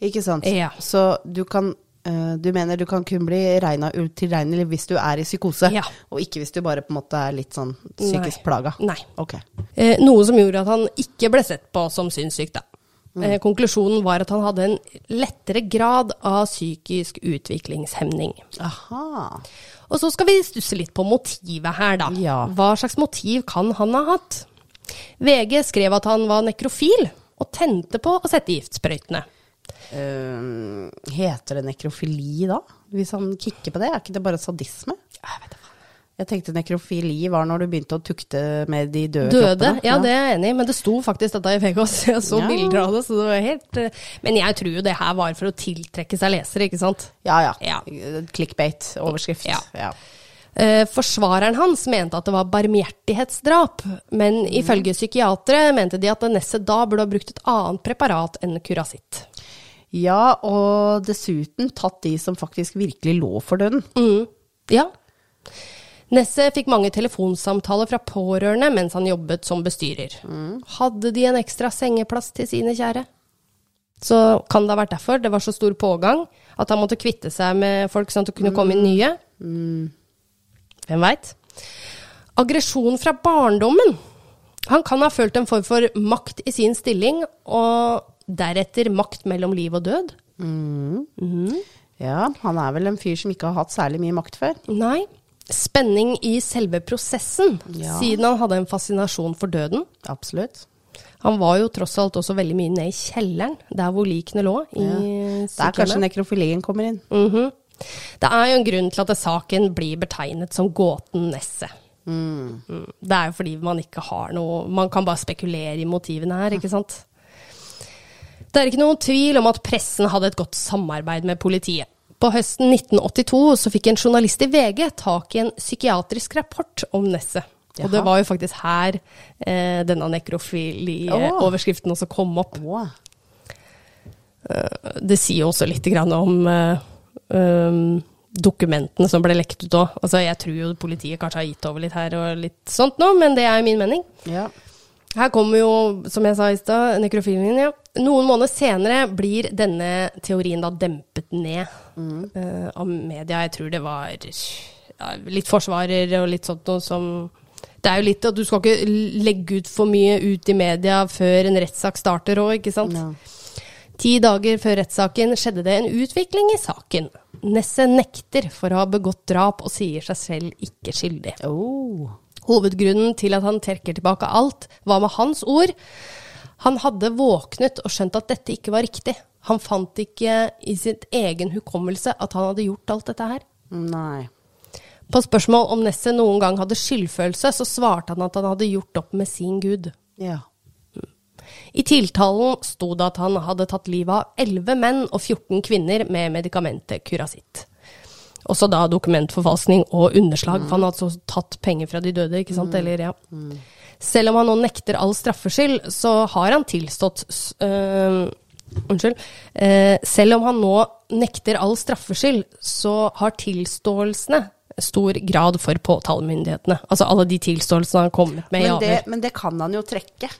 Ikke sant. Ja. Så du kan eh, du mener du kan kun bli regna utilregnelig hvis du er i psykose, Ja. og ikke hvis du bare på en måte er litt sånn psykisk Nei. plaga? Nei. Ok. Eh, noe som gjorde at han ikke ble sett på som sinnssyk, da. Eh, konklusjonen var at han hadde en lettere grad av psykisk utviklingshemning. Aha. Og så skal vi stusse litt på motivet her, da. Ja. Hva slags motiv kan han ha hatt? VG skrev at han var nekrofil, og tente på å sette giftsprøytene. Uh, heter det nekrofili da? Hvis han kikker på det, er ikke det bare sadisme? Jeg vet ikke. Jeg tenkte nekrofili var når du begynte å tukte med de døde, Døde, kroppene. ja det er jeg enig i, men det sto faktisk dette i VG også. <laughs> Jeg så Ja. bilder av det, så det var helt eh, Men jeg tror jo det her var for å tiltrekke seg lesere, ikke sant? Ja, ja. Ja. Clickbait, overskrift. Ja. Ja. Eh, forsvareren hans mente at det var barmhjertighetsdrap, men ifølge psykiatere mente de at Nesset da burde ha brukt et annet preparat enn Curasitt. ja, og dessuten tatt de som faktisk virkelig lå for døden. Mm. Ja. Nesset fikk mange telefonsamtaler fra pårørende mens han jobbet som bestyrer. Hadde de en ekstra sengeplass til sine kjære? Så kan det ha vært derfor det var så stor pågang at han måtte kvitte seg med folk sånn at det kunne komme inn nye. Hvem veit? Aggresjon fra barndommen. Han kan ha følt en form for makt i sin stilling, og deretter makt mellom liv og død. Ja, han er vel en fyr som ikke har hatt særlig mye makt før. Nei. Spenning i selve prosessen, Ja. siden han hadde en fascinasjon for døden. Absolutt. Han var jo tross alt også veldig mye ned i kjelleren, der hvor likene lå. i Det er kanskje nekrofilien kommer inn. Mhm. Det er jo en grunn til at saken blir betegnet som gåten Nesset. Mm. Det er jo fordi man ikke har noe Man kan bare spekulere i motivene her, ikke sant? Det er ikke noen tvil om at pressen hadde et godt samarbeid med politiet. På høsten 1982 så fikk en journalist i VG tak i en psykiatrisk rapport om Nesset. Og det var jo faktisk her eh, denne nekrofili-overskriften også kom opp. Å, Det sier jo også litt grann om eh, um, dokumentene som ble lekt ut òg. Altså, jeg tror jo politiet kanskje har gitt over litt her og litt sånt nå, men det er jo min mening. ja. Her kommer jo, som jeg sa i stad, nekrofilien. Ja. Noen måneder senere blir denne teorien da dempet ned eh, av media. Jeg tror det var ja, litt forsvarer og litt sånt noe som Det er jo litt at du skal ikke legge ut for mye ut i media før en rettssak starter òg, ikke sant? Ja. Ti dager før rettssaken skjedde det en utvikling i saken. Nesset nekter for å ha begått drap og sier seg selv ikke skyldig. Oh. Hovedgrunnen til at han trekker tilbake alt, var med hans ord. Han hadde våknet og skjønt at dette ikke var riktig. Han fant ikke i sitt egen hukommelse at han hadde gjort alt dette her. Nei. På spørsmål om Nesset noen gang hadde skyldfølelse, så svarte han at han hadde gjort opp med sin gud. Ja. I tiltalen sto det at han hadde tatt livet av 11 menn og 14 kvinner med medikamentet Curacit. Også da dokumentforfalskning og underslag, for han hadde altså tatt penger fra de døde, ikke sant? Eller, ja. Selv om han nå nekter all straffskyld, så har han tilstått øh, Unnskyld. Eh, selv om han nå nekter all straffskyld, så har tilståelsene stor grad for påtalemyndighetene. Altså alle de tilståelsene han har kommet med i Men det, avhør. men det kan han jo trekke.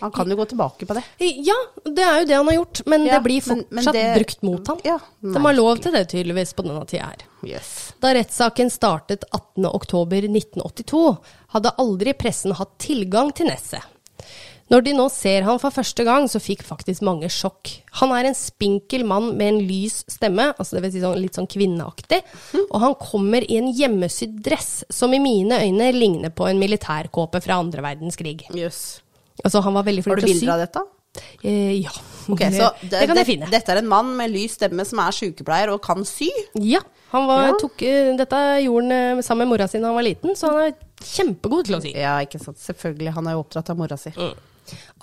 Han kan jo gå tilbake på det. Ja, det er jo det han har gjort, men Ja, det blir fortsatt men det- brukt mot ham. Ja, De har lov til det tydeligvis på denne tida her. Yes. Da rettssaken startet 18.10.1982, hadde aldri pressen hatt tilgang til Nesset. Når de nå ser han for første gang, så fikk faktisk mange sjokk. Han er en spinkel mann med en lys stemme, altså det vil si sånn, litt sånn kvinneaktig, og han kommer i en hjemmesydd dress som i mine øyne ligner på en militærkåpe fra andre verdenskrig. Jøss. Altså han var veldig Har flink du til å sy. bilder av dette? Eh, ja. Okay, det, så det, kan jeg finne. Dette er en mann med lys stemme som er sykepleier og kan sy? Ja, han var, Ja. tok eh, dette gjorde han eh, sammen med mora si da han var liten, så han er kjempegod til å sy. Ja, ikke sant. Selvfølgelig. Han er jo oppdratt av mora si.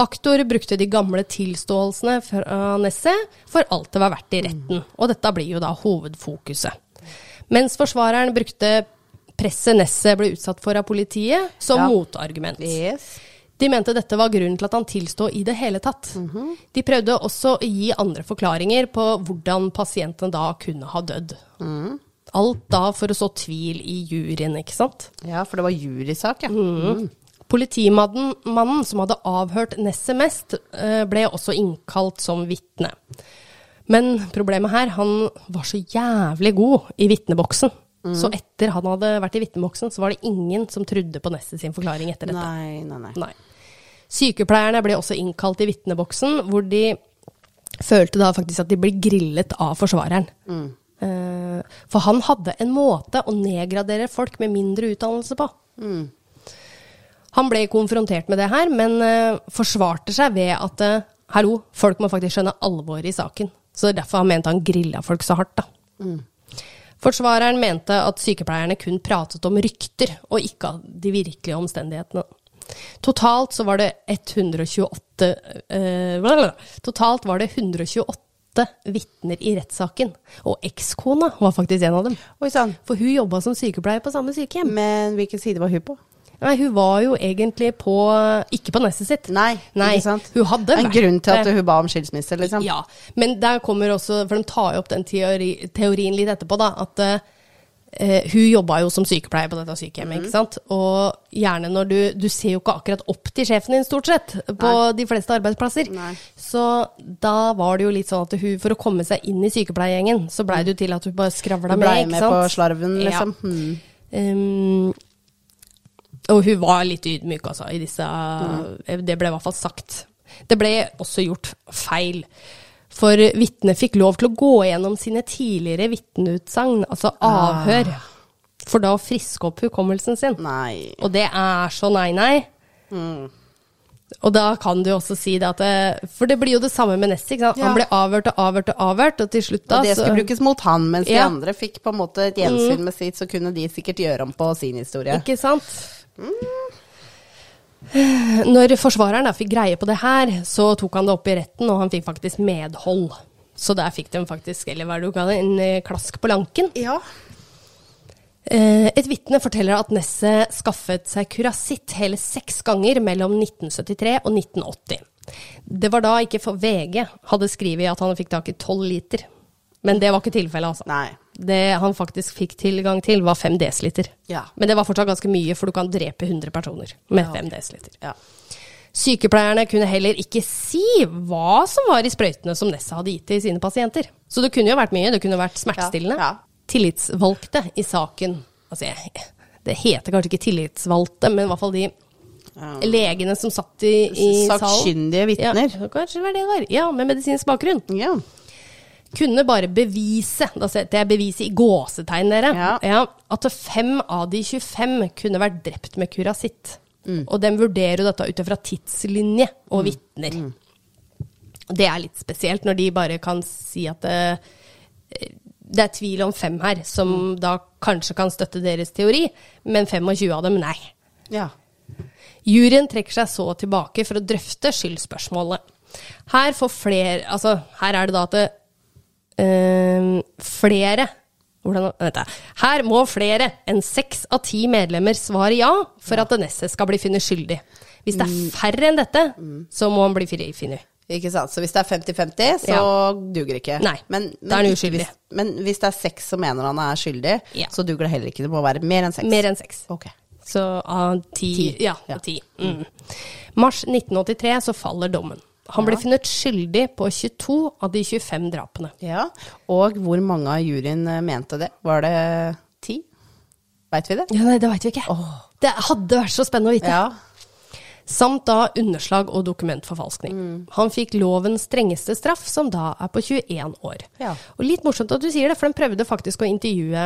Aktor brukte de gamle tilståelsene fra Nesset for alt det var verdt i retten, og dette blir jo da hovedfokuset. Mens forsvareren brukte presset Nesset ble utsatt for av politiet som Ja. motargument. Yes. De mente dette var grunnen til at han tilstod i det hele tatt. De prøvde også å gi andre forklaringer på hvordan pasienten da kunne ha dødd. Alt da for å så tvil i juryen, ikke sant? Ja, for det var jurysak, ja. Politimannen som hadde avhørt Nesset mest, eh, ble også innkalt som vitne. Men problemet her, han var så jævlig god i vitneboksen. Så etter han hadde vært i vitneboksen, så var det ingen som trodde på Nesset sin forklaring etter dette. Nei, nei, nei. Nei. Sykepleierne ble også innkalt i vitneboksen, hvor de følte da faktisk at de ble grillet av forsvareren. Eh, for han hadde en måte å nedgradere folk med mindre utdannelse på. Han ble konfrontert med det her, men uh, forsvarte seg ved at uh, hallo, folk må faktisk skjønne alvoret i saken. Så det er derfor han mente han grilla folk så hardt, da. Forsvareren mente at sykepleierne kun pratet om rykter, og ikke de virkelige omstendighetene. Totalt så var det 128 eh. Totalt var det 128 vitner i rettssaken, og ekskona var faktisk en av dem. For hun jobba som sykepleier på samme sykehjem. Men hvilken side var hun på? Nei, hun var jo egentlig på Ikke på nestet sitt. Nei, Nei, ikke sant? hun hadde En vært grunn til at hun ba om skilsmisse, liksom? Ja, men der kommer også For de tar jo opp den teori, teorien litt etterpå, da. At uh, hun jobba jo som sykepleier på dette sykehjemmet, Mm. ikke sant. Og gjerne når du Du ser jo ikke akkurat opp til sjefen din, stort sett, på de fleste arbeidsplasser. Nei. Så da var det jo litt sånn at hun, for å komme seg inn i sykepleiergjengen, så blei det jo til at hun bare skravla ikke sant? blei med på slarven, Ja. liksom? Hmm. Um, og hun var litt ydmyk, altså, i disse Det ble i hvert fall sagt. Det ble også gjort feil. For vitnet fikk lov til å gå gjennom sine tidligere vitneutsagn, altså avhør, for da å friske opp hukommelsen sin. Nei. Og det er så nei-nei. Og da kan du også si det at det, For det blir jo det samme med Nessie. Ja. Han ble avhørt og avhørt og avhørt, og til slutt da Og det så- skulle brukes mot han, mens de andre fikk på en måte et gjensyn med sitt, så kunne de sikkert gjøre om på sin historie. Ikke sant? Når forsvareren da fikk greie på det her, så tok han det opp i retten, og han fikk faktisk medhold. Så der fikk de faktisk, eller hva du kaller en eh, klask på lanken. Ja. Eh, Et vitne forteller at Nesset skaffet seg kurasitt hele seks ganger mellom 1973 og 1980. Det var da ikke for VG hadde skrevet at han fikk tak i tolv liter. Men det var ikke tilfellet, altså. Nei. Det han faktisk fikk tilgang til, var fem desiliter. Ja. Men det var fortsatt ganske mye, for du kan drepe 100 personer med Ja. fem desiliter. Ja. Sykepleierne kunne heller ikke si hva som var i sprøytene som Nessa hadde gitt til sine pasienter. Så det kunne jo vært mye. Det kunne vært smertestillende. Tillitsvalgte i saken Altså, det heter kanskje ikke tillitsvalgte, men i hvert fall de legene som satt i, i salen. Sakkyndige vitner. Ja, kanskje det var det det var. Ja, med medisinsk bakgrunn Ja. Kunne bare bevise, da setter jeg beviset i gåsetegn, dere, Ja. at fem av de 25 kunne vært drept med kurasitt. Mm. Og de vurderer jo dette ut ifra tidslinje og vitner. Det er litt spesielt når de bare kan si at det, det er tvil om fem her, som Mm. da kanskje kan støtte deres teori, men 25 av dem nei. ja. Juryen trekker seg så tilbake for å drøfte skyldspørsmålet. Her får flere Altså, her er det da at eh, flere hvordan. Her må flere enn seks av ti medlemmer svare ja for at Denesse skal bli funnet skyldig. Hvis det er færre enn dette, så må han bli frifunnet. Ikke sant? Så hvis det er 50-50, så duger det ikke. Nei, men, da er han uskyldig. Hvis, men hvis det er seks som mener han er skyldig, Ja. så duger det heller ikke. Det må være mer enn seks. Mer enn seks. Okay. Så av ti, Ti, Ja, ja. ti. Mm. Mars 1983 så faller dommen. Han ble funnet skyldig på 22 av de 25 drapene. Ja, og hvor mange av juryen eh, mente det? Var det ti? Veit vi det? Ja, nei, Det veit vi ikke. Det hadde vært så spennende å vite. Ja. Samt da underslag og dokumentforfalskning. Mm. Han fikk lovens strengeste straff, som da er på 21 år. Ja. Og litt morsomt at du sier det, for de prøvde faktisk å intervjue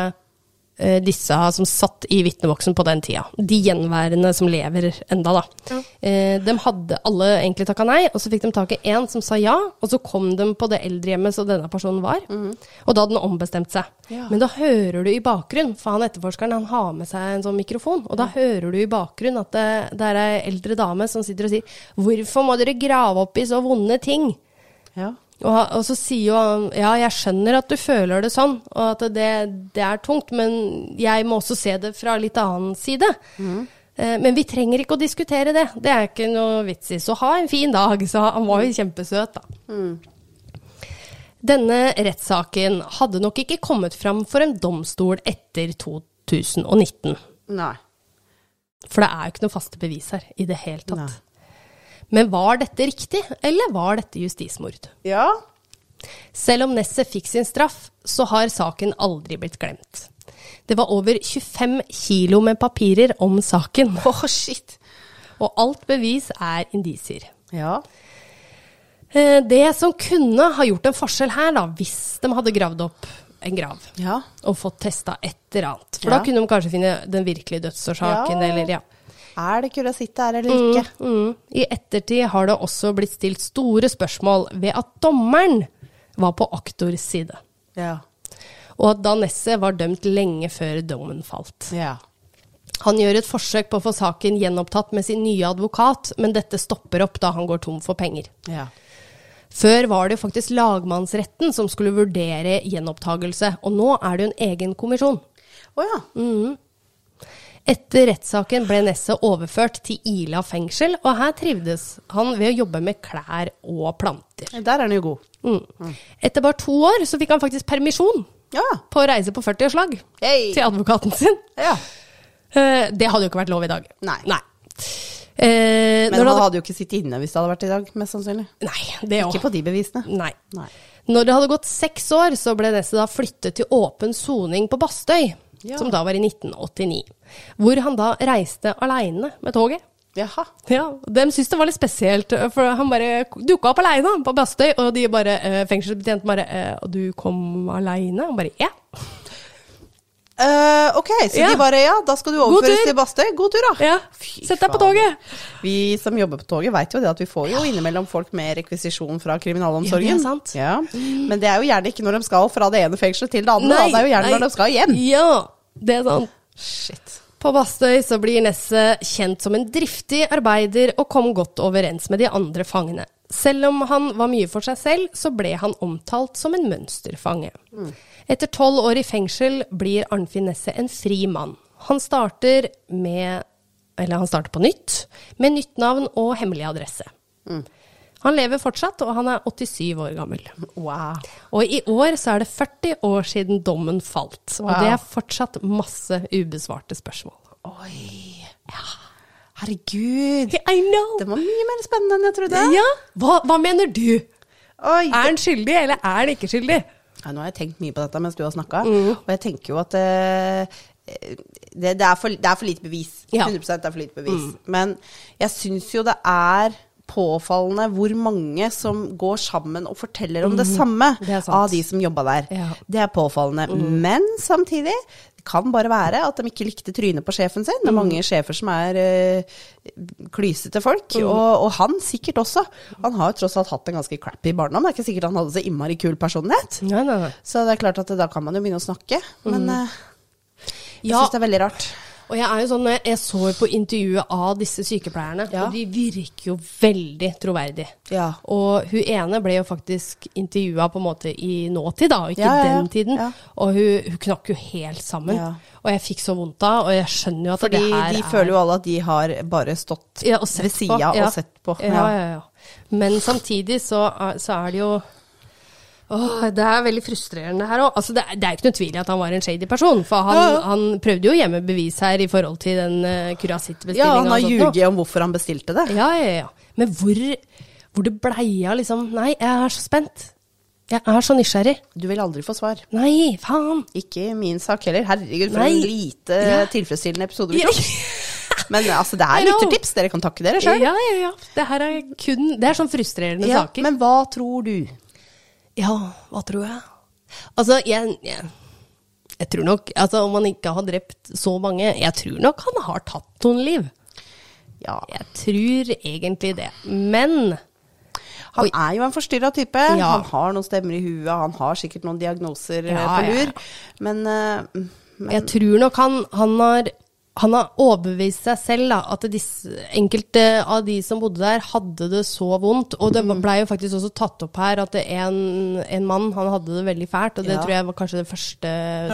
disse som satt i vitneboksen på den tida. De gjenværende som lever enda, da. Ja. de hadde alle egentlig takka nei, og så fikk de tak i en som sa ja, og så kom de på det eldrehjemmet som denne personen var. Og da hadde den ombestemt seg. Ja. Men da hører du i bakgrunn, for han etterforskeren han har med seg en sånn mikrofon, og da hører du i bakgrunn at det, det er ei eldre dame som sitter og sier 'Hvorfor må dere grave opp i så vonde ting?' ja. Og, og så sier jo ja, jeg skjønner at du føler det sånn, og at det, det er tungt, men jeg må også se det fra litt annen side. Eh, men vi trenger ikke å diskutere det. Det er ikke noe vits i. Så ha en fin dag. Så han var jo kjempesøt, da. Denne rettssaken hadde nok ikke kommet fram for en domstol etter 2019. Nei. For det er jo ikke noe faste bevis her i det hele tatt. Nei. Men var dette riktig, eller var dette justismord? Ja. Selv om Nesset fikk sin straff, så har saken aldri blitt glemt. Det var over 25 kilo med papirer om saken, <laughs> Åh, shit. og alt bevis er indisier. Ja. Eh, Det som kunne ha gjort en forskjell her, da, hvis de hadde gravd opp en grav Ja. og fått testa et eller annet, for Ja. da kunne de kanskje finne den virkelige dødsårsaken, Ja. eller ja. Er det kurasitt her eller ikke? Mm. I ettertid har det også blitt stilt store spørsmål ved at dommeren var på aktors side. Ja. og at Danesse var dømt lenge før dommen falt. Ja. Han gjør et forsøk på å få saken gjenopptatt med sin nye advokat, men dette stopper opp da han går tom for penger. Ja. Før var det faktisk lagmannsretten som skulle vurdere gjenopptagelse, og nå er det jo en egen kommisjon. Å ja. Etter rettssaken ble Nesse overført til Ila fengsel, og her trivdes han ved å jobbe med klær og planter. Der er den jo god. Mm. Etter bare to år så fikk han faktisk permisjon Ja. på å reise på 40-årslag Hey. til advokaten sin. ja. Eh, Det hadde jo ikke vært lov i dag. Nei. Eh, Men han hadde, hadde jo ikke sittet inne hvis det hadde vært i dag, mest sannsynlig. nei, det også. Ikke på de bevisene. Nei. Nei. Når det hadde gått seks år, så ble Nesse da flyttet til åpen soning på Bastøy, Ja. som da var i 1989. Hvor han da reiste aleine med toget. Jaha. Ja, De syntes det var litt spesielt, for han bare dukka opp aleine på Bastøy, og de bare, eh, fengselsbetjenten bare eh, 'Og du kom aleine?' Han bare 'ja'. Eh, ok, så Ja. de bare ja, da skal du overføres til Bastøy. God tur, da. ja. Sett deg på toget. Vi som jobber på toget, veit jo det at vi får jo innimellom folk med rekvisisjon fra kriminalomsorgen. Ja, det sant. Ja. Men det er jo gjerne ikke når de skal fra det ene fengselet til det andre. da. Det er jo gjerne nei. når de skal hjem. Ja, det er sant. Shit. På Bastøy så blir Nesset kjent som en driftig arbeider og kom godt overens med de andre fangene. Selv om han var mye for seg selv, så ble han omtalt som en mønsterfange. Etter tolv år i fengsel blir Arnfinn Nesset en fri mann. Han starter med Eller han starter på nytt, med nytt navn og hemmelig adresse. Han lever fortsatt, og han er 87 år gammel. Wow. Og i år så er det 40 år siden dommen falt, og Wow. det er fortsatt masse ubesvarte spørsmål. Oi. Ja. Herregud. I know! Det var mye mer spennende enn jeg trodde. Ja, hva, hva mener du? Oi, Er han skyldig, eller er han ikke skyldig? ja, nå har jeg tenkt mye på dette mens du har snakka, Mm. og jeg tenker jo at uh, det, det, er for, det er for lite bevis. Ja. Mm. 100 er for lite bevis. Men jeg syns jo det er påfallende hvor mange som går sammen og forteller om det samme Mm. Det av de som jobba der. Ja. Mm. Det er påfallende. Men samtidig kan bare være at de ikke likte trynet på sjefen sin. Mm. Det er mange sjefer som er øh, klysete folk, Mm. og, og han sikkert også. Han har jo tross alt hatt en ganske crappy barndom. Det er ikke sikkert han hadde så innmari kul personlighet. Nei, nei, nei. Så det er klart at da kan man jo begynne å snakke. Men øh, jeg Mm. Syns det er veldig rart. Og jeg er jo sånn, jeg så på intervjuet av disse sykepleierne, Ja. og de virker jo veldig troverdige. Ja. Og hun ene ble jo faktisk intervjua på en måte i nåtid, da, og ikke Ja, den tiden. Og hun, hun knakk jo helt sammen. Og jeg fikk så vondt av, og jeg skjønner jo at Fordi det her de er føler jo alle at de har bare stått ja, ved sida og sett på. Ja, ja, ja. Men samtidig så så er det jo Åh, det er veldig frustrerende her òg. Altså, det, det er ikke noe tvil i at han var en shady person. For han, Ja, han prøvde jo å gjemme bevis her i forhold til den uh, Ja, han har ljuget om hvorfor han bestilte det. Ja, ja, ja. Men hvor, hvor det bleia liksom Nei, jeg er så spent. Jeg er så nysgjerrig. Du vil aldri få svar. Nei, faen. Ikke min sak heller. Herregud, for Nei. en lite Ja. tilfredsstillende episode vi Ja. <laughs> Men altså, det er lyttertips. Dere kan takke dere sjøl. ja, ja. ja. Det her er kun Det er sånn frustrerende Ja, saker. men hva tror du? Ja, hva tror jeg? Altså, jeg, jeg, jeg tror nok Altså, om han ikke har drept så mange Jeg tror nok han har tatt noen liv. Ja, Jeg tror egentlig det. Men han er jo en forstyrra type. Ja. Han har noen stemmer i huet, han har sikkert noen diagnoser eh, Ja, på lur. Men, eh, men jeg tror nok han, han har han har overbevist seg selv da, at disse, enkelte av de som bodde der, hadde det så vondt. Og det Mm. blei jo faktisk også tatt opp her at en, en mann han hadde det veldig fælt. Og det Ja. tror jeg var kanskje det første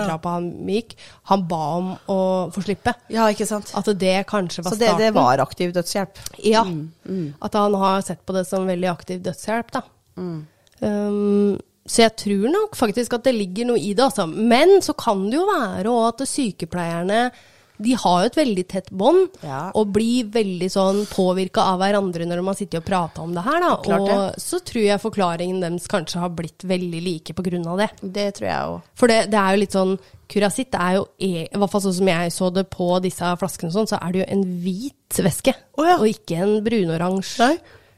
drapet han gikk. Han ba om å få slippe. Ja, ikke sant. At det kanskje var starten. Så det, det var aktiv dødshjelp. Ja. Mm, At han har sett på det som veldig aktiv dødshjelp, da. Mm. Um, så jeg tror nok faktisk at det ligger noe i det, altså. Men så kan det jo være òg at sykepleierne de har jo et veldig tett bånd, Ja. og blir veldig sånn påvirka av hverandre når man sitter og prater om det her. Da. Klart det. Og så tror jeg forklaringen deres kanskje har blitt veldig like på grunn av det. Det tror jeg òg. For det, det er jo litt sånn Kurasitt er jo, e- i hvert fall sånn som jeg så det på disse flaskene, sånn, så er det jo en hvit væske, oh, ja. og ikke en brunoransje.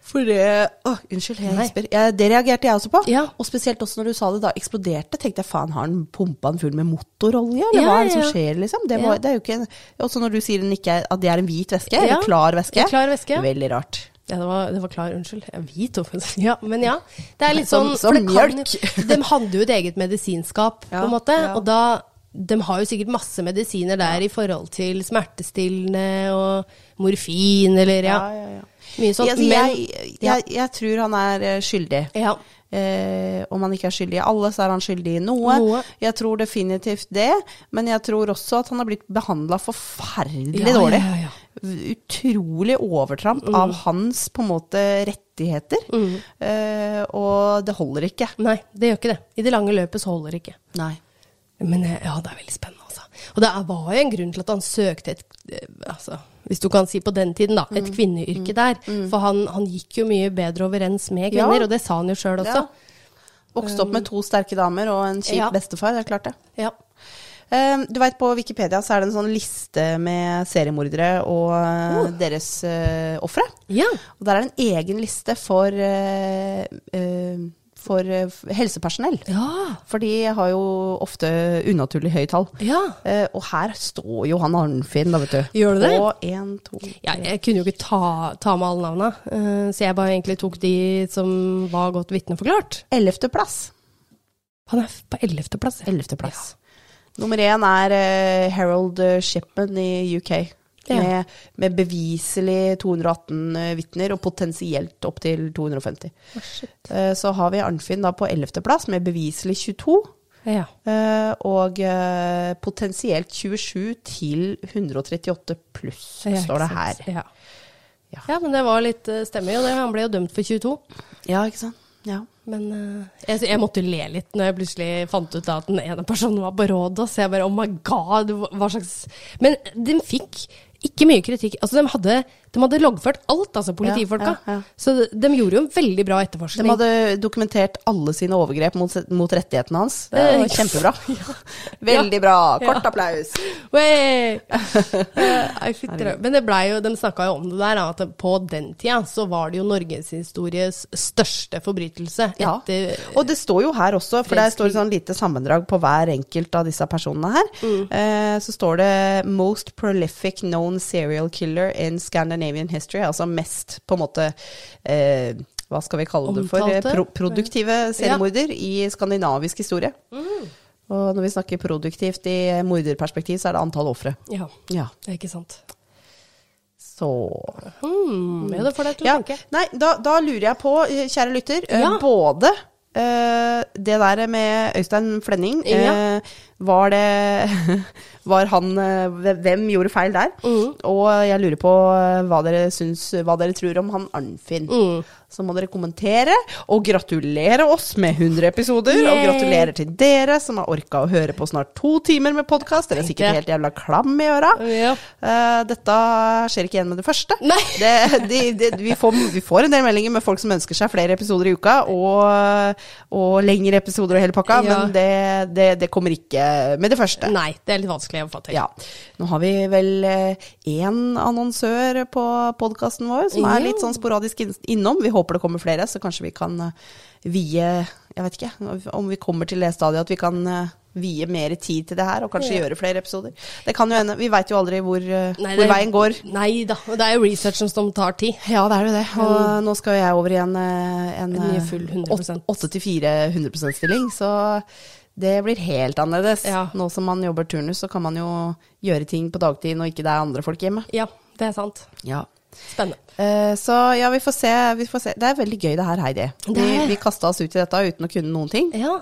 For det Å, unnskyld, jeg. Jeg- Det reagerte jeg også på. Ja. Og spesielt også når du sa det da eksploderte, tenkte jeg faen, har han pumpa den full med motorolje, eller Ja, hva er det som skjer, liksom? Det, Ja. var, det er jo ikke en Også når du sier den ikke at det er en hvit væske, Ja. eller klar væske. Klar væske. Veldig rart. Ja, det var, det var klar, unnskyld. Jeg er hvit offensiv. Ja, men ja. Det er litt sånn som som kan mjølk. De hadde jo et eget medisinskap, på en måte. ja. Og da De har jo sikkert masse medisiner der i forhold til smertestillende og morfin, eller ja. ja, ja. Mye sånt. altså, men jeg, jeg, jeg tror han er eh, skyldig. ja. Eh, om han ikke er skyldig i alle, så er han skyldig i noe. Noe. Jeg tror definitivt det, men jeg tror også at han har blitt behandla forferdelig Ja, dårlig. ja, ja. Utrolig overtramp Mm. av hans på en måte rettigheter. Eh, og det holder ikke. Nei, det gjør ikke det. I det lange løpet så holder det ikke. Nei. Men eh, ja, det er veldig spennende, altså. Og det var jo en grunn til at han søkte et eh, altså, Hvis du kan si på den tiden, da. Mm. Et kvinneyrke der. For han, han gikk jo mye bedre overens med Ja. kvinner, og det sa han jo sjøl også. Ja. Vokste opp med to sterke damer og en kjip Ja. bestefar, det er klart det. Ja. Eh, du vet På Wikipedia så er det en sånn liste med seriemordere og uh, Oh. deres uh, ofre. ja. Og der er det en egen liste for, uh, eh, for eh, helsepersonell. Ja. For de har jo ofte unaturlig høye tall. Ja. Eh, og her står jo han Arnfinn, da, vet du. Gjør det det? Og én, to Ja, jeg kunne jo ikke ta, ta med alle navna, eh, så jeg bare egentlig tok de som var godt vitneforklart. Ellevteplass. Han er på ellevteplass. Ellevteplass. Nummer én er eh, Harold Shipman i UK. Ja. Med, med beviselig 218 uh, vitner, og potensielt opptil 250. Oh, shit. Eh, så har vi Arnfinn da på ellevteplass med beviselig 22. Ja. Eh, og eh, potensielt 27 til 138 pluss, står det her. Ja. Ja. men det var litt stemmig, jo det. Han ble jo dømt for 22. Ja, ikke sant? Ja. Men uh, jeg, jeg måtte le litt når jeg plutselig fant ut da at den ene personen var på Rådås. Jeg bare oh my god, hva slags Men den fikk ikke mye kritikk. Altså, de hadde, de hadde loggført alt, altså, politifolka. Ja, ja, ja. Så de, de gjorde jo en veldig bra etterforskning. De hadde dokumentert alle sine overgrep mot, mot rettighetene hans. Det Eh, var kjempebra. <laughs> <laughs> Veldig bra. Kort applaus. <laughs> Eh. Men det ble jo, de snakka jo om det der, at på den tida så var det jo norgeshistoriens største forbrytelse. Ja. Og det står jo her også, for det står et sånn lite sammendrag på hver enkelt av disse personene her. Mm. Eh, så står det 'Most prolific known serial killer in Scandinavian history'. Altså mest, på en måte eh, Hva skal vi kalle det for? Pro produktive seriemorder i skandinavisk historie. Og når vi snakker produktivt i morderperspektiv, så er det antall ofre. Ja, Ja. det er ikke sant. Så Hmm, ja, det får deg til å ja. tenke. Nei, da, da lurer jeg på, eh, kjære lytter, eh, Ja. både uh, det der med Øystein Flenning Ja. Var det <laughs> Var han eh, Hvem gjorde feil der? Mm. Og jeg lurer på eh, hva dere syns Hva dere tror om han Arnfinn. Mm. Så må dere kommentere, og gratulere oss med 100 episoder. Og Yay. gratulerer til dere som har orka å høre på snart to timer med podkast. Dere er sikkert helt jævla klam i øra. Ja. Uh, dette skjer ikke igjen med det første. <laughs> Det, de, de, vi, får, vi får en del meldinger med folk som ønsker seg flere episoder i uka, og, og lengre episoder og hele pakka, Ja. men det, det, det kommer ikke med det første. Nei, det er litt vanskelig å få til. Ja. Nå har vi vel én annonsør på podkasten vår som er litt sånn sporadisk innom. Vi håper det kommer flere, så kanskje vi kan eh, vie Jeg vet ikke om vi kommer til det stadiet at vi kan eh, vie mer tid til det her, og kanskje Ja. gjøre flere episoder. Det kan jo hende. Vi veit jo aldri hvor, eh, Nei, hvor er, veien går. Nei da, og det er jo researchen som tar tid. Ja, det er jo det. Og nå skal jeg over i en, eh, en, En full 100%. 8-4 100 %-stilling, så det blir helt annerledes. Ja. Nå som man jobber turnus, så kan man jo gjøre ting på dagtid når ikke det er andre folk hjemme. Ja, det er sant. Ja. Spennende. Uh, så ja, vi får, se, vi får se. Det er veldig gøy det her, Heidi. Det Vi, vi kasta oss ut i dette uten å kunne noen ting. Ja.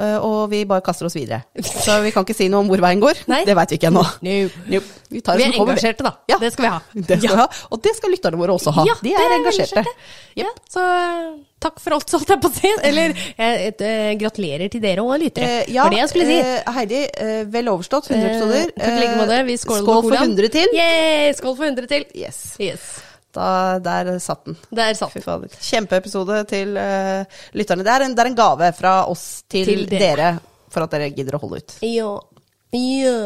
Eh, og vi bare kaster oss videre. Så vi kan ikke si noe om hvor veien går. Nei. Det veit vi ikke ennå. No. No. Vi, tar Vi er engasjerte, da. Ja. Det skal vi ha. Det skal vi ha. Og det skal lytterne våre også ha. Ja, De er er engasjerte. engasjerte. Ja, så eh, takk for alt, så holdt jeg på å si. Eller eh, eh, gratulerer til dere og lyttere. Eh, ja, for det jeg skulle si. eh, Heidi, vel overstått. 100 episoder. Takk i like måte. Vi skåler skål for colaen. 100 til. Yay, skål for 100 til. Yes. Yes. Da, der satt den. Der satt fader. Kjempeepisode til uh, lytterne. Det er, en, det er en gave fra oss til, Til dere. dere. for at dere gidder å holde ut. Ja. Ja.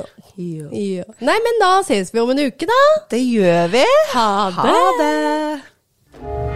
ja. Nei, men da ses vi om en uke, da. Det gjør vi. Ha det. Ha det.